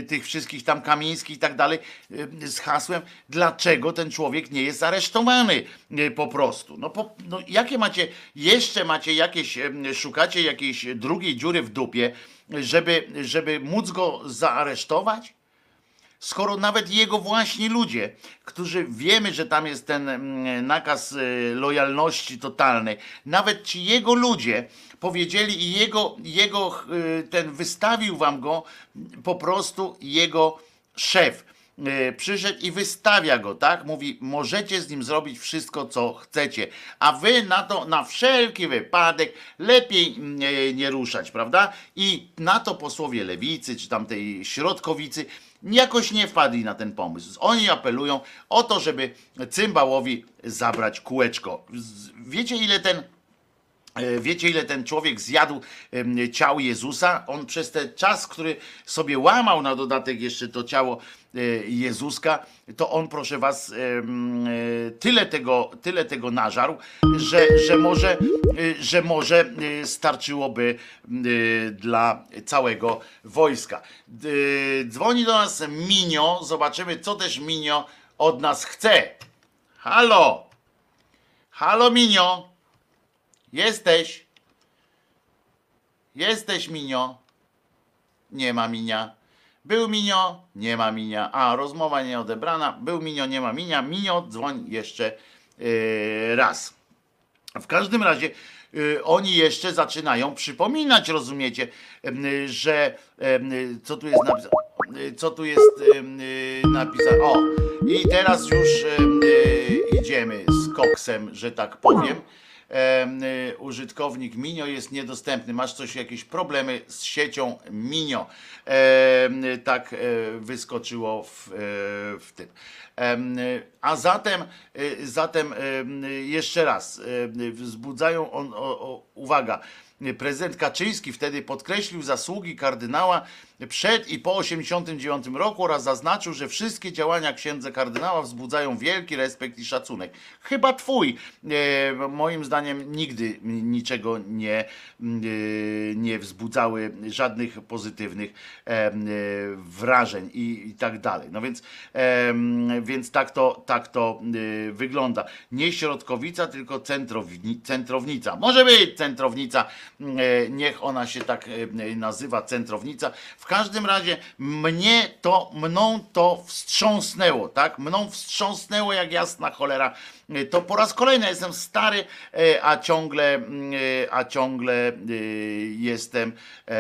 tych wszystkich tam Kamińskich i tak dalej z hasłem, dlaczego ten człowiek nie jest aresztowany e, po prostu. No, po, no jakie macie, jeszcze macie jakieś, szukacie jakiejś drugiej dziury w dupie, żeby, żeby móc go zaaresztować? skoro nawet jego właśnie ludzie, którzy wiemy, że tam jest ten mm, nakaz y, lojalności totalnej, nawet ci jego ludzie powiedzieli i jego, jego y, ten wystawił wam go po prostu jego szef. E, przyszedł i wystawia go, tak? Mówi, możecie z nim zrobić wszystko, co chcecie, a wy na to, na wszelki wypadek, lepiej nie, nie ruszać, prawda? I na to posłowie lewicy, czy tam tej środkowicy, jakoś nie wpadli na ten pomysł. Oni apelują o to, żeby cymbałowi zabrać kółeczko. Wiecie, ile ten Wiecie, ile ten człowiek zjadł ciał Jezusa? On przez ten czas, który sobie łamał na dodatek jeszcze to ciało e, Jezuska, to on, proszę was, e, tyle tego, tyle tego nażarł, że, że, może, e, że może e, starczyłoby e, dla całego wojska. Dzwoni do nas Minio, zobaczymy, co też Minio od nas chce. Halo! Halo, Minio! Jesteś. Jesteś, Minio. Nie ma Minia. Był Minio, nie ma Minia. A, rozmowa nie odebrana. Był Minio, nie ma Minia. Minio, dzwoń jeszcze yy, raz. W każdym razie y, oni jeszcze zaczynają przypominać, rozumiecie, em, y, że em, y, co tu jest napisane? Y, Co tu jest em, y, napisane? O, i teraz już em, idziemy z koksem, że tak powiem. Y, Użytkownik Minio jest niedostępny. Masz coś, jakieś problemy z siecią Minio. Y, Tak e, wyskoczyło w, e, w tym. Y, A zatem, zatem em, jeszcze raz, wzbudzają on, o, o, uwaga, prezydent Kaczyński wtedy podkreślił zasługi kardynała przed i po 1989 roku oraz zaznaczył, że wszystkie działania księdza kardynała wzbudzają wielki respekt i szacunek. Chyba twój. E, moim zdaniem nigdy niczego nie, e, nie wzbudzały żadnych pozytywnych e, wrażeń i, i tak dalej. No więc, więc tak to, tak to wygląda. Nie środkowica, tylko centrowni, centrownica. Może być centrownica, niech ona się tak e, nazywa, centrownica. W każdym razie mnie to, mną to wstrząsnęło, tak? Mną wstrząsnęło jak jasna cholera. E, To po raz kolejny jestem stary, e, a ciągle, mm, e, a ciągle e, jestem, e,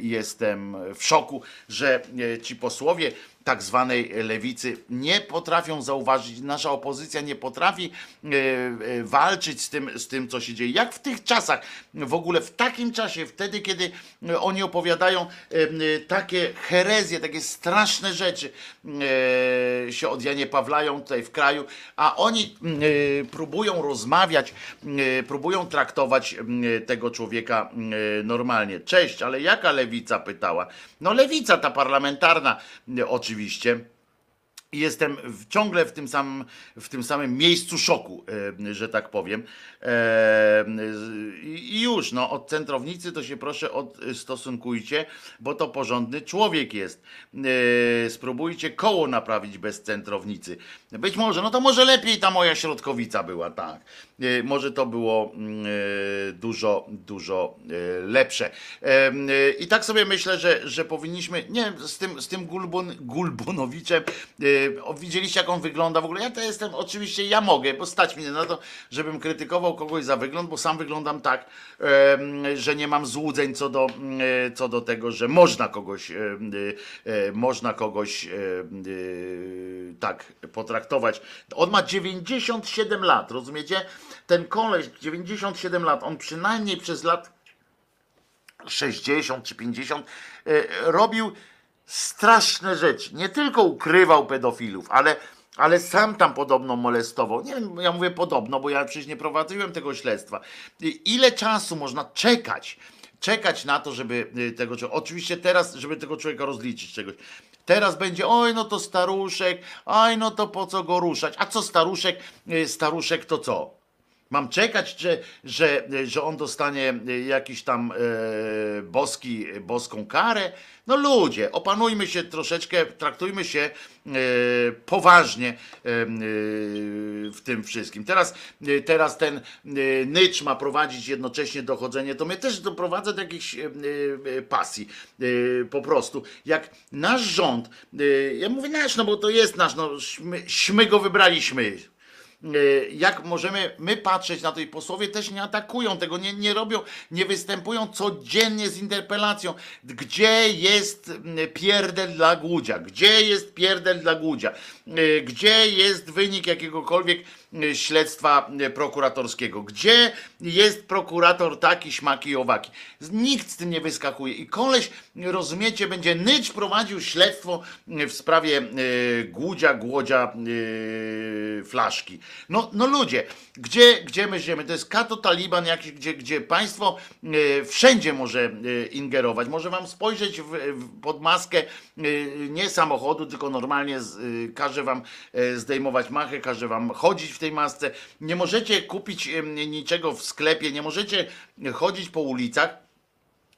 jestem w szoku, że e, ci posłowie tak zwanej lewicy nie potrafią zauważyć, nasza opozycja nie potrafi e, e, walczyć z tym, z tym, co się dzieje. Jak w tych czasach, w ogóle w takim czasie, wtedy, kiedy e, oni opowiadają takie herezje, takie straszne rzeczy się od Janie Pawlają tutaj w kraju, a oni próbują rozmawiać, próbują traktować tego człowieka normalnie. Cześć, ale jaka lewica pytała? No lewica ta parlamentarna e, oczywiście. Jestem ciągle w tym, samym, w tym samym miejscu szoku, e, że tak powiem. E, I już, no, od centrownicy to się proszę odstosunkujcie, bo to porządny człowiek jest. E, spróbujcie koło naprawić bez centrownicy. Być może, no to może lepiej ta moja środkowica była, tak. E, może to było mm, e, dużo, dużo e, lepsze. I tak sobie myślę, że, że powinniśmy, nie z tym, z tym Gulbun, Gulbunowiczem, widzieliście jak on wygląda w ogóle? Ja to jestem, oczywiście ja mogę, bo stać mnie na to, żebym krytykował kogoś za wygląd, bo sam wyglądam tak, że nie mam złudzeń co do, e, co do tego, że można kogoś, można kogoś tak potraktować. On ma 97 lat, rozumiecie? Ten koleś, 97 lat, on przynajmniej przez lat 60 czy 50 e, robił straszne rzeczy. Nie tylko ukrywał pedofilów, ale, ale sam tam podobno molestował. Nie ja mówię podobno, bo ja przecież nie prowadziłem tego śledztwa. Ile czasu można czekać? Czekać na to, żeby y, tego człowieka. Oczywiście teraz, żeby tego człowieka rozliczyć czegoś. Teraz będzie, oj, no to staruszek, oj, no to po co go ruszać? A co staruszek? Y, Staruszek to co? Mam czekać, że, że, że on dostanie jakiś tam e, boski, boską karę? No ludzie, opanujmy się troszeczkę, traktujmy się e, poważnie e, e, w tym wszystkim. Teraz, e, teraz ten e, nycz ma prowadzić jednocześnie dochodzenie, to mnie też doprowadza do jakiejś pasji. Po prostu. Jak nasz rząd, ja mówię nasz, no bo to jest nasz, no, śmy go wybraliśmy jak możemy my patrzeć na to i posłowie też nie atakują tego, nie, nie robią, nie występują codziennie z interpelacją. Gdzie jest mm, pierdel dla Głudzia? Gdzie jest pierdel dla Głudzia? Y, Gdzie jest wynik jakiegokolwiek y, śledztwa y, prokuratorskiego? Gdzie jest prokurator taki, śmaki i owaki? Nikt z tym nie wyskakuje. I koleś, rozumiecie, będzie nycz prowadził śledztwo y, w sprawie y, Głudzia, Głodzia, y, Flaszki. No, no ludzie, gdzie, gdzie my żyjemy? To jest kato taliban jakiś, gdzie, gdzie państwo y, wszędzie może y, ingerować. Może wam spojrzeć w, w, pod maskę y, nie samochodu, tylko normalnie z, y, każe wam y, zdejmować machę, każe wam chodzić w tej masce. Nie możecie kupić niczego w sklepie, nie możecie chodzić po ulicach.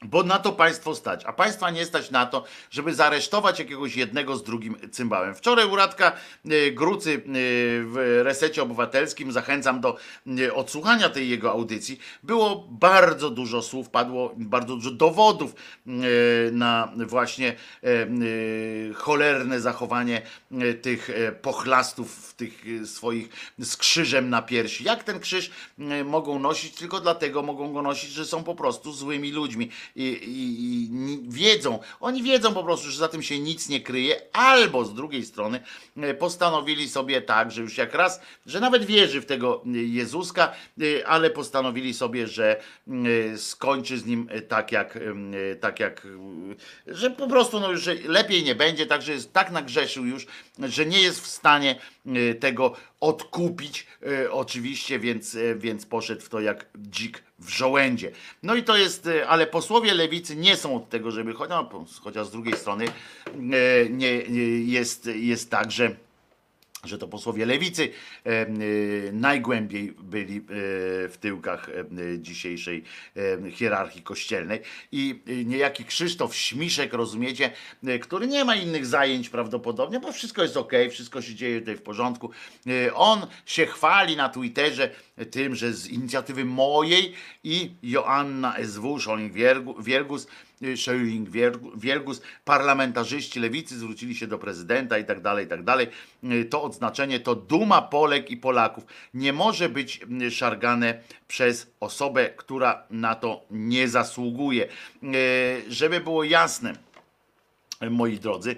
Bo na to państwo stać, a państwa nie stać na to, żeby zaresztować jakiegoś jednego z drugim cymbałem. Wczoraj u Radka y, Grucy y, w resecie obywatelskim, zachęcam do y, odsłuchania tej jego audycji, było bardzo dużo słów, padło bardzo dużo dowodów na właśnie cholerne zachowanie tych pochlastów tych swoich z krzyżem na piersi. Jak ten krzyż mogą nosić? Tylko dlatego mogą go nosić, że są po prostu złymi ludźmi i, i, i wiedzą, oni wiedzą po prostu, że za tym się nic nie kryje, albo z drugiej strony e, postanowili sobie tak, że już jak raz, że nawet wierzy w tego e, Jezuska, e, ale postanowili sobie, że skończy z nim tak jak, tak jak, że po prostu no już że lepiej nie będzie, także jest tak nagrzeszył już, że nie jest w stanie tego odkupić e, oczywiście, więc, e, więc poszedł w to jak dzik w żołędzie. No i to jest, e, ale posłowie lewicy nie są od tego, żeby, cho- no, chociaż z drugiej strony nie jest, jest tak, że że to posłowie lewicy e, e, najgłębiej byli e, w tyłkach dzisiejszej hierarchii kościelnej i niejaki Krzysztof Śmiszek, rozumiecie, który nie ma innych zajęć prawdopodobnie, bo wszystko jest ok, wszystko się dzieje tutaj w porządku. On się chwali na Twitterze tym, że z inicjatywy mojej i Joanna SW, Scholling-Wiergus, Scheuring Wielgus, parlamentarzyści lewicy zwrócili się do prezydenta i tak dalej, i tak dalej. To odznaczenie to duma Polek i Polaków. Nie może być mm, szargane przez osobę, która na to nie zasługuje. Żeby było jasne, moi drodzy.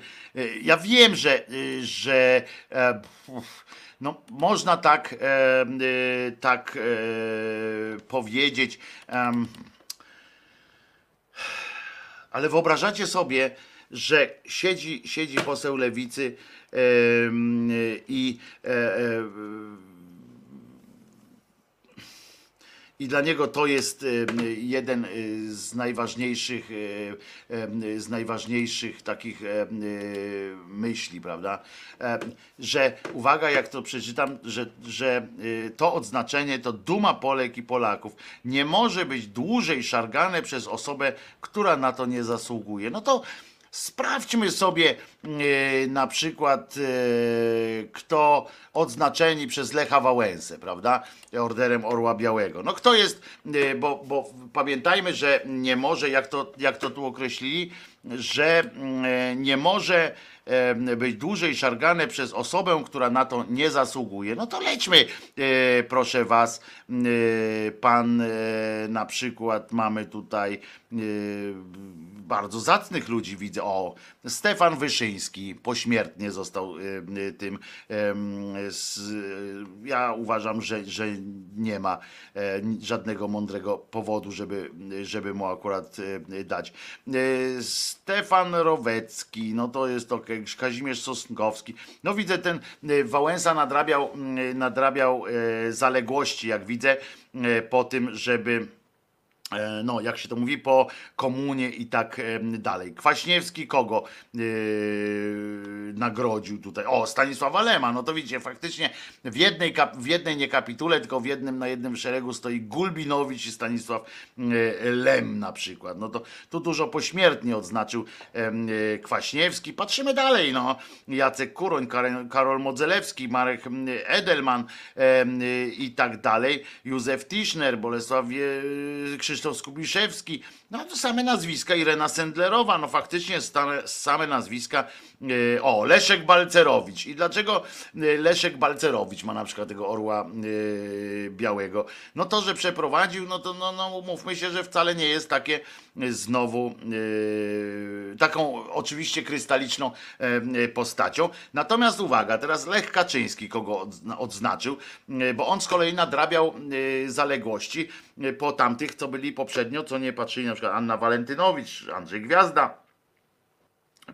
Ja wiem, że, że e, no, można tak, e, tak e, powiedzieć. Ale wyobrażacie sobie, że siedzi, siedzi poseł lewicy i e, e, i dla niego to jest em, jeden y, z najważniejszych, y, z najważniejszych takich y, myśli, prawda? Em, Że uwaga, jak to przeczytam, że, że y, to odznaczenie to duma Polek i Polaków nie może być dłużej szargane przez osobę, która na to nie zasługuje. No to Sprawdźmy sobie e, na przykład, e, kto odznaczeni przez Lecha Wałęsę, prawda? Orderem Orła Białego. No kto jest, e, bo, bo pamiętajmy, że nie może, jak to, jak to tu określili, że mm, e, nie może e, być dłużej szargane przez osobę, która na to nie zasługuje. No to lećmy, e, proszę was, e, pan na przykład mamy tutaj bardzo zacnych ludzi widzę. O, Stefan Wyszyński pośmiertnie został e, e, tym. z, ja uważam, że, że nie ma e, żadnego mądrego powodu, żeby, żeby mu akurat e, dać. E, Stefan Rowecki, no to jest ok, Kazimierz Sosnkowski. No widzę, ten Wałęsa nadrabiał, nadrabiał zaległości, jak widzę, po tym, żeby no, jak się to mówi, po komunie i tak em, dalej. Kwaśniewski kogo yy, nagrodził tutaj? O, Stanisława Lema. No to widzicie, faktycznie w jednej, w jednej nie kapitule, tylko w jednym na jednym szeregu stoi Gulbinowicz i Stanisław yy, Lem na przykład. No to tu dużo pośmiertnie odznaczył yy, Kwaśniewski. Patrzymy dalej, no. Jacek Kuroń, Karol, Karol Modzelewski, Marek Edelman i tak dalej. Józef Tischner, Bolesław Krzyż Krzysztof Skubiszewski, no to same nazwiska, Irena Sendlerowa, no faktycznie same nazwiska, o, Leszek Balcerowicz. I dlaczego e, Leszek Balcerowicz ma na przykład tego orła e, białego? No to, że przeprowadził, no to no, no, umówmy się, że wcale nie jest takie e, znowu e, taką oczywiście krystaliczną e, postacią. Natomiast uwaga, teraz Lech Kaczyński kogo odzna- odznaczył, e, bo on z kolei nadrabiał e, zaległości e, po tamtych, co byli poprzednio, co nie patrzyli, na przykład Anna Walentynowicz, Andrzej Gwiazda,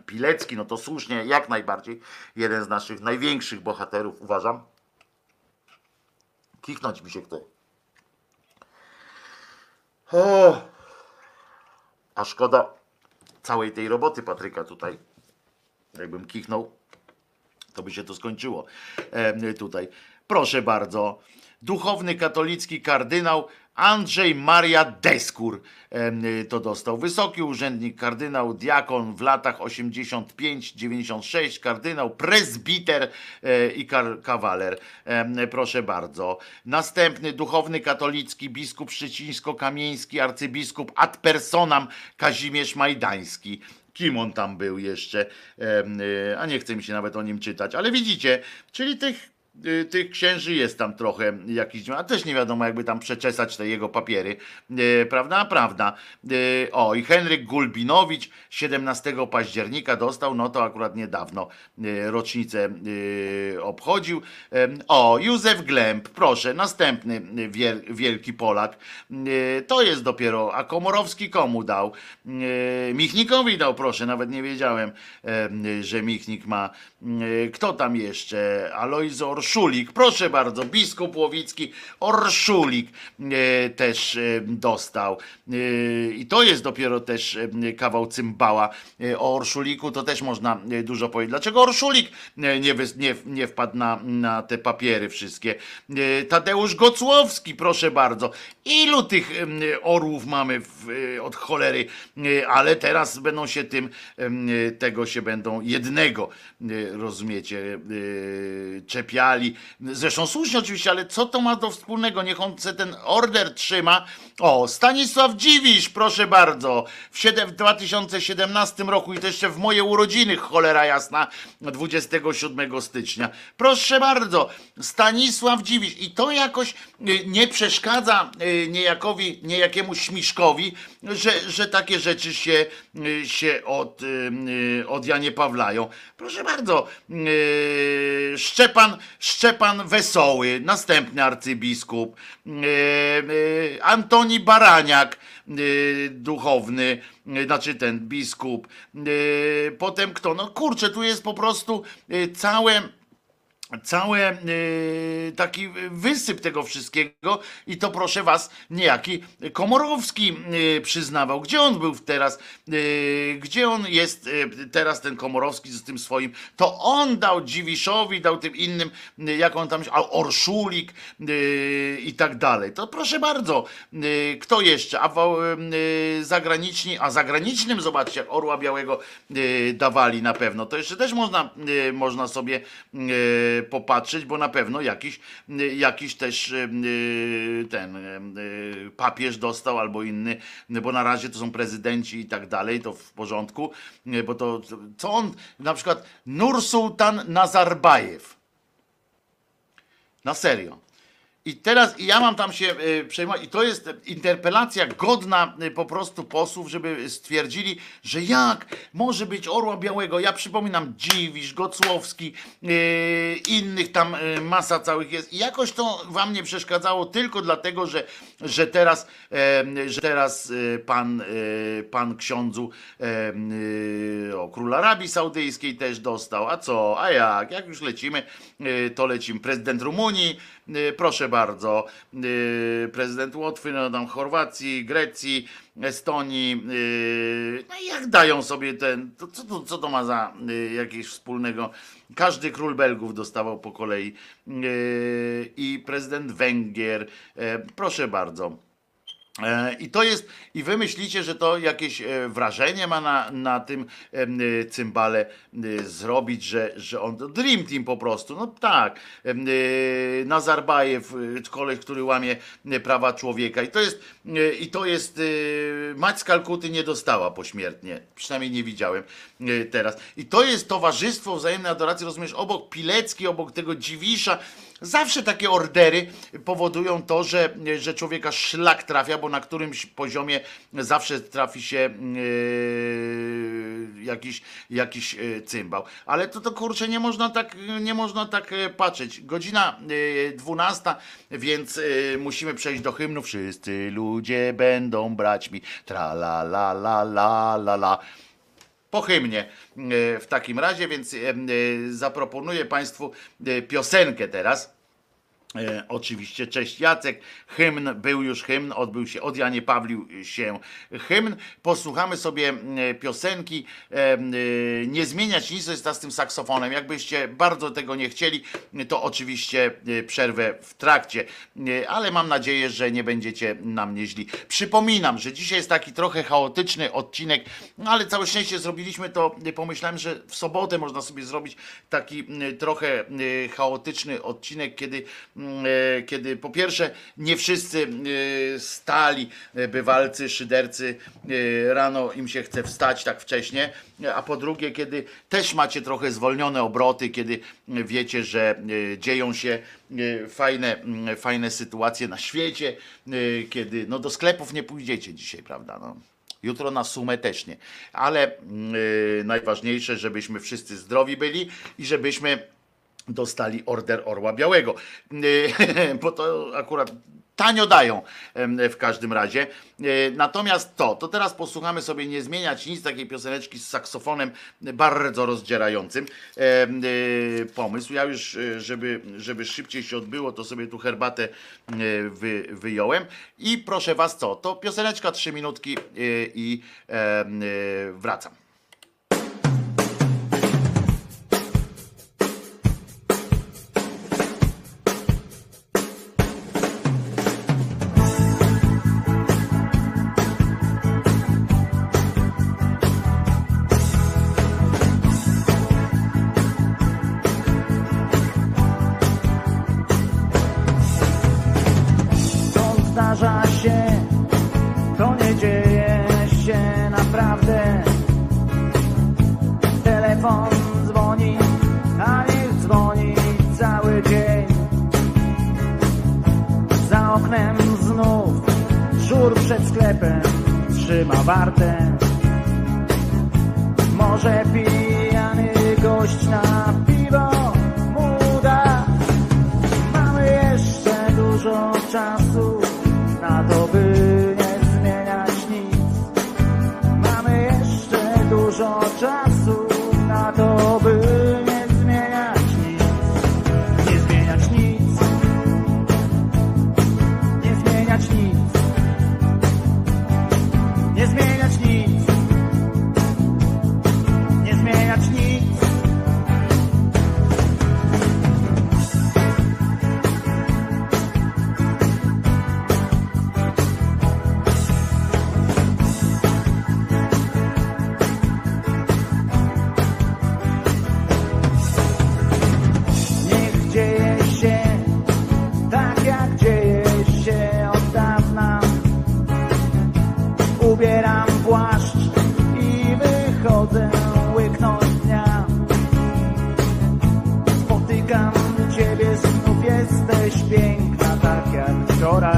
Pilecki, no to słusznie, jak najbardziej, jeden z naszych największych bohaterów, uważam. Kichnąć mi się chce. O, a szkoda całej tej roboty Patryka tutaj. Jakbym kichnął, to by się to skończyło e, tutaj. Proszę bardzo. Duchowny katolicki kardynał Andrzej Maria Deskur e, to dostał. Wysoki urzędnik, kardynał, diakon w latach 85-96, kardynał, prezbiter e, i kawaler. E, Proszę bardzo. Następny duchowny katolicki biskup szczecińsko-kamieński, arcybiskup ad personam Kazimierz Majdański kim on tam był jeszcze, y, a nie chce mi się nawet o nim czytać, ale widzicie, czyli tych, y, tych księży jest tam trochę jakiś, a też nie wiadomo jakby tam przeczesać te jego papiery, y, prawda, prawda. Y, O i Henryk Gulbinowicz 17 października dostał, no to akurat niedawno y, rocznicę y, obchodził. O, Józef Glemp, proszę, następny y, wiel, wielki Polak, Y, to jest dopiero, a Komorowski komu dał? Y, Michnikowi dał, proszę, nawet nie wiedziałem, em, że Michnik ma. Y, Kto tam jeszcze? Alojz Orszulik, proszę bardzo, biskup Łowicki, Orszulik y, też y, dostał. Y, I to jest dopiero też kawał cymbała. O Orszuliku to też można dużo powiedzieć. Dlaczego Orszulik nie, nie, nie wpadł na, na te papiery wszystkie? Tadeusz Gocłowski, proszę bardzo. Ilu tych orłów mamy w, od cholery, ale teraz będą się tym, tego się będą jednego, rozumiecie, y, czepiali. Zresztą słusznie oczywiście, ale co to ma do wspólnego? Niech on ten order trzyma. O, Stanisław Dziwisz, proszę bardzo, w, w 2017 roku i to jeszcze w moje urodziny, cholera jasna, 27 stycznia. Proszę bardzo, Stanisław Dziwisz i to jakoś y, nie przeszkadza y, niejakowi, niejakiemu Śmiszkowi, że, że takie rzeczy się, y, się od, od Janie Pawlają. Proszę bardzo, Szczepan, Szczepan Wesoły, następny arcybiskup, y, y, Antoni Baraniak, y, duchowny, znaczy ten biskup, potem kto? No kurczę, tu jest po prostu całe cały taki wysyp tego wszystkiego i to proszę was niejaki Komorowski y, przyznawał. Gdzie on był teraz? Y, gdzie on jest y, teraz ten Komorowski z tym swoim? To on dał Dziwiszowi, dał tym innym, jak on tam, a Orszulik i tak dalej. To proszę bardzo, kto jeszcze? A zagraniczni, a zagranicznym zobaczcie, jak Orła Białego dawali na pewno. To jeszcze też można, można sobie popatrzeć, bo na pewno jakiś, y, jakiś też y, y, ten y, papież dostał albo inny, y, bo na razie to są prezydenci i tak dalej, to w porządku, y, bo to co on, na przykład Nursultan Nazarbajew. Na serio. I teraz i ja mam tam się y, przejmować, i to jest interpelacja godna y, po prostu posłów, żeby stwierdzili, że jak może być Orła Białego. Ja przypominam Dziwisz, Gocłowski, y, innych tam masa całych jest. I jakoś to wam nie przeszkadzało tylko dlatego, że, że teraz, że teraz pan, pan ksiądzu o, król Arabii Saudyjskiej też dostał. A co? A jak? Jak już lecimy, to lecimy. Prezydent Rumunii, proszę bardzo, y, prezydent Łotwy, no tam Chorwacji, Grecji, Estonii, y, no jak dają sobie ten, to, co, to, co to ma za y, jakieś wspólnego? Każdy król Belgów dostawał po kolei y, i prezydent Węgier, proszę bardzo. E, I to jest, i wy myślicie, że to jakieś e, wrażenie ma na, na tym e, cymbale zrobić, że, że on to Dream Team po prostu. No tak. Nazarbajew, koleś, który łamie prawa człowieka. I to jest, i to jest Mać z Kalkuty nie dostała pośmiertnie. Przynajmniej nie widziałem teraz. I to jest towarzystwo wzajemnej adoracji, rozumiesz, obok Pilecki, obok tego Dziwisza. Zawsze takie ordery powodują to, że, że człowieka szlak trafia, bo na którymś poziomie zawsze trafi się yy, jakiś, jakiś yy, cymbał. Ale to, to kurczę, nie można tak, nie można tak e, patrzeć. Godzina yy, 12, więc yy, musimy przejść do hymnu. Wszyscy ludzie będą braćmi. Tra la la la la la la po hymnie e, w takim razie, więc e, e, zaproponuję Państwu e, piosenkę teraz. E, oczywiście, cześć Jacek. Hymn, był już hymn, odbył się, od Janie Pawlił się hymn. Posłuchamy sobie piosenki. E, e, nie zmieniać nic, to jest ta z tym saksofonem. Jakbyście bardzo tego nie chcieli, to oczywiście e, przerwę w trakcie, E, ale mam nadzieję, że nie będziecie na mnie źli. Przypominam, że dzisiaj jest taki trochę chaotyczny odcinek, no ale całe szczęście zrobiliśmy to. Pomyślałem, że w sobotę można sobie zrobić taki trochę chaotyczny odcinek, kiedy, kiedy po pierwsze nie wszyscy e, stali e, bywalcy, szydercy, e, rano im się chce wstać tak wcześnie, a po drugie, kiedy też macie trochę zwolnione obroty, kiedy wiecie, że e, dzieją się e, fajne, fajne sytuacje na świecie, e, kiedy no do sklepów nie pójdziecie dzisiaj, prawda? No. Jutro na sumę też nie. Ale najważniejsze, żebyśmy wszyscy zdrowi byli i żebyśmy dostali order Orła Białego. Bo to akurat tanio dają w każdym razie. Y, Natomiast to, to teraz posłuchamy sobie nie zmieniać nic takiej pioseneczki z saksofonem bardzo rozdzierającym. Y, Pomysł. Ja już, y, żeby, żeby szybciej się odbyło, to sobie tu herbatę wy, wyjąłem. I proszę was co, to pioseneczka trzy minutki i wracam.
horas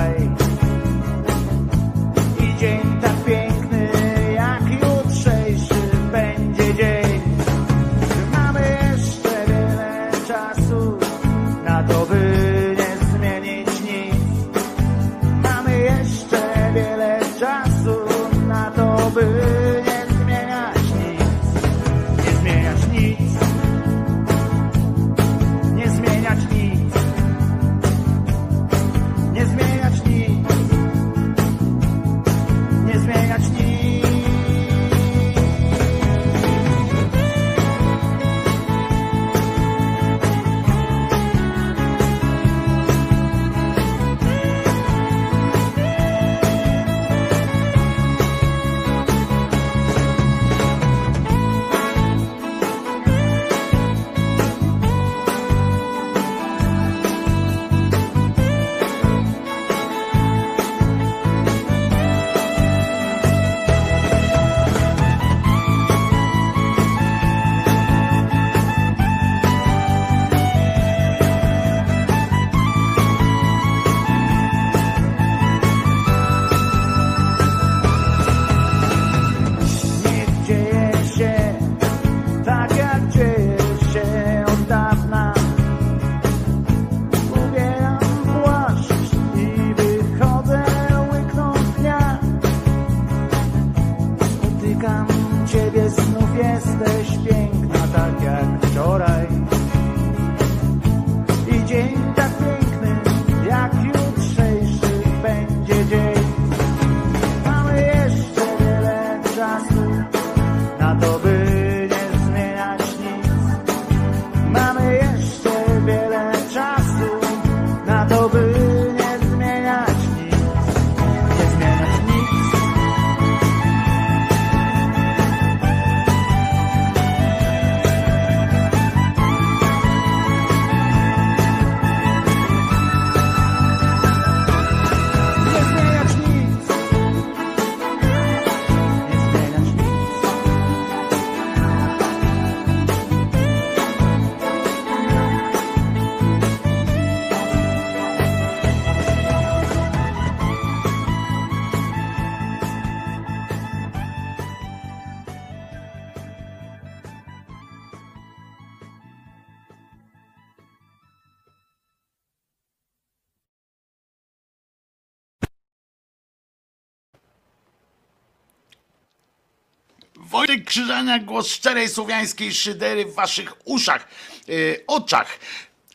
Wojtek Krzyżania, głos szczerej słowiańskiej szydery w waszych uszach, yy, oczach,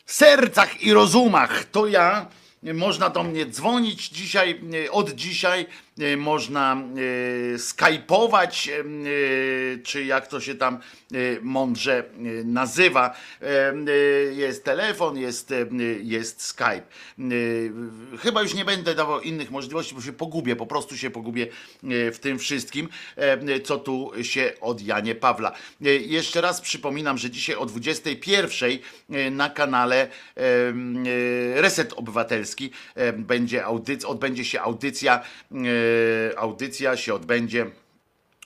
sercach i rozumach. To ja. Można do mnie dzwonić dzisiaj, yy, od dzisiaj można yy, skypować, yy, czy jak to się tam mądrze nazywa. Jest telefon, jest, jest Skype. Chyba już nie będę dawał innych możliwości, bo się pogubię, po prostu się pogubię w tym wszystkim, co tu się od Janie Pawla. Jeszcze raz przypominam, że dzisiaj o 21 yy, na kanale Reset Obywatelski będzie audyc- odbędzie się audycja, audycja się odbędzie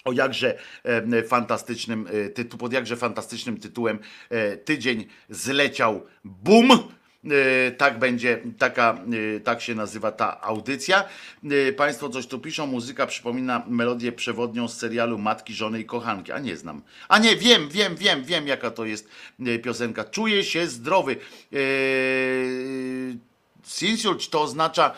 o jakże e, fantastycznym e, tytuł, pod jakże fantastycznym tytułem e, Tydzień zleciał bum. E, Tak będzie, taka, e, tak się nazywa ta audycja. E, Państwo coś tu piszą, muzyka przypomina melodię przewodnią z serialu Matki, Żony i Kochanki. A nie znam. A nie, wiem, wiem, wiem, wiem jaka to jest e, piosenka. Czuję się zdrowy. E, Sinsulć to oznacza,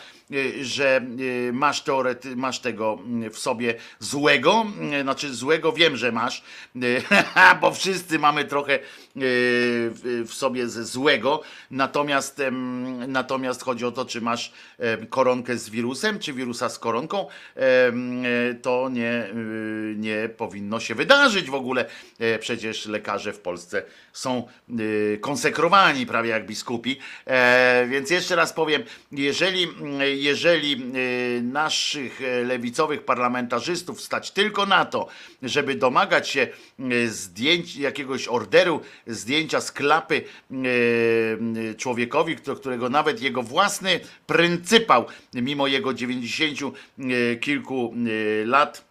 że y, masz, teorety, masz tego mm, w sobie złego, y, znaczy złego wiem, że masz, y, bo wszyscy mamy trochę y, w w sobie ze złego, natomiast, natomiast chodzi o to, czy masz koronkę z wirusem, czy wirusa z koronką, y, to nie, y, nie powinno się wydarzyć w ogóle. E, Przecież lekarze w Polsce są konsekrowani prawie jak biskupi, E, więc jeszcze raz powiem, jeżeli, jeżeli naszych e, lewicowych parlamentarzystów stać tylko na to, żeby domagać się zdjęć, jakiegoś orderu, zdjęcia z klapy y, człowiekowi, którego nawet jego własny pryncypał, mimo jego 90 y, kilku y, lat, e,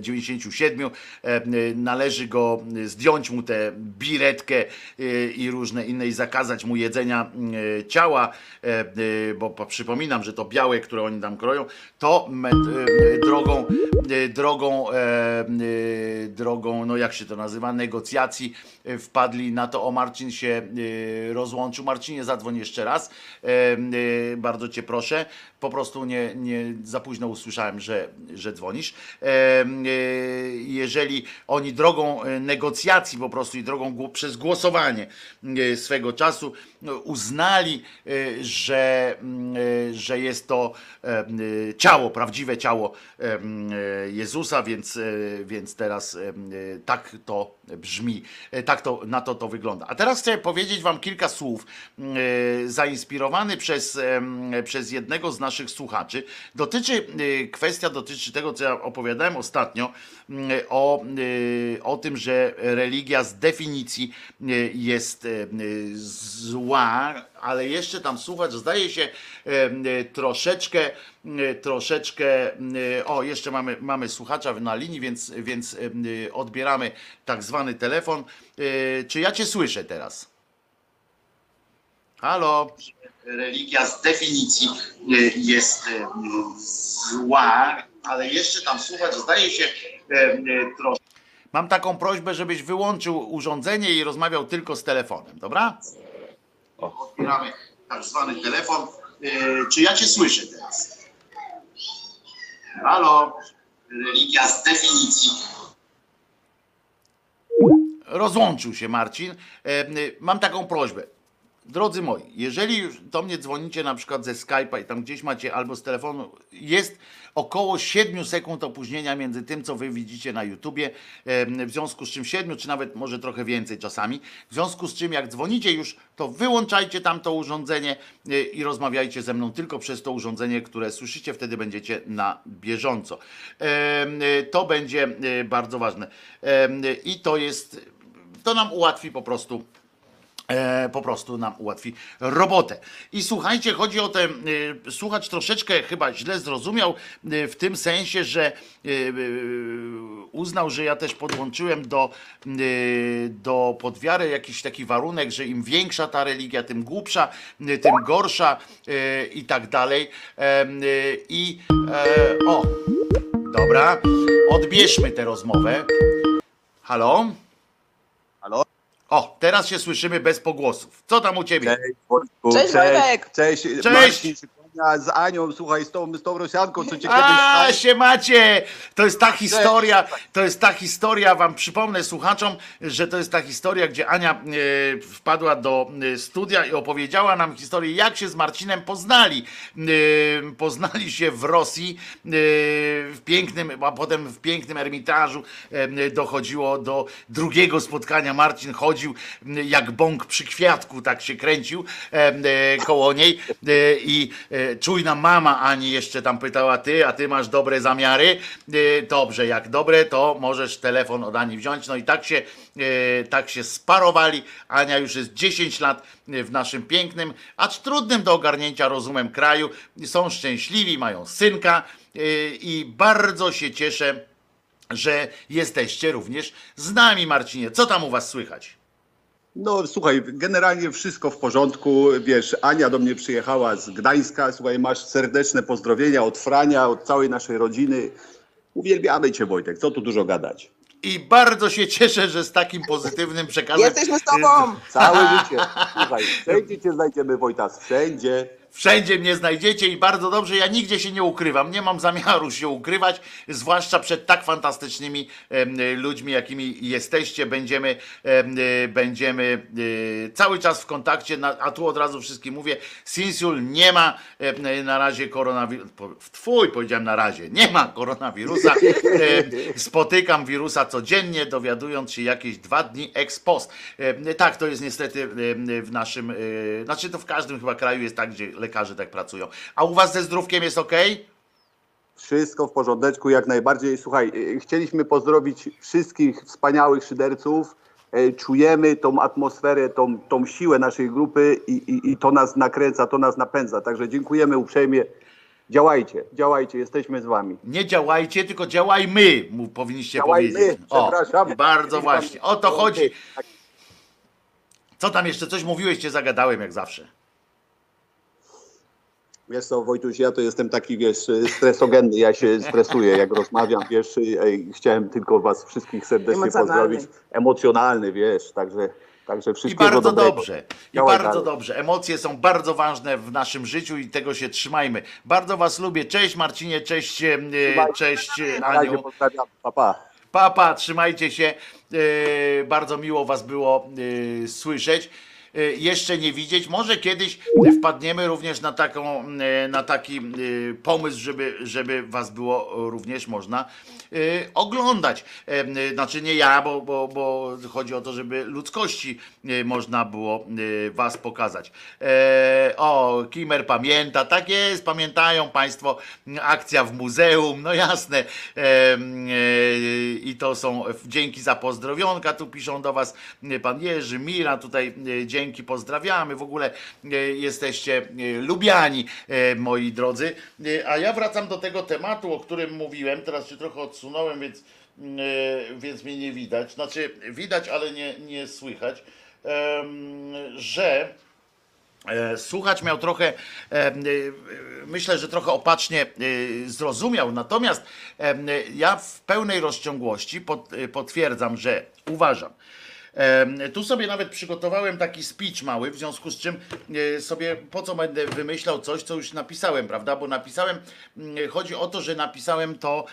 97 e, e, należy go zdjąć mu tę biretkę e, i różne inne i zakazać mu jedzenia ciała, bo po- przypominam, że to białe, które oni tam kroją, to drogą drogą drogą, no jak się to nazywa, negocjacji wpadli na to, o Marcin się rozłączył. Marcinie, zadzwoń jeszcze raz. Bardzo cię proszę. Po prostu nie, nie za późno usłyszałem, że, że dzwonisz. E, e, Jeżeli oni drogą e, negocjacji po prostu i drogą przez głosowanie swego czasu no, uznali, że, że jest to ciało, prawdziwe ciało Jezusa, więc, więc teraz tak to brzmi, e, tak to, na to to wygląda. A teraz chcę powiedzieć wam kilka słów e, zainspirowany przez, przez jednego z naszych słuchaczy. Dotyczy, e, kwestia dotyczy tego, co ja opowiadałem ostatnio, m, o, o tym, że religia z definicji jest zła, ale jeszcze tam słuchacz zdaje się troszeczkę, troszeczkę, e, o jeszcze mamy, mamy słuchacza na linii, więc, więc e, odbieramy tak zwany telefon. Czy ja cię słyszę teraz? Halo? Religia z definicji jest zła, ale jeszcze tam słuchacz zdaje się troszeczkę. Mam taką prośbę, żebyś wyłączył urządzenie i rozmawiał tylko z telefonem, dobra? Odbieramy tak zwany telefon. Czy ja cię słyszę teraz? Halo, religia z definicji. Rozłączył się Marcin. E, mam taką prośbę Drodzy moi, jeżeli już do mnie dzwonicie na przykład ze Skype'a i tam gdzieś macie albo z telefonu, jest około 7 sekund opóźnienia między tym, co wy widzicie na YouTubie, w związku z czym 7, czy nawet może trochę więcej czasami, w związku z czym jak dzwonicie już, to wyłączajcie tam to urządzenie e, i rozmawiajcie ze mną tylko przez to urządzenie, które słyszycie, wtedy będziecie na bieżąco. E, To będzie e, bardzo ważne. I to jest, to nam ułatwi po prostu po prostu nam ułatwi robotę. I słuchajcie, chodzi o ten, e, słuchacz troszeczkę chyba źle zrozumiał e, w tym sensie, że e, e, uznał, że ja też podłączyłem do, e, do podwiary jakiś taki warunek, że im większa ta religia, tym głupsza, e, tym gorsza e, i tak dalej. E, e, I e, o, dobra, odbierzmy tę rozmowę. Halo? O, teraz się słyszymy bez pogłosów. Co tam u ciebie?
Cześć, Wojtku,
Cześć, Wojtek!
Cześć,
Cześć!
Marcin z Anią, słuchaj, z tą, z tą Rosjanką, co cię
A,
kiedyś...
się macie! To jest ta historia, to jest ta historia, wam przypomnę słuchaczom, że to jest ta historia, gdzie Ania e, wpadła do e, studia i opowiedziała nam historię, jak się z Marcinem poznali. E, poznali się w Rosji, w pięknym, a potem w pięknym Ermitażu dochodziło do drugiego spotkania. Marcin chodził jak bąk przy kwiatku, tak się kręcił koło niej i czujna mama Ani jeszcze tam pytała, ty, a ty masz dobre zamiary? E, Dobrze, jak dobre, to możesz telefon od Ani wziąć. No i tak się, e, tak się sparowali. Ania już jest 10 lat w naszym pięknym, acz trudnym do ogarnięcia rozumem kraju. Są szczęśliwi, mają synka e, i bardzo się cieszę, że jesteście również z nami, Marcinie. Co tam u was słychać?
No słuchaj, generalnie wszystko w porządku, wiesz, Ania do mnie przyjechała z Gdańska, słuchaj, masz serdeczne pozdrowienia od Frania, od całej naszej rodziny. Uwielbiamy cię, Wojtek, co tu dużo gadać.
I bardzo się cieszę, że z takim pozytywnym przekazem.
Jesteśmy z tobą!
Całe życie. Słuchaj, wszędzie cię znajdziemy, Wojtas, wszędzie.
Wszędzie mnie znajdziecie i bardzo dobrze, ja nigdzie się nie ukrywam, nie mam zamiaru się ukrywać, zwłaszcza przed tak fantastycznymi ludźmi, jakimi jesteście. Będziemy, em, e, będziemy e, cały czas w kontakcie, a tu od razu wszystkim mówię, Sinsul nie ma na razie koronawirusa, twój powiedziałem na razie, nie ma koronawirusa, spotykam wirusa codziennie, dowiadując się jakieś dwa dni ex post. Tak, to jest niestety w naszym, e, znaczy to w każdym chyba kraju jest tak, gdzie lekarze tak pracują. A u was ze zdrówkiem jest ok?
Wszystko w porządeczku, jak najbardziej. Słuchaj, e, chcieliśmy pozdrowić wszystkich wspaniałych szyderców. E, Czujemy tą atmosferę, tą, tą siłę naszej grupy i, i, i to nas nakręca, to nas napędza. Także dziękujemy uprzejmie. Działajcie, działajcie, jesteśmy z wami.
Nie działajcie, tylko działajmy, mu powinniście
Działajmy,
powiedzieć. O, bardzo właśnie. O to chodzi. Co tam jeszcze? Coś mówiłeś, cię zagadałem jak zawsze.
Wiesz co, Wojtuś, ja to jestem taki, wiesz, stresogenny, ja się stresuję, jak rozmawiam, wiesz, chciałem tylko was wszystkich serdecznie
Emocjonalny.
pozdrowić. Emocjonalny, wiesz, także, także
I
wszystkiego
bardzo
dobrego.
dobrze. I
Działaj
bardzo
dalej.
dobrze. Emocje są bardzo ważne w naszym życiu i tego się trzymajmy. Bardzo was lubię. Cześć Marcinie, cześć, e, cześć
Na razie
Aniu.
pozdrawiam, pa, pa.
Papa, trzymajcie się. E, bardzo miło Was było e, słyszeć. E, jeszcze nie widzieć. Może kiedyś wpadniemy również na, taką, e, na taki e, pomysł, żeby, żeby Was było również można oglądać. Znaczy nie ja, bo, bo, bo chodzi o to, żeby ludzkości można było Was pokazać. E, O, Kimer pamięta, tak jest, pamiętają Państwo, akcja w muzeum, no jasne. E, I to są dzięki za pozdrowionka, tu piszą do Was pan Jerzy, Mira, tutaj e, dzięki, pozdrawiamy, w ogóle e, jesteście e, lubiani, e, moi drodzy. A ja wracam do tego tematu, o którym mówiłem, teraz się trochę odsunąłem, więc, mm, więc mnie nie widać, znaczy widać, ale nie, nie słychać, że Słuchacz miał trochę, myślę, że trochę opacznie zrozumiał, natomiast ja w pełnej rozciągłości pot- potwierdzam, że uważam, Tu sobie nawet przygotowałem taki speech mały, w związku z czym e, sobie po co będę wymyślał coś, co już napisałem, prawda? Bo napisałem, mm, chodzi o to, że napisałem to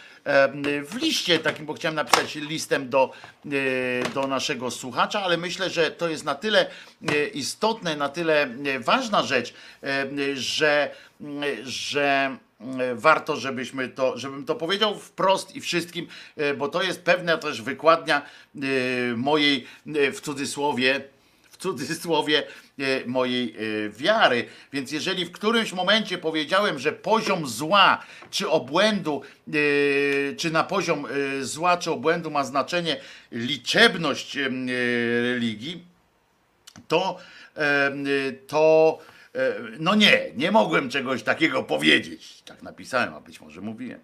w liście takim, bo chciałem napisać listem do, e, do naszego słuchacza, ale myślę, że to jest na tyle e, istotne, na tyle ważna rzecz, że, że e, warto, żebyśmy to, żebym to powiedział wprost i wszystkim, e, bo to jest pewna też wykładnia e, mojej e, w cudzysłowie w cudzysłowie e, mojej e, wiary. Więc jeżeli w którymś momencie powiedziałem, że poziom zła czy obłędu, e, czy na poziom e, zła czy obłędu ma znaczenie liczebność e, religii, to, e, to e, no nie, nie mogłem czegoś takiego powiedzieć. Tak napisałem, a być może mówiłem.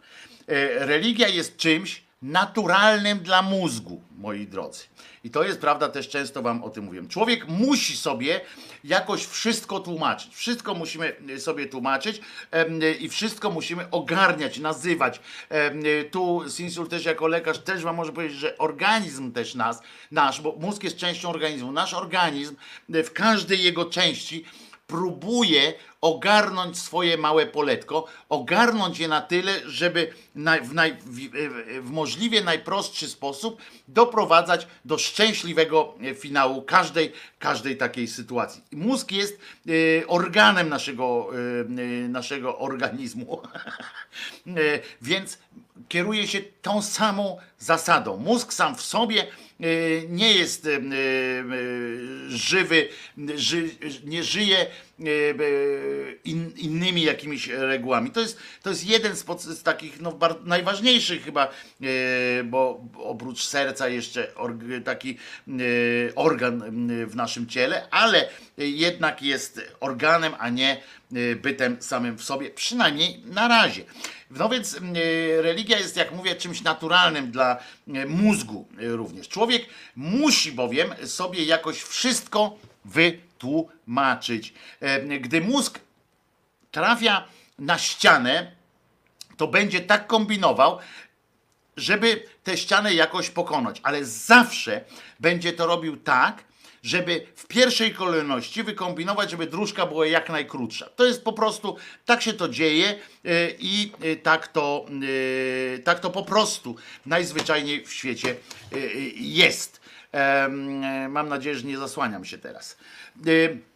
E, Religia jest czymś naturalnym dla mózgu, moi drodzy. I to jest prawda, też często wam o tym mówiłem. Człowiek musi sobie jakoś wszystko tłumaczyć. Wszystko musimy sobie tłumaczyć i wszystko musimy ogarniać, nazywać. Tu Sinsul też jako lekarz też wam może powiedzieć, że organizm też nas, nasz, bo mózg jest częścią organizmu. Nasz organizm w każdej jego części próbuje ogarnąć swoje małe poletko, ogarnąć je na tyle, żeby w, naj, w, w możliwie najprostszy sposób doprowadzać do szczęśliwego e, finału każdej, każdej takiej sytuacji. Mózg jest e, organem naszego, e, naszego organizmu, więc kieruje się tą samą zasadą. Mózg sam w sobie nie jest e, e, żywy, ży, nie żyje in, innymi jakimiś regułami. To jest, to jest jeden z, z takich no, najważniejszych chyba, e, bo oprócz serca jeszcze org, taki e, organ m, w naszym ciele, ale jednak jest organem, a nie e, bytem samym w sobie, przynajmniej na razie. No więc e, religia jest, jak mówię, czymś naturalnym dla e, mózgu e, również. Człowiek musi bowiem sobie jakoś wszystko wytłumaczyć. E, Gdy mózg trafia na ścianę, to będzie tak kombinował, żeby tę ścianę jakoś pokonać, ale zawsze będzie to robił tak, żeby w pierwszej kolejności wykombinować, żeby dróżka była jak najkrótsza. To jest po prostu, tak się to dzieje e, i e, tak to, tak to po prostu najzwyczajniej w świecie jest. E, Mam nadzieję, że nie zasłaniam się teraz. E,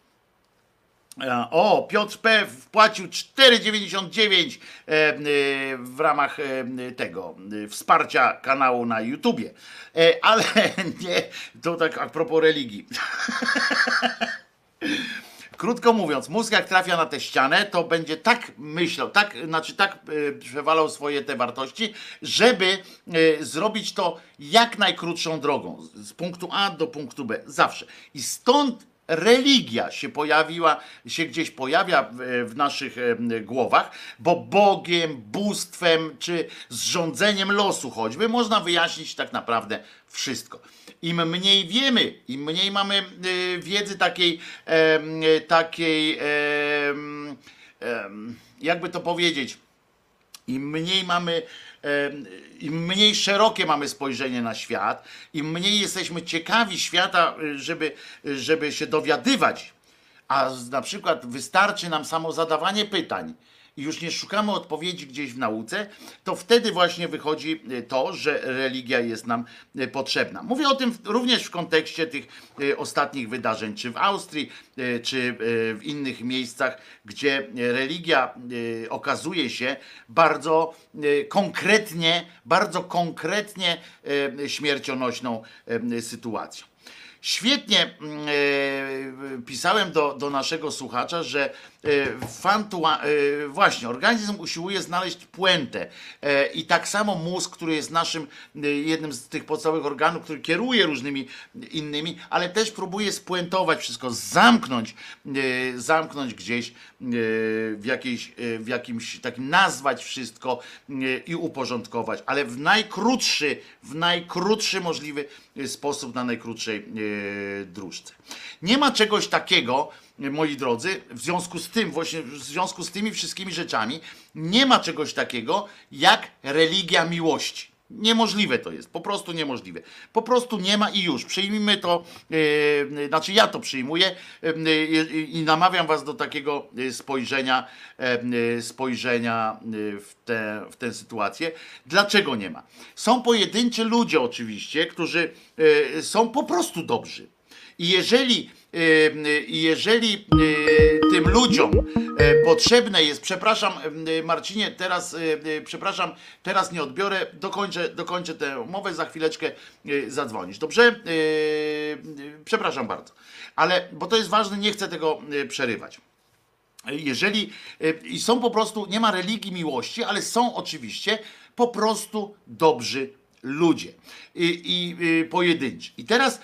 E, O, Piotr P. wpłacił 4,99 e, e, w ramach tego e, wsparcia kanału na YouTubie. Ale nie, to tak a propos religii. Krótko mówiąc, mózg jak trafia na tę ścianę, to będzie tak myślał, tak, znaczy tak e, przewalał swoje te wartości, żeby e, zrobić to jak najkrótszą drogą, z punktu A do punktu B, zawsze. I stąd religia się pojawiła, się gdzieś pojawia w, naszych głowach, bo Bogiem, bóstwem czy zrządzeniem losu choćby można wyjaśnić tak naprawdę wszystko. Im mniej wiemy, im mniej mamy e, wiedzy takiej, takiej jakby to powiedzieć, im mniej mamy, im mniej szerokie mamy spojrzenie na świat, im mniej jesteśmy ciekawi świata, y, żeby, y, żeby się dowiadywać, a na przykład wystarczy nam samo zadawanie pytań i już nie szukamy odpowiedzi gdzieś w nauce, to wtedy właśnie wychodzi y, to, że religia jest nam y, potrzebna. Mówię o tym również w kontekście tych y, ostatnich wydarzeń, czy w Austrii, czy w innych miejscach, gdzie religia okazuje się bardzo konkretnie, bardzo konkretnie śmiercionośną sytuacją. Świetnie mm, e, pisałem do, do naszego słuchacza, że e, fantua, e, właśnie organizm usiłuje znaleźć puentę. I tak samo mózg, który jest naszym jednym z tych podstawowych organów, który kieruje różnymi innymi, ale też próbuje spuentować wszystko, zamknąć, zamknąć gdzieś w, jakiejś, e, w jakimś takim, nazwać wszystko e, i uporządkować, ale w najkrótszy, w najkrótszy możliwy e, sposób, na najkrótszej e, dróżce. Nie ma czegoś takiego, e, moi drodzy, w związku z tym, właśnie w związku z tymi wszystkimi rzeczami, nie ma czegoś takiego jak religia miłości. Niemożliwe to jest, po prostu niemożliwe. Po prostu nie ma i już. Przyjmijmy to, e, znaczy ja to przyjmuję e, i, namawiam was do takiego spojrzenia, e, spojrzenia w, tę w tę sytuację. Dlaczego nie ma? Są pojedynczy ludzie oczywiście, którzy są po prostu dobrzy. I jeżeli, e, jeżeli e, tym ludziom e, potrzebne jest, przepraszam Marcinie, teraz, przepraszam, teraz nie odbiorę, dokończę, dokończę tę umowę, za chwileczkę zadzwonisz. Dobrze? Przepraszam bardzo. Ale, bo to jest ważne, nie chcę tego przerywać. Jeżeli i są po prostu, nie ma religii miłości, ale są oczywiście po prostu dobrzy ludzie i, i y, pojedynczy. I teraz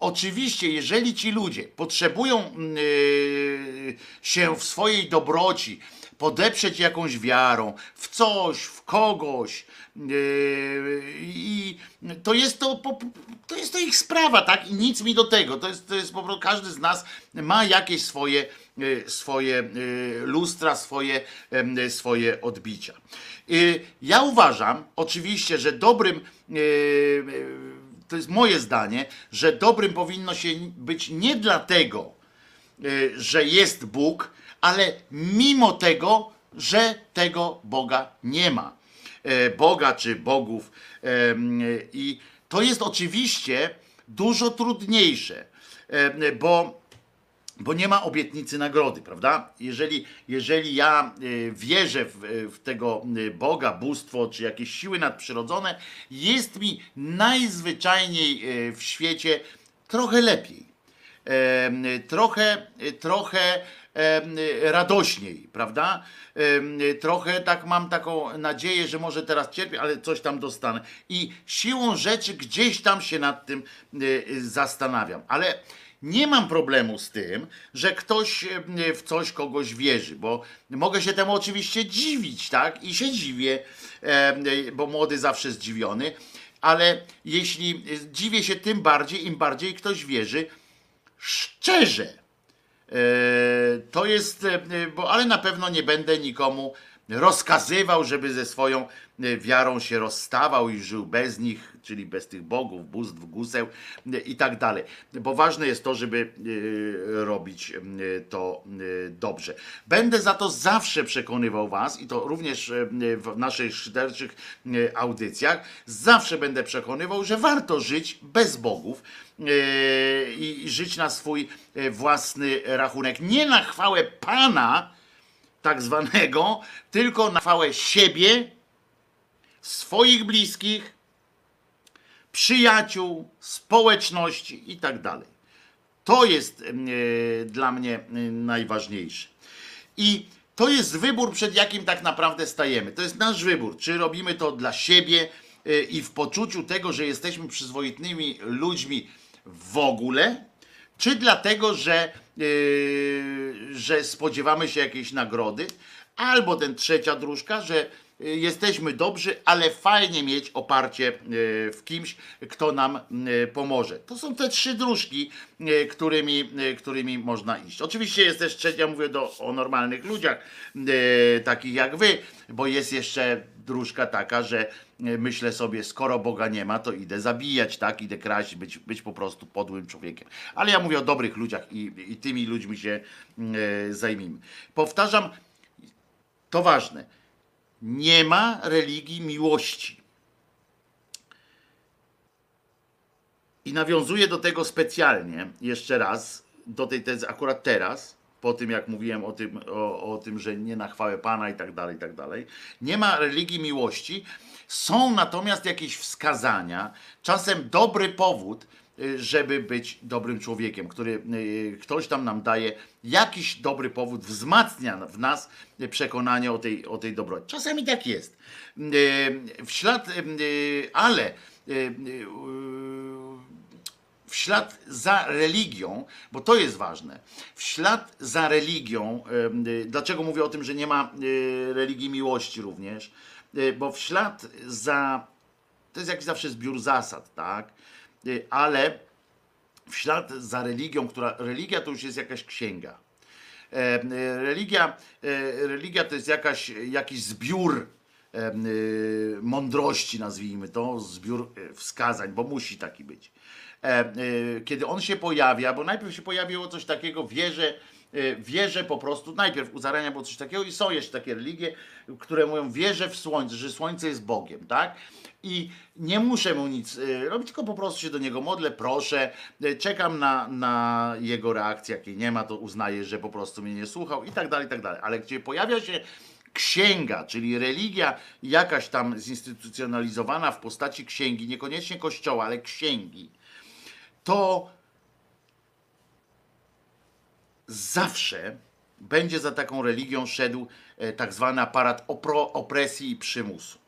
oczywiście, jeżeli ci ludzie potrzebują y, się w swojej dobroci podeprzeć jakąś wiarą, w coś, w kogoś, yy, i to jest to, to jest to ich sprawa, tak? I nic mi do tego. To jest, to jest po prostu każdy z nas ma jakieś swoje, yy, swoje yy, lustra, swoje, swoje odbicia. Ja uważam, oczywiście, że dobrym to jest moje zdanie, że dobrym powinno się być nie dlatego, że jest Bóg, ale mimo tego, że tego Boga nie ma. E, Boga czy bogów. I to jest oczywiście dużo trudniejsze, bo bo nie ma obietnicy nagrody, prawda? Jeżeli, jeżeli ja y, wierzę w, w tego y, Boga, bóstwo czy jakieś siły nadprzyrodzone, jest mi najzwyczajniej w świecie trochę lepiej. Trochę, trochę radośniej, prawda? Trochę tak mam taką nadzieję, że może teraz cierpię, ale coś tam dostanę. I siłą rzeczy gdzieś tam się nad tym y, y, zastanawiam. Ale nie mam problemu z tym, że ktoś w coś kogoś wierzy, bo mogę się temu oczywiście dziwić, tak? I się dziwię, bo młody zawsze zdziwiony, ale jeśli dziwię się tym bardziej, im bardziej ktoś wierzy szczerze. E, To jest, e, bo ale na pewno nie będę nikomu rozkazywał, żeby ze swoją e, wiarą się rozstawał i żył bez nich, czyli bez tych bogów, bóstw, guseł e, i tak dalej. Bo ważne jest to, żeby e, robić to dobrze. Będę za to zawsze przekonywał was i to również w naszych szyderczych audycjach, zawsze będę przekonywał, że warto żyć bez bogów i żyć na swój własny rachunek. Nie na chwałę Pana, tak zwanego, tylko na chwałę siebie, swoich bliskich, przyjaciół, społeczności i tak dalej. To jest e, dla mnie e, najważniejsze. I to jest wybór, przed jakim tak naprawdę stajemy. To jest nasz wybór, czy robimy to dla siebie e, i w poczuciu tego, że jesteśmy przyzwoitymi ludźmi w ogóle, czy dlatego, że, yy, że spodziewamy się jakiejś nagrody, albo ten trzecia dróżka, że yy, jesteśmy dobrzy, ale fajnie mieć oparcie yy, w kimś, kto nam pomoże. To są te trzy dróżki, którymi, którymi można iść. Oczywiście jest też trzecia, mówię do, o normalnych ludziach, takich jak wy, bo jest jeszcze dróżka taka, że yy, myślę sobie, skoro Boga nie ma, to idę zabijać, tak? Idę kraść, być, być po prostu podłym człowiekiem. Ale ja mówię o dobrych ludziach i, i tymi ludźmi się yy, zajmijmy. Powtarzam, to ważne. Nie ma religii miłości. I nawiązuję do tego specjalnie, jeszcze raz, do tej tezy akurat teraz, po tym jak mówiłem o tym, o, o tym, że nie na chwałę Pana i tak dalej, i tak dalej. Nie ma religii miłości. Są natomiast jakieś wskazania, czasem dobry powód, y, żeby być dobrym człowiekiem, który y, ktoś tam nam daje jakiś dobry powód, wzmacnia w nas przekonanie o tej, o tej dobroci. Czasami tak jest. Y, W ślad, ale w ślad za religią, bo to jest ważne, w ślad za religią, y, dlaczego mówię o tym, że nie ma y, religii miłości również, Y, bo w ślad za, to jest jakiś zawsze zbiór zasad, tak, ale w ślad za religią, która, religia to już jest jakaś księga. E, e, Religia, e, religia to jest jakaś, jakiś zbiór mądrości, nazwijmy to, zbiór y, wskazań, bo musi taki być. E, y, Kiedy on się pojawia, bo najpierw się pojawiło coś takiego, wierzę, y, wierzę po prostu, najpierw u zarania było coś takiego i są jeszcze takie religie, które mówią, wierzę w słońce, że słońce jest Bogiem, tak? I nie muszę mu nic robić, tylko po prostu się do niego modlę, proszę, czekam na, na jego reakcję, jakiej nie ma, to uznaję, że po prostu mnie nie słuchał i tak dalej, i tak dalej. Ale gdzie pojawia się księga, czyli religia jakaś tam zinstytucjonalizowana w postaci księgi, niekoniecznie kościoła, ale księgi, to zawsze będzie za taką religią szedł e, tak zwany aparat opresji i przymusu.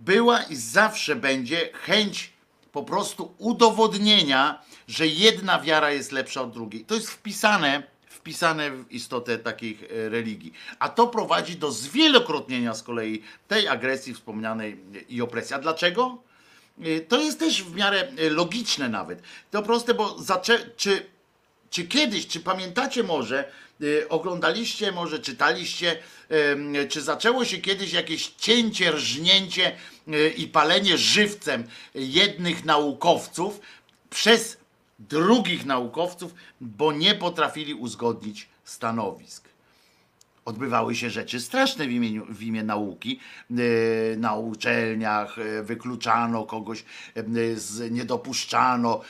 Była i zawsze będzie chęć po prostu udowodnienia, że jedna wiara jest lepsza od drugiej. To jest wpisane, wpisane w istotę takich e, religii. A to prowadzi do zwielokrotnienia z kolei tej agresji wspomnianej i opresji. A dlaczego? E, To jest też w miarę e, logiczne nawet. To proste, bo zaczę- czy czy kiedyś, czy pamiętacie może, y, oglądaliście, może czytaliście, czy zaczęło się kiedyś jakieś cięcie, rżnięcie y, i palenie żywcem jednych naukowców przez drugich naukowców, bo nie potrafili uzgodnić stanowisk odbywały się rzeczy straszne w, imieniu, w imię nauki. Yy, Na uczelniach yy, wykluczano kogoś, z, nie dopuszczano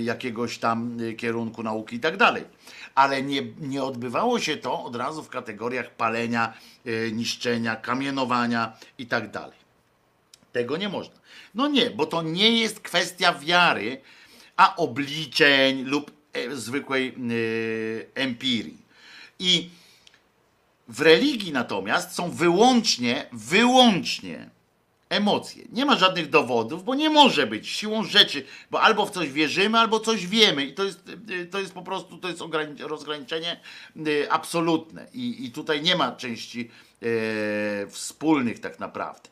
jakiegoś tam kierunku nauki i tak dalej. Ale nie, nie odbywało się to od razu w kategoriach palenia, niszczenia, kamienowania i tak dalej. Tego nie można. No nie, bo to nie jest kwestia wiary, a obliczeń lub e, zwykłej empirii. I w religii natomiast są wyłącznie, wyłącznie emocje. Nie ma żadnych dowodów, bo nie może być siłą rzeczy, bo albo w coś wierzymy, albo coś wiemy. I to jest, to jest po prostu to jest rozgraniczenie y, absolutne. I, I tutaj nie ma części e, wspólnych tak naprawdę.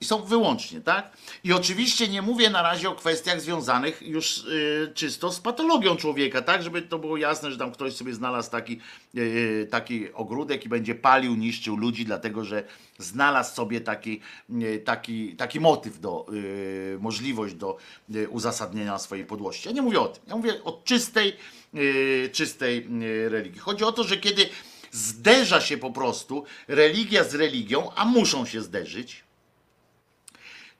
I są wyłącznie, tak? I oczywiście nie mówię na razie o kwestiach związanych już y, czysto z patologią człowieka, tak? Żeby to było jasne, że tam ktoś sobie znalazł taki, y, taki ogródek i będzie palił, niszczył ludzi, dlatego że znalazł sobie taki, y, taki, taki motyw do, y, możliwość do y, uzasadnienia swojej podłości. Ja nie mówię o tym. Ja mówię o czystej, czystej religii. Chodzi o to, że kiedy zderza się po prostu religia z religią, a muszą się zderzyć,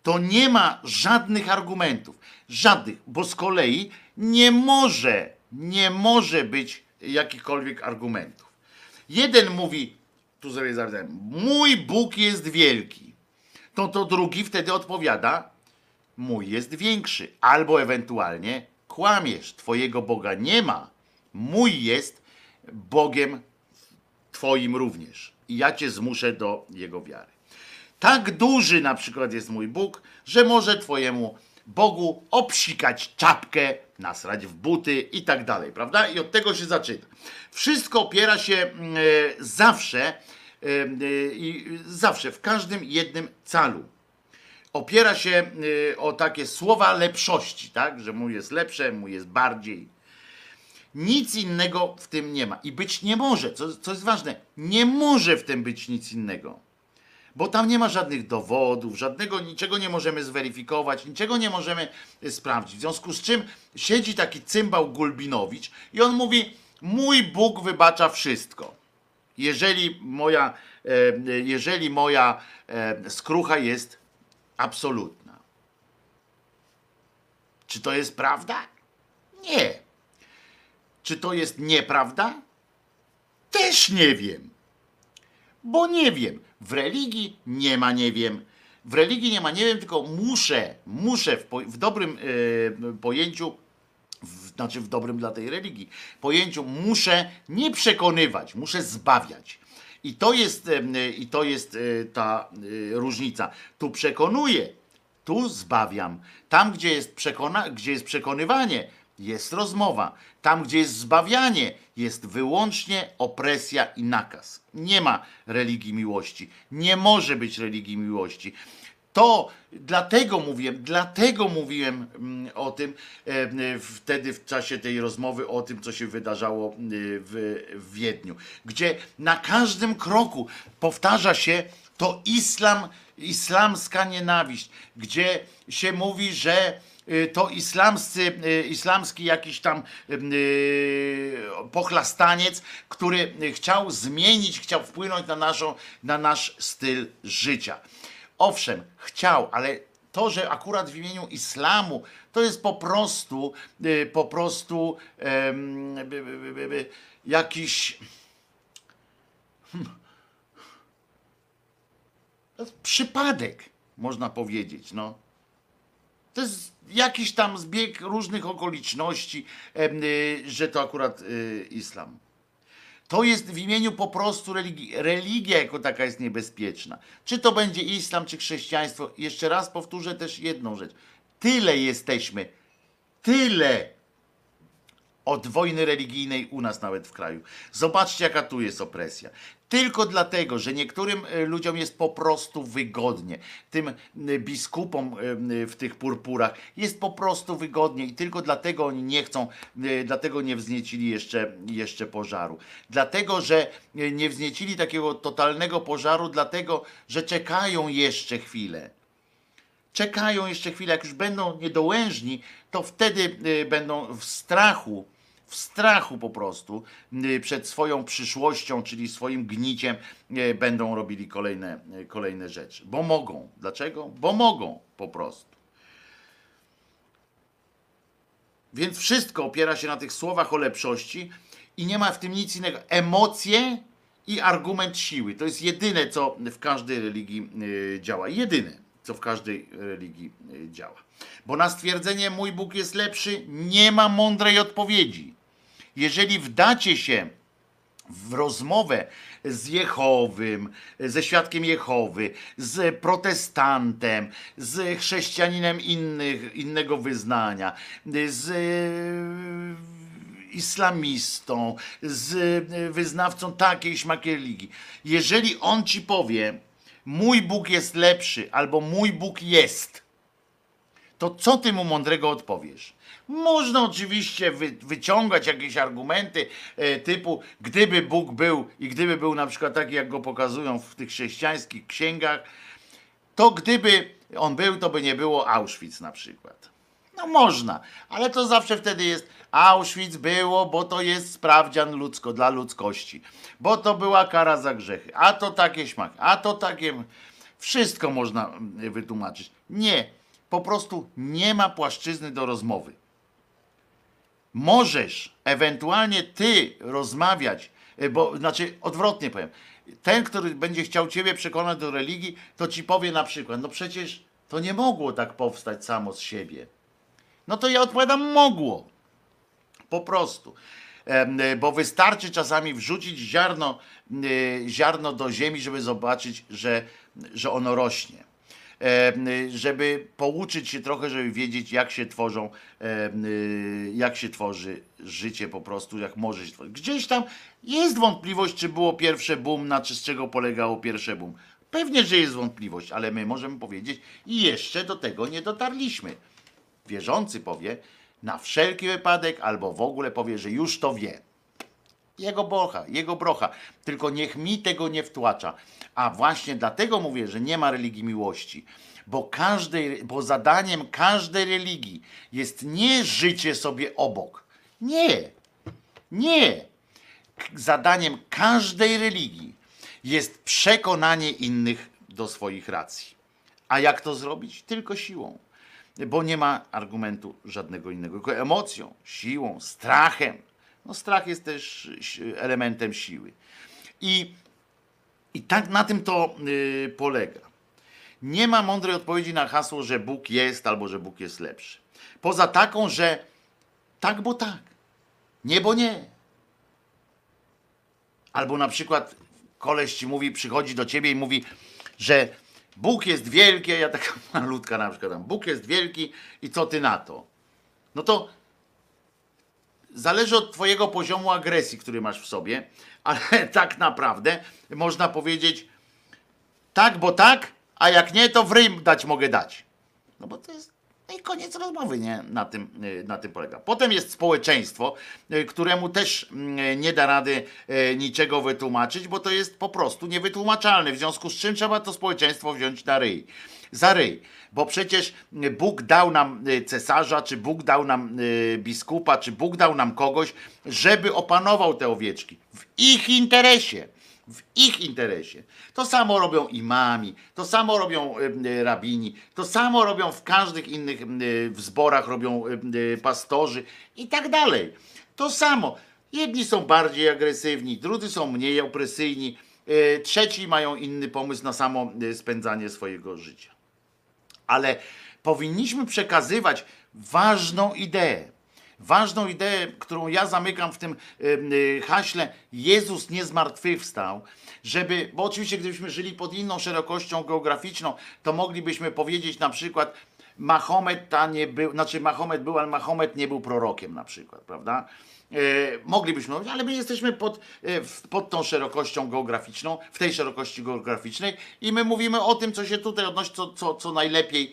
to nie ma żadnych argumentów. Żadnych, bo z kolei nie może, nie może być jakichkolwiek argumentów. Jeden mówi, tu sobie zapisałem, mój Bóg jest wielki. To to drugi wtedy odpowiada, mój jest większy. Albo ewentualnie kłamiesz, twojego Boga nie ma. Mój jest Bogiem twoim również. I ja cię zmuszę do jego wiary. Tak duży na przykład jest mój Bóg, że może twojemu Bogu obsikać czapkę, nasrać w buty i tak dalej, prawda? I od tego się zaczyna. Wszystko opiera się mm, e, zawsze, e, e, zawsze, w każdym jednym calu. Opiera się e, o takie słowa lepszości, tak? Że mój jest lepsze, mój jest bardziej. Nic innego w tym nie ma. I być nie może, co, co jest ważne, nie może w tym być nic innego bo tam nie ma żadnych dowodów, żadnego niczego nie możemy zweryfikować, niczego nie możemy e, sprawdzić. W związku z czym siedzi taki cymbał Gulbinowicz i on mówi: Mój Bóg wybacza wszystko. Jeżeli moja, e, e, jeżeli moja e, skrucha jest absolutna. Czy to jest prawda? Nie. Czy to jest nieprawda? Też nie wiem bo nie wiem. W religii nie ma nie wiem. W religii nie ma nie wiem, tylko muszę, muszę w, po, w dobrym e, pojęciu, w, znaczy w dobrym dla tej religii, pojęciu muszę nie przekonywać, muszę zbawiać. I to jest, e, i to jest e, ta e, różnica. Tu przekonuję, tu zbawiam. Tam, gdzie jest, przekona, gdzie jest przekonywanie, jest rozmowa. Tam, gdzie jest zbawianie, jest wyłącznie opresja i nakaz. Nie ma religii miłości. Nie może być religii miłości. To dlatego mówiłem, dlatego mówiłem mm, o tym e, wtedy w czasie tej rozmowy o tym, co się wydarzało e, w, Wiedniu, gdzie na każdym kroku powtarza się to islam, islamska nienawiść, gdzie się mówi, że to islamscy, y, islamski jakiś tam y, pochlastaniec, który chciał zmienić, chciał wpłynąć na, naszą, na nasz styl życia. Owszem, chciał, ale to, że akurat w imieniu islamu, to jest po prostu, y, po prostu jakiś jest przypadek, można powiedzieć. No. To jest jakiś tam zbieg różnych okoliczności, y, że to akurat y, islam. To jest w imieniu po prostu religii. Religia jako taka jest niebezpieczna. Czy to będzie islam, czy chrześcijaństwo. Jeszcze raz powtórzę też jedną rzecz. Tyle jesteśmy, tyle od wojny religijnej u nas nawet w kraju. Zobaczcie, jaka tu jest opresja. Tylko dlatego, że niektórym e, ludziom jest po prostu wygodnie, tym biskupom w tych purpurach jest po prostu wygodnie i tylko dlatego oni nie chcą, e, dlatego nie wzniecili jeszcze, jeszcze pożaru. Dlatego, że e, nie wzniecili takiego totalnego pożaru, dlatego, że czekają jeszcze chwilę czekają jeszcze chwilę, jak już będą niedołężni, to wtedy będą w strachu, w strachu po prostu y, przed swoją przyszłością, czyli swoim gniciem, y, będą robili kolejne, y, kolejne rzeczy. Bo mogą. Dlaczego? Bo mogą po prostu. Więc wszystko opiera się na tych słowach o lepszości i nie ma w tym nic innego. Emocje i argument siły. To jest jedyne, co w każdej religii działa. Jedyne, co w każdej religii y, działa. Bo na stwierdzenie mój Bóg jest lepszy, nie ma mądrej odpowiedzi. Jeżeli wdacie się w rozmowę z Jehowym, ze świadkiem Jehowy, z protestantem, z chrześcijaninem innych, innego wyznania, z e, islamistą, z e, wyznawcą takiej śmakiej religii. Jeżeli on ci powie, mój Bóg jest lepszy, albo mój Bóg jest, to co ty mu mądrego odpowiesz? Można oczywiście wy, wyciągać jakieś argumenty e, typu, gdyby Bóg był i gdyby był na przykład taki, jak go pokazują w tych chrześcijańskich księgach, to gdyby on był, to by nie było Auschwitz na przykład. No można, ale to zawsze wtedy jest Auschwitz było, bo to jest sprawdzian ludzko dla ludzkości, bo to była kara za grzechy, a to takie śmak, a to takie... Wszystko można mm, wytłumaczyć. Nie, po prostu nie ma płaszczyzny do rozmowy. Możesz ewentualnie ty rozmawiać, y, bo znaczy odwrotnie powiem. Ten, który będzie chciał ciebie przekonać do religii, to ci powie na przykład, no przecież to nie mogło tak powstać samo z siebie. No to ja odpowiadam, mogło. Po prostu. Y, Bo wystarczy czasami wrzucić ziarno, y, ziarno do ziemi, żeby zobaczyć, że, że ono rośnie. Y, Żeby pouczyć się trochę, żeby wiedzieć, jak się tworzą, jak się tworzy życie po prostu, jak może się tworzyć. Gdzieś tam jest wątpliwość, czy było pierwsze boom, na czy z czego polegało pierwsze boom. Pewnie, że jest wątpliwość, ale my możemy powiedzieć, i jeszcze do tego nie dotarliśmy wierzący powie na wszelki wypadek, albo w ogóle powie, że już to wie. Jego brocha, jego brocha. Tylko niech mi tego nie wtłacza. A właśnie dlatego mówię, że nie ma religii miłości. Bo, każdej, bo zadaniem każdej religii jest nie życie sobie obok. Nie. Nie. Zadaniem każdej religii jest przekonanie innych do swoich racji. A jak to zrobić? Tylko siłą bo nie ma argumentu żadnego innego, tylko emocją, siłą, strachem. No strach jest też elementem siły. I, i tak na tym to y, polega. Nie ma mądrej odpowiedzi na hasło, że Bóg jest albo że Bóg jest lepszy. Poza taką, że tak, bo tak. Nie, bo nie. Albo na przykład koleś ci mówi, przychodzi do ciebie i mówi, że Bóg jest wielki, ja taka malutka na przykład tam, Bóg jest wielki i co ty na to? No to zależy od twojego poziomu agresji, który masz w sobie, ale tak naprawdę można powiedzieć tak, bo tak, a jak nie, to w rym dać mogę dać. No bo to jest No i koniec rozmowy, nie? Na tym, y, na tym polega. Potem jest społeczeństwo, y, któremu też mm, nie da rady y, niczego wytłumaczyć, bo to jest po prostu niewytłumaczalne. W związku z czym trzeba to społeczeństwo wziąć na ryj. Za ryj. Bo przecież Bóg dał nam cesarza, czy Bóg dał nam biskupa, czy Bóg dał nam kogoś, żeby opanował te owieczki. W ich interesie w ich interesie. To samo robią imami, to samo robią y, y, rabini, to samo robią w każdych innych y, w zborach robią pastorzy i tak dalej. To samo. Jedni są bardziej agresywni, drudzy są mniej opresyjni, trzeci mają inny pomysł na samo spędzanie swojego życia. Ale powinniśmy przekazywać ważną ideę. Ważną ideę, którą ja zamykam w tym y, haśle Jezus nie zmartwychwstał, żeby, bo oczywiście gdybyśmy żyli pod inną szerokością geograficzną, to moglibyśmy powiedzieć na przykład Mahomet ta nie był, znaczy Mahomet był, ale Mahomet nie był prorokiem na przykład, prawda? E, moglibyśmy mówić, ale my jesteśmy pod, e, pod tą szerokością geograficzną, w tej szerokości geograficznej i my mówimy o tym, co się tutaj odnosi, co, co, co najlepiej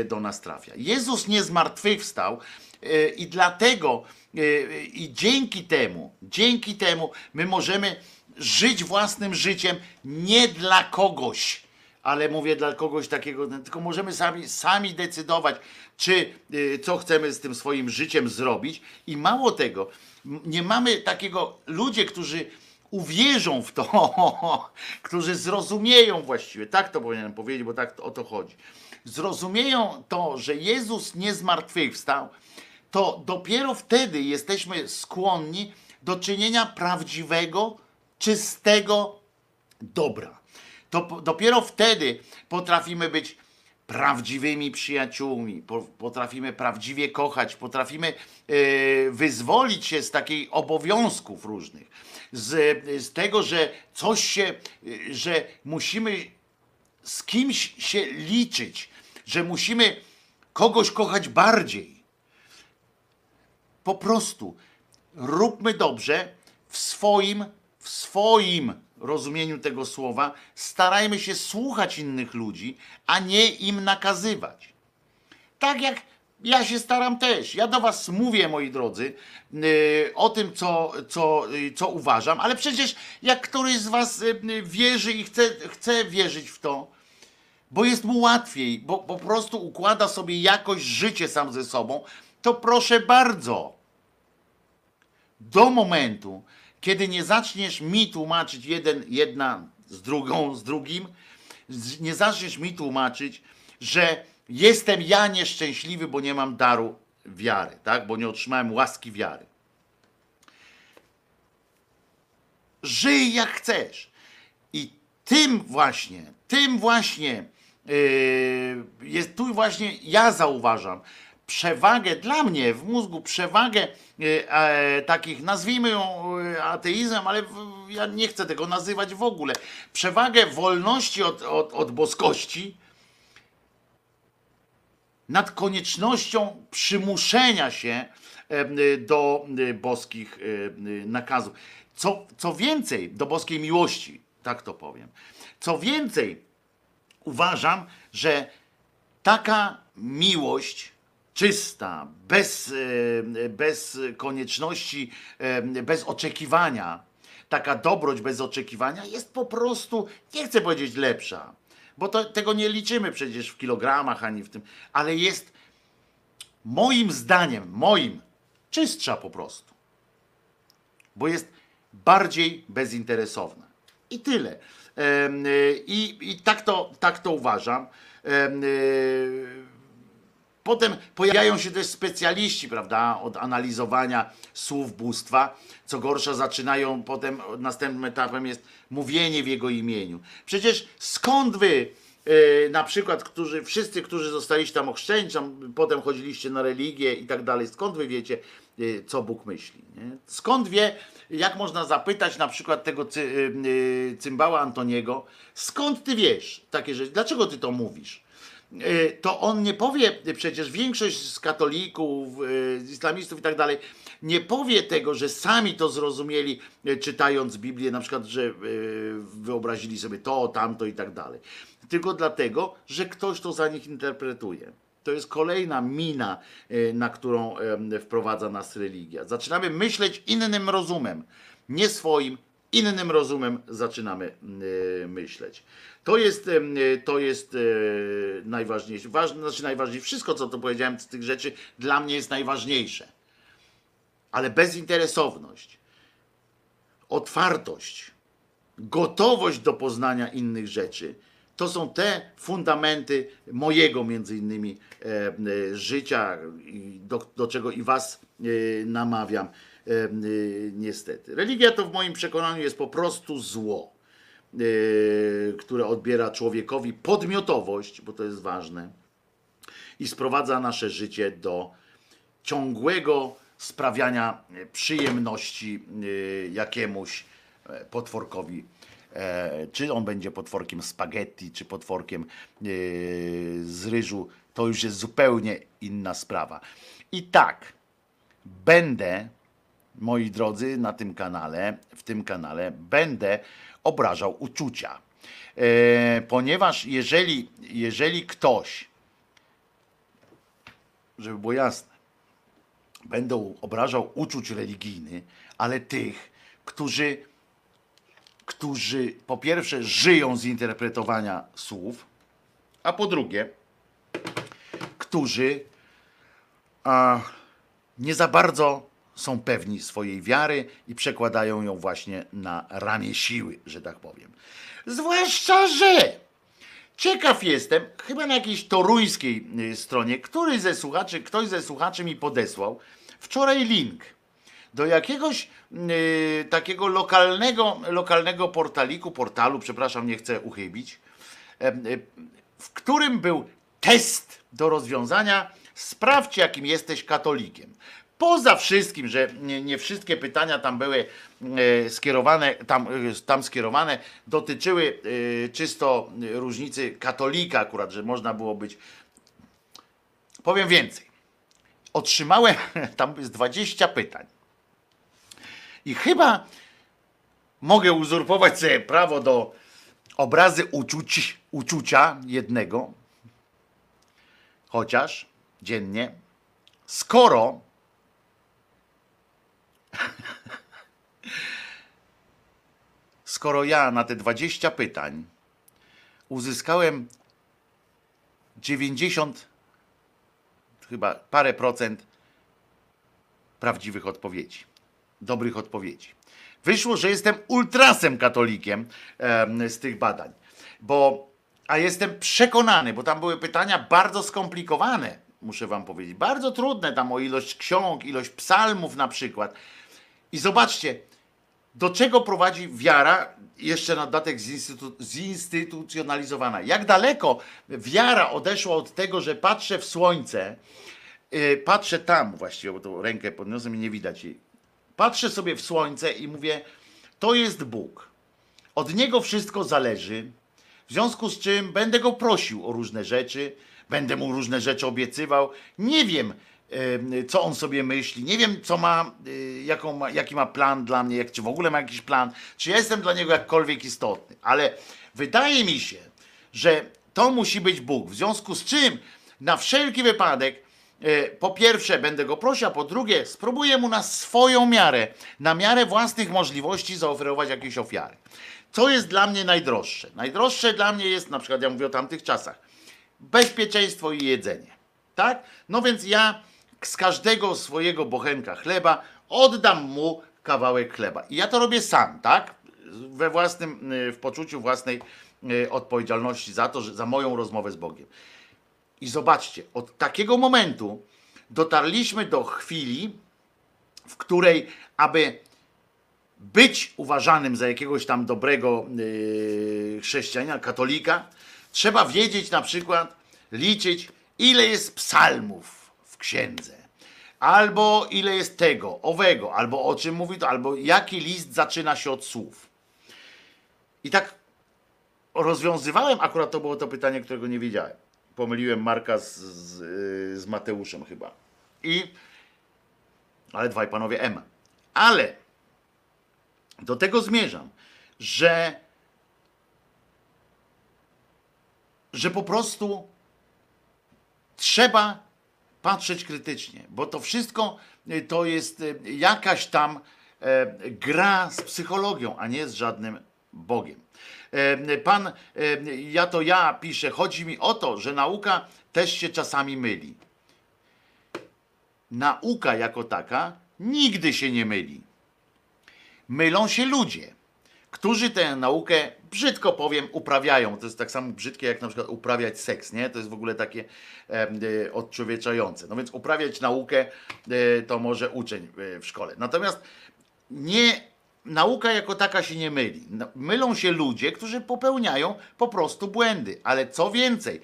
e, do nas trafia. Jezus nie zmartwychwstał i dlatego e, i dzięki temu, dzięki temu my możemy żyć własnym życiem nie dla kogoś, ale mówię dla kogoś takiego, tylko możemy sami, sami decydować, czy y, co chcemy z tym swoim życiem zrobić. I mało tego, nie mamy takiego, ludzie, którzy uwierzą w to, którzy zrozumieją właściwie, tak to powinienem powiedzieć, bo tak o to chodzi. Zrozumieją to, że Jezus nie zmartwychwstał, to dopiero wtedy jesteśmy skłonni do czynienia prawdziwego, czystego dobra. To dopiero wtedy potrafimy być prawdziwymi przyjaciółmi, po- potrafimy prawdziwie kochać, potrafimy e, wyzwolić się z takich obowiązków różnych, z, z tego, że coś się, e, że musimy z kimś się liczyć, że musimy kogoś kochać bardziej. Po prostu róbmy dobrze w swoim, w swoim rozumieniu tego słowa. Starajmy się słuchać innych ludzi, a nie im nakazywać. Tak jak ja się staram też. Ja do was mówię, moi drodzy, yy, o tym, co, co, yy, co uważam, ale przecież jak któryś z was yy, wierzy i chce, chce wierzyć w to, bo jest mu łatwiej, bo po prostu układa sobie jakoś życie sam ze sobą, to proszę bardzo do momentu, kiedy nie zaczniesz mi tłumaczyć jeden, jedna z drugą, z drugim, nie zaczniesz mi tłumaczyć, że jestem ja nieszczęśliwy, bo nie mam daru wiary, tak? Bo nie otrzymałem łaski wiary. Żyj jak chcesz. I tym właśnie, tym właśnie yy, jest tu właśnie ja zauważam przewagę dla mnie w mózgu, przewagę e, takich, nazwijmy ją yy, ateizmem, ale w, ja nie chcę tego nazywać w ogóle. Przewagę wolności od, od, od boskości nad koniecznością przymuszenia się y, do y, boskich y, y, nakazów. Co, co więcej, do boskiej miłości, tak to powiem. Co więcej, uważam, że taka miłość czysta, bez, e, bez konieczności, e, bez oczekiwania, taka dobroć bez oczekiwania jest po prostu, nie chcę powiedzieć lepsza, bo to, tego nie liczymy przecież w kilogramach ani w tym, ale jest moim zdaniem, moim, czystsza po prostu bo jest bardziej bezinteresowna. I tyle. Y, I, i tak, to, tak to uważam. Em, Potem pojawiają się też specjaliści, prawda, od analizowania słów bóstwa. Co gorsza, zaczynają potem, następnym etapem jest mówienie w jego imieniu. Przecież skąd wy, e, na przykład, którzy, wszyscy, którzy zostaliście tam ochrzczeni, tam potem chodziliście na religię i tak dalej, skąd wy wiecie, e, co Bóg myśli? Nie? Skąd wie, jak można zapytać na przykład tego cy, e, cymbała Antoniego, skąd ty wiesz takie rzeczy? Dlaczego ty to mówisz? E, to on nie powie, przecież większość z katolików, e, z islamistów i tak dalej, nie powie tego, że sami to zrozumieli, e, czytając Biblię, na przykład, że wyobrazili sobie to, tamto i tak dalej. Tylko dlatego, że ktoś to za nich interpretuje. to jest kolejna mina, na którą wprowadza nas religia. Zaczynamy myśleć innym rozumem, nie swoim, innym rozumem zaczynamy e, myśleć. To jest, e, to jest e, najważniejsze. Ważne, znaczy najważniejsze, wszystko co to powiedziałem z tych rzeczy dla mnie jest najważniejsze. Ale bezinteresowność, otwartość, gotowość do poznania innych rzeczy. To są te fundamenty mojego między innymi e, e, życia, do, do czego i was e, namawiam niestety. Religia to w moim przekonaniu jest po prostu zło, e, które odbiera człowiekowi podmiotowość, bo to jest ważne, i sprowadza nasze życie do ciągłego sprawiania e, przyjemności e, jakiemuś e, potworkowi. E, Czy on będzie potworkiem spaghetti, czy potworkiem z ryżu, to już jest zupełnie inna sprawa. I tak, będę, moi drodzy, na tym kanale, w tym kanale, będę obrażał uczucia. E, Ponieważ jeżeli, jeżeli ktoś, żeby było jasne, będą obrażał uczuć religijny, ale tych, którzy, którzy po pierwsze żyją z interpretowania słów, a po drugie, którzy a, nie za bardzo są pewni swojej wiary i przekładają ją właśnie na ramię siły, że tak powiem. Zwłaszcza, że Ciekaw jestem, chyba na jakiejś toruńskiej y, stronie, który ze słuchaczy, ktoś ze słuchaczy mi podesłał wczoraj link do jakiegoś y, takiego lokalnego, lokalnego portaliku, portalu, przepraszam, nie chcę uchybić, em, y, w którym był test do rozwiązania sprawdź jakim jesteś katolikiem. Poza wszystkim, że nie, wszystkie pytania tam były e, skierowane, tam, e, tam skierowane, dotyczyły e, czysto różnicy katolika akurat, że można było być. Powiem więcej. Otrzymałem, tam jest 20 pytań. I chyba mogę uzurpować sobie prawo do obrazy uczuć, uczucia jednego, chociaż dziennie, skoro skoro ja na te 20 pytań uzyskałem 90 chyba parę procent prawdziwych odpowiedzi, dobrych odpowiedzi. Wyszło, że jestem ultrasem katolikiem em, z tych badań, bo a jestem przekonany, bo tam były pytania bardzo skomplikowane, muszę wam powiedzieć, bardzo trudne tam o ilość ksiąg, ilość psalmów na przykład. I zobaczcie, do czego prowadzi wiara, jeszcze na dodatek zinstytu, zinstytucjonalizowana. Jak daleko wiara odeszła od tego, że patrzę w słońce, yy, patrzę tam właściwie, bo tą rękę podniosłem i nie widać jej. Patrzę sobie w słońce i mówię, to jest Bóg. Od Niego wszystko zależy, w związku z czym będę Go prosił o różne rzeczy, będę Mu różne rzeczy obiecywał. Nie wiem, em, co on sobie myśli, nie wiem, co ma, y, jaką jaki ma plan dla mnie, jak, czy w ogóle ma jakiś plan, czy ja jestem dla niego jakkolwiek istotny, ale wydaje mi się, że to musi być Bóg, w związku z czym na wszelki wypadek e, po pierwsze będę go prosił, a po drugie spróbuję mu na swoją miarę, na miarę własnych możliwości zaoferować jakieś ofiary. Co jest dla mnie najdroższe? Najdroższe dla mnie jest, na przykład ja mówię o tamtych czasach, bezpieczeństwo i jedzenie. Tak? No więc ja z każdego swojego bochenka chleba oddam mu kawałek chleba. I ja to robię sam, tak? We własnym, y, w poczuciu własnej y, odpowiedzialności za to, że za moją rozmowę z Bogiem. I zobaczcie, od takiego momentu dotarliśmy do chwili, w której, aby być uważanym za jakiegoś tam dobrego yy, chrześcijanina, katolika, trzeba wiedzieć na przykład, liczyć, ile jest psalmów księdze. Albo ile jest tego, owego, albo o czym mówi to, albo jaki list zaczyna się od słów. I tak rozwiązywałem, akurat to było to pytanie, którego nie wiedziałem. Pomyliłem Marka z, z, z Mateuszem chyba. I, ale dwaj panowie M. Ale do tego zmierzam, że, że po prostu trzeba patrzeć krytycznie, bo to wszystko y, to jest y, jakaś tam e, gra z psychologią, a nie z żadnym Bogiem. E, Pan, e, ja to ja piszę, chodzi mi o to, że nauka też się czasami myli. Nauka jako taka nigdy się nie myli. Mylą się ludzie, którzy tę naukę, brzydko powiem, uprawiają. To jest tak samo brzydkie, jak na przykład uprawiać seks, nie? To jest w ogóle takie e. No więc uprawiać naukę e, to może uczeń e, w szkole. Natomiast nie, nauka jako taka się nie myli. No, Mylą się ludzie, którzy popełniają po prostu błędy. Ale co więcej,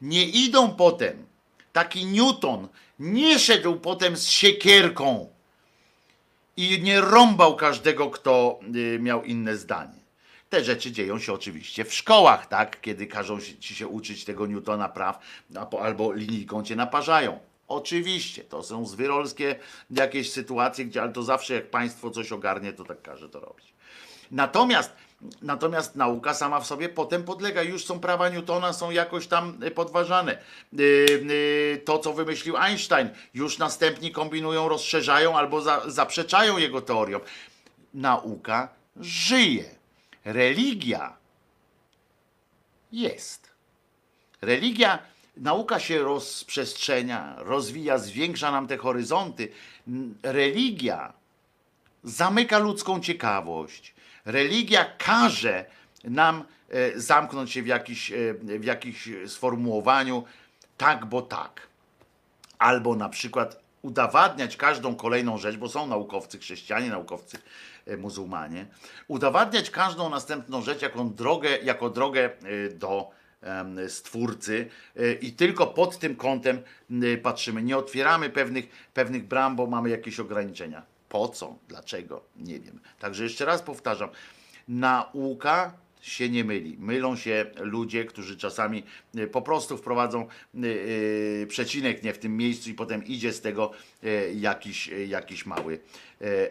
nie idą potem. Taki Newton nie szedł potem z siekierką i nie rąbał każdego, kto y, miał inne zdanie. Te rzeczy dzieją się oczywiście w szkołach, tak? Kiedy każą ci się uczyć tego Newtona praw, albo linijką cię naparzają. Oczywiście, to są zwyrolskie jakieś sytuacje, gdzie, ale to zawsze jak państwo coś ogarnie, to tak każe to robić. Natomiast, natomiast nauka sama w sobie potem podlega. Już są prawa Newtona, są jakoś tam y, podważane. Y, y, To, co wymyślił Einstein, już następni kombinują, rozszerzają albo za, zaprzeczają jego teoriom. Nauka żyje. Religia jest. Religia, nauka się rozprzestrzenia, rozwija, zwiększa nam te horyzonty. Religia zamyka ludzką ciekawość. Religia każe nam e, zamknąć się w jakiś, e, w jakiś sformułowaniu tak, bo tak. Albo na przykład udowadniać każdą kolejną rzecz, bo są naukowcy chrześcijanie, naukowcy e, muzułmanie, udowadniać każdą następną rzecz jako drogę, jako drogę do stwórcy i tylko pod tym kątem patrzymy. Nie otwieramy pewnych, pewnych bram, bo mamy jakieś ograniczenia. Po co? Dlaczego? Nie wiem. Także jeszcze raz powtarzam. Nauka się nie myli. Mylą się ludzie, którzy czasami y, po prostu wprowadzą y, y, przecinek nie w tym miejscu i potem idzie z tego jakiś, jakiś mały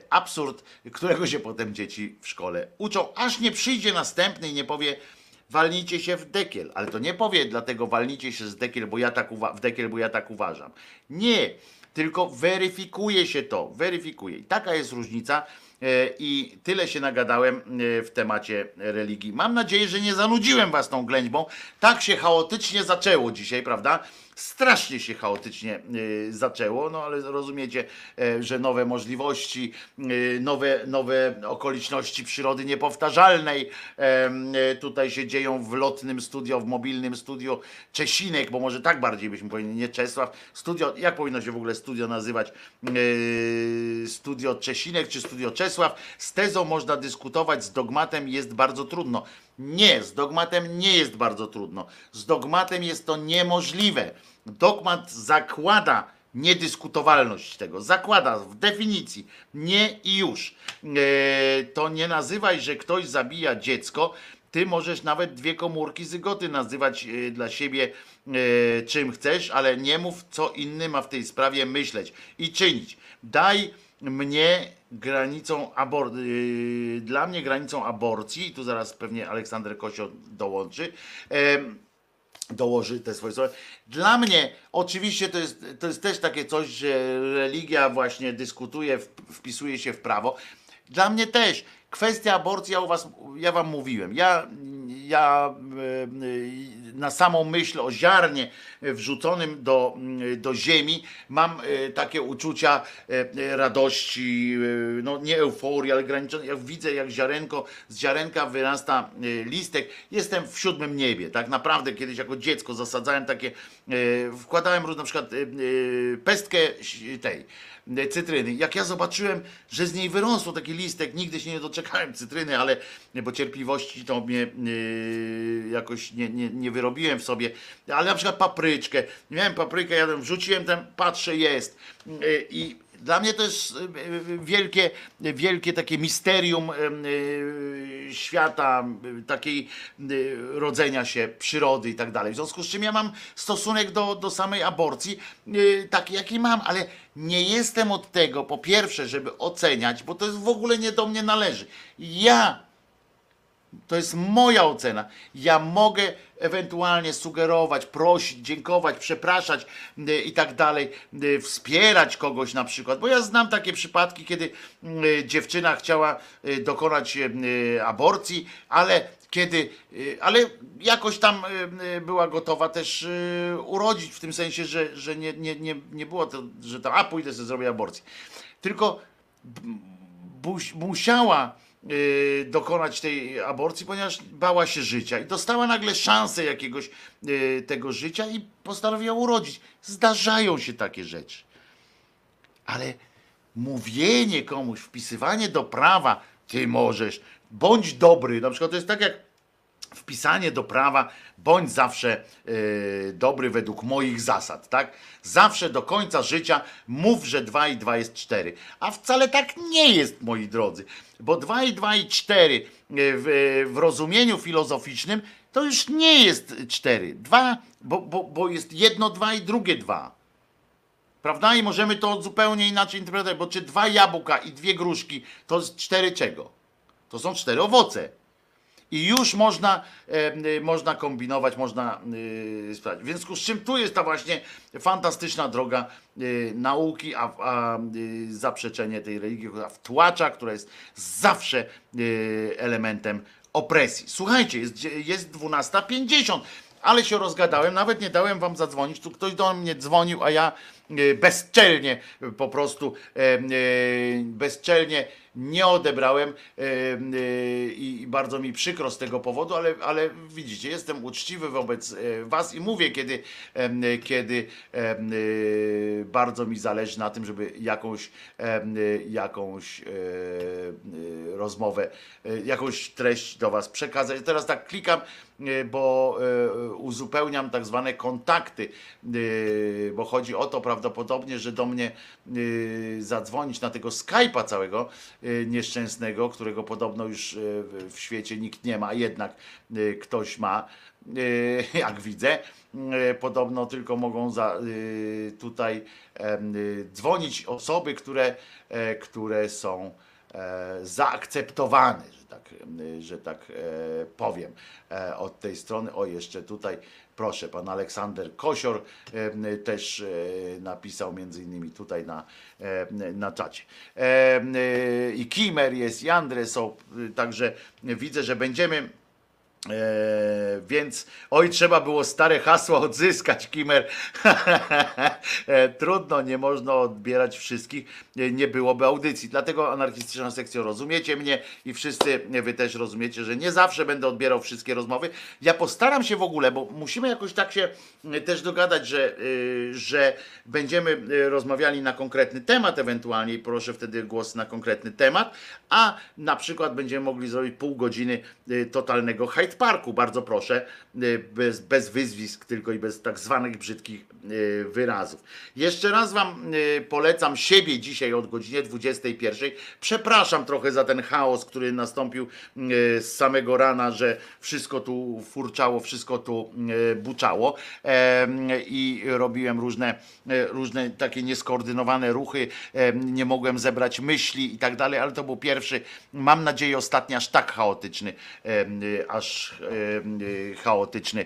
absurd, którego się potem dzieci w szkole uczą, aż nie przyjdzie następny i nie powie walnijcie się w dekiel, ale to nie powie dlatego walnijcie się z dekiel, bo ja tak uwa- w dekiel, bo ja tak uważam. Nie, tylko weryfikuje się to, weryfikuje. I taka jest różnica e, i tyle się nagadałem e, w temacie religii. Mam nadzieję, że nie zanudziłem was tą ględźbą. Tak się chaotycznie zaczęło dzisiaj, prawda? Strasznie się chaotycznie e, zaczęło, no ale rozumiecie, e, że nowe możliwości, e, nowe, nowe okoliczności przyrody niepowtarzalnej e, tutaj się dzieją w lotnym studio, w mobilnym studio Czesinek, bo może tak bardziej byśmy powiedzieli, nie Czesław. Studio, jak powinno się w ogóle studio nazywać? Yy, studio Czesinek czy studio Czesław? Z tezą można dyskutować, z dogmatem jest bardzo trudno. Nie, z dogmatem nie jest bardzo trudno. Z dogmatem jest to niemożliwe. Dogmat zakłada niedyskutowalność tego. Zakłada w definicji nie i już. E, to nie nazywaj, że ktoś zabija dziecko. Ty możesz nawet dwie komórki zygoty nazywać e, dla siebie e, czym chcesz, ale nie mów, co inny ma w tej sprawie myśleć i czynić. Daj mnie granicą abor- yy, dla mnie granicą aborcji, i tu zaraz pewnie Aleksander Kosio dołączy, em, dołoży te swoje słowa. Dla mnie oczywiście to jest, to jest też takie coś, że religia właśnie dyskutuje, wpisuje się w prawo. Dla mnie też kwestia aborcji, ja u was, ja wam mówiłem, ja, ja na samą myśl o ziarnie wrzuconym do, mm, do ziemi mam e, takie uczucia e, radości, e, no nie euforii, ale graniczone. Jak widzę, jak ziarenko, z ziarenka wyrasta listek, jestem w siódmym niebie. Tak naprawdę kiedyś jako dziecko zasadzałem takie, wkładałem na przykład pestkę tej cytryny. Jak ja zobaczyłem, że z niej wyrosło taki listek, nigdy się nie doczekałem cytryny, ale bo cierpliwości to mnie jakoś nie, nie, nie wyrobiłem w sobie, ale na przykład papryczkę. Miałem paprykę, jadłem, wrzuciłem tam, patrzę, jest. I dla mnie to jest e, wielkie, wielkie takie misterium e, e, świata, takiej rodzenia się przyrody i tak dalej. W związku z czym ja mam stosunek do, do samej aborcji taki, jaki mam, ale nie jestem od tego, po pierwsze, żeby oceniać, bo to jest w ogóle nie do mnie należy. Ja To jest moja ocena. Ja mogę ewentualnie sugerować, prosić, dziękować, przepraszać y, i tak dalej, y, wspierać kogoś na przykład, bo ja znam takie przypadki, kiedy y, dziewczyna chciała dokonać aborcji, ale kiedy, ale jakoś tam była gotowa też urodzić, w tym sensie, że, że nie, nie, nie, nie było to, że to, a pójdę sobie zrobię aborcję. Tylko musiała dokonać tej aborcji, ponieważ bała się życia i dostała nagle szansę jakiegoś y, tego życia i postanowiła urodzić. Zdarzają się takie rzeczy. Ale mówienie komuś, wpisywanie do prawa, ty możesz, bądź dobry, na przykład to jest tak jak wpisanie do prawa, bądź zawsze e, dobry według moich zasad, tak? Zawsze do końca życia mów, że 2 i 2 jest 4. A wcale tak nie jest, moi drodzy, bo 2 i 2 i 4 w, w rozumieniu filozoficznym to już nie jest 4. 2, bo, bo, bo jest jedno 2 i drugie 2. Prawda? I możemy to zupełnie inaczej interpretować, bo czy dwa jabłka i dwie gruszki to jest cztery czego? To są cztery owoce. I już można, e, można kombinować, można y, sprawdzić. W związku z czym tu jest ta właśnie fantastyczna droga y, nauki, a, a zaprzeczenie tej religii, która wtłacza, która jest zawsze elementem opresji. Słuchajcie, jest, jest 12.50, ale się rozgadałem, nawet nie dałem wam zadzwonić. Tu ktoś do mnie dzwonił, a ja bezczelnie po prostu e, bezczelnie nie odebrałem e, i bardzo mi przykro z tego powodu, ale, ale widzicie, jestem uczciwy wobec e, was i mówię, kiedy, kiedy y, bardzo mi zależy na tym, żeby jakąś, jakąś e, rozmowę, e, jakąś treść do was przekazać. Teraz tak klikam, e, bo e, uzupełniam tak zwane kontakty, e, bo chodzi o to prawdopodobnie, że do mnie e, zadzwonić na tego Skype'a całego e, nieszczęsnego, którego podobno już e, w- świecie nikt nie ma, jednak e, ktoś ma, jak widzę. Podobno tylko mogą za, tutaj dzwonić osoby, które, e, które są e, zaakceptowane, że tak, że tak e, powiem, od tej strony. O, jeszcze tutaj, proszę, pan Aleksander Kosior też e, napisał między innymi tutaj na, na czacie. E, I Kimer jest, i Andre są, e, także widzę, że będziemy E, więc oj, trzeba było stare hasła odzyskać, Kimer. e, trudno, nie można odbierać wszystkich, e, nie byłoby audycji. Dlatego anarchistyczna sekcja, rozumiecie mnie i wszyscy wy też rozumiecie, że nie zawsze będę odbierał wszystkie rozmowy. Ja postaram się w ogóle, bo musimy jakoś tak się e, też dogadać, że, że będziemy rozmawiali na konkretny temat ewentualnie i proszę wtedy głos na konkretny temat, a na przykład będziemy mogli zrobić pół godziny totalnego Hyde Parku, bardzo proszę, y, bez, bez wyzwisk tylko i bez tak zwanych brzydkich wyrazów. Jeszcze raz wam y, polecam siebie dzisiaj od godziny 21. Przepraszam trochę za ten chaos, który nastąpił y, z samego rana, że wszystko tu furczało, wszystko tu y, buczało i robiłem różne, różne takie nieskoordynowane ruchy, nie mogłem zebrać myśli i tak dalej, ale to był pierwszy, mam nadzieję ostatni aż tak chaotyczny, y, aż y, chaotyczny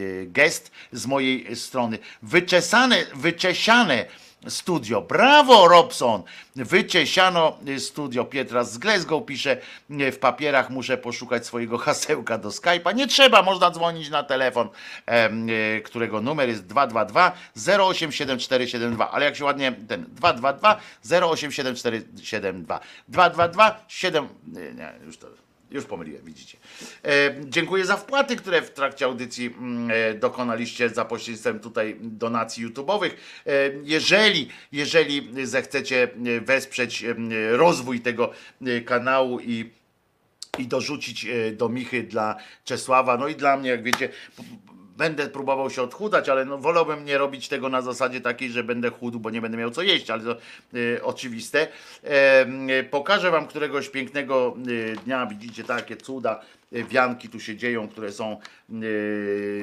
y, gest z mojej strony. Wyczesane, wyczesiane studio. Brawo, Robson! Wyciesiano y, studio. Pietra z Glasgow pisze, y, w papierach muszę poszukać swojego hasełka do Skype'a. Nie trzeba, można dzwonić na telefon, y, którego numer jest 222 087472. Ale jak się ładnie, ten 222 087472. 222 7... Nie, nie, już to... Już pomyliłem, widzicie. E, dziękuję za wpłaty, które w trakcie audycji mm, e, dokonaliście za pośrednictwem tutaj donacji YouTube'owych. E, jeżeli, jeżeli zechcecie e, wesprzeć e, rozwój tego e, kanału i i dorzucić do Michy dla Czesława, no i dla mnie, jak wiecie, będę próbował się odchudać, ale no, wolałbym nie robić tego na zasadzie takiej, że będę chudł, bo nie będę miał co jeść, ale to e, oczywiste. E, pokażę wam któregoś pięknego e, dnia, widzicie takie cuda, e, wianki tu się dzieją, które są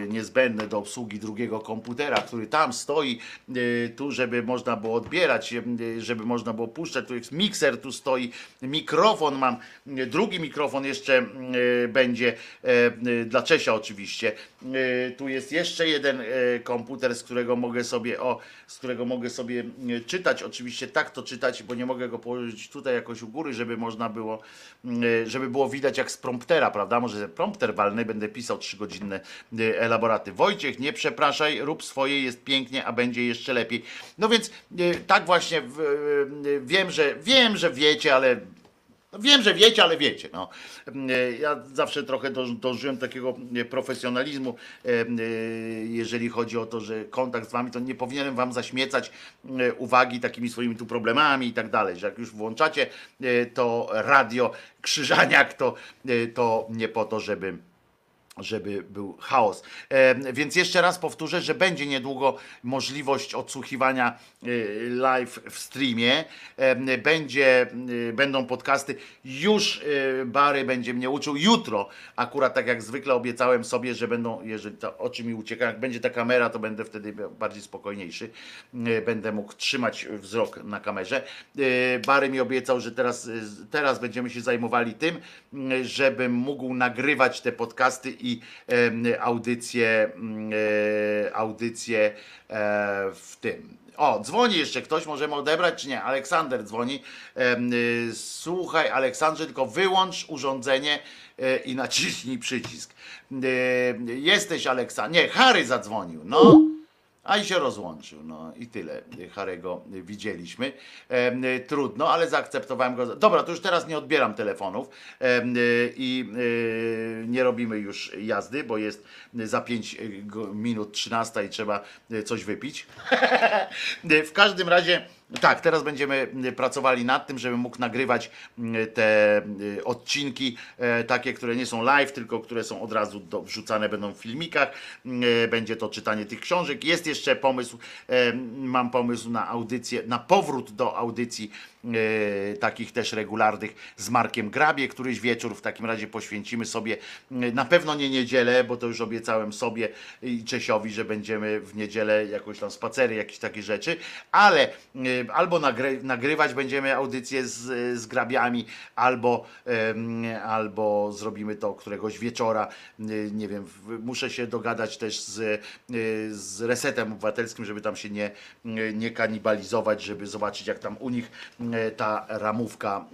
niezbędne do obsługi drugiego komputera, który tam stoi, e, tu żeby można było odbierać, e, żeby można było puszczać, tu jest mikser, tu stoi, mikrofon mam, e, drugi mikrofon jeszcze e, będzie, e, e, dla Czesia oczywiście, E, tu jest jeszcze jeden e, komputer, z którego mogę sobie, o, z którego mogę sobie e, czytać, oczywiście tak to czytać, bo nie mogę go położyć tutaj jakoś u góry, żeby można było, e, żeby było widać jak z promptera, prawda? Może prompter walny, będę pisał trzygodzinne e, elaboraty. Wojciech, nie przepraszaj, rób swoje, jest pięknie, a będzie jeszcze lepiej. No więc e, tak właśnie e, wiem, że wiem, że wiecie, ale no Wiem, że wiecie, ale wiecie. No. Ja zawsze trochę dążyłem takiego profesjonalizmu, jeżeli chodzi o to, że kontakt z wami, to nie powinienem wam zaśmiecać uwagi takimi swoimi tu problemami i tak dalej, że jak już włączacie to radio Krzyżaniak, to, to nie po to, żeby żeby był chaos. E, więc jeszcze raz powtórzę, że będzie niedługo możliwość odsłuchiwania e, live w streamie. E, będzie, będą podcasty. Już Bary będzie mnie uczył jutro. Akurat tak jak zwykle obiecałem sobie, że będą, jeżeli to oczy mi uciekają, jak będzie ta kamera, to będę wtedy bardziej spokojniejszy. Będę mógł trzymać wzrok na kamerze. Bary mi obiecał, że teraz, teraz będziemy się zajmowali tym, żebym mógł nagrywać te podcasty i em, audycje, mm, e, e, w tym. O, dzwoni jeszcze ktoś, możemy odebrać czy nie? Aleksander dzwoni. Y, Słuchaj, Aleksandrze, tylko wyłącz urządzenie e, i naciśnij przycisk. E, Jesteś Aleksander. Nie, Harry zadzwonił. No. A i się rozłączył, no i tyle. Harego widzieliśmy. Y, trudno, ale zaakceptowałem go. Dobra, to już teraz nie odbieram telefonów y, i y, nie robimy już jazdy, bo jest za 5 minut 13 i trzeba y, coś wypić. w każdym razie. Tak, teraz będziemy y, pracowali nad tym, żebym mógł nagrywać y, te y, odcinki, e, takie, które nie są live, tylko które są od razu do, wrzucane będą w filmikach. E, Będzie to czytanie tych książek. Jest jeszcze pomysł, e, mam pomysł na audycję, na powrót do audycji takich też regularnych z Markiem Grabie. Któryś wieczór w takim razie poświęcimy sobie, e, na pewno nie niedzielę, bo to już obiecałem sobie i Czesiowi, że będziemy w niedzielę jakoś tam spacery, jakieś takie rzeczy, ale e, albo nagry, nagrywać będziemy audycję z, z grabiami, albo, albo zrobimy to któregoś wieczora. E, Nie wiem, muszę się dogadać też z, e, z Resetem Obywatelskim, żeby tam się nie, nie kanibalizować, żeby zobaczyć jak tam u nich e, ta ramówka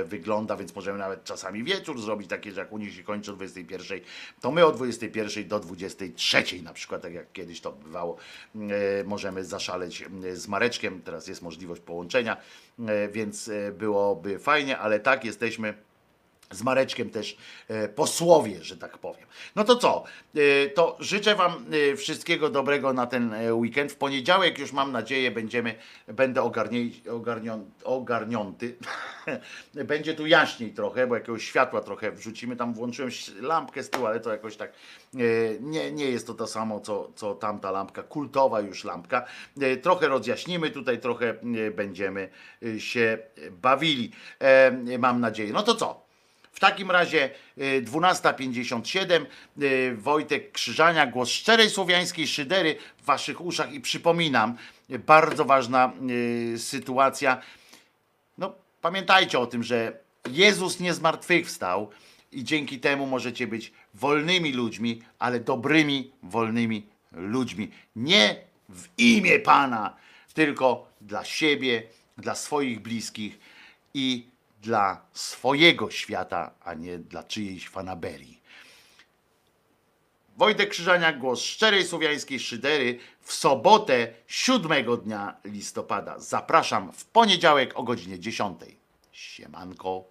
e, wygląda, więc możemy nawet czasami wieczór zrobić takie, że jak u nich się kończy o 21, to my o 21 do 23 na przykład, tak jak kiedyś to bywało, e, możemy zaszaleć e, z Mareczkiem, teraz jest możliwość połączenia, e, więc e, byłoby fajnie, ale tak jesteśmy z Mareczkiem też e, posłowie, że tak powiem. No to co? E, to życzę Wam e, wszystkiego dobrego na ten weekend. W poniedziałek już mam nadzieję będziemy, będę ogarniąty. Będzie tu jaśniej trochę, bo jakiegoś światła trochę wrzucimy. Tam włączyłem lampkę z tyłu, ale to jakoś tak nie, nie jest to to samo, co, co tamta lampka, kultowa już lampka. Trochę rozjaśnimy tutaj, trochę będziemy się bawili. Mam nadzieję. No to co? W takim razie y, 12.57 y, Wojtek Krzyżania, głos szczerej słowiańskiej szydery w waszych uszach i przypominam, y, bardzo ważna sytuacja. No, pamiętajcie o tym, że Jezus nie zmartwychwstał i dzięki temu możecie być wolnymi ludźmi, ale dobrymi, wolnymi ludźmi. Nie w imię Pana, tylko dla siebie, dla swoich bliskich i dla swojego świata, a nie dla czyjejś fanaberii. Wojtek Krzyżaniak, głos szczerej słowiańskiej szydery w sobotę 7 dnia listopada. Zapraszam w poniedziałek o godzinie 10. Siemanko.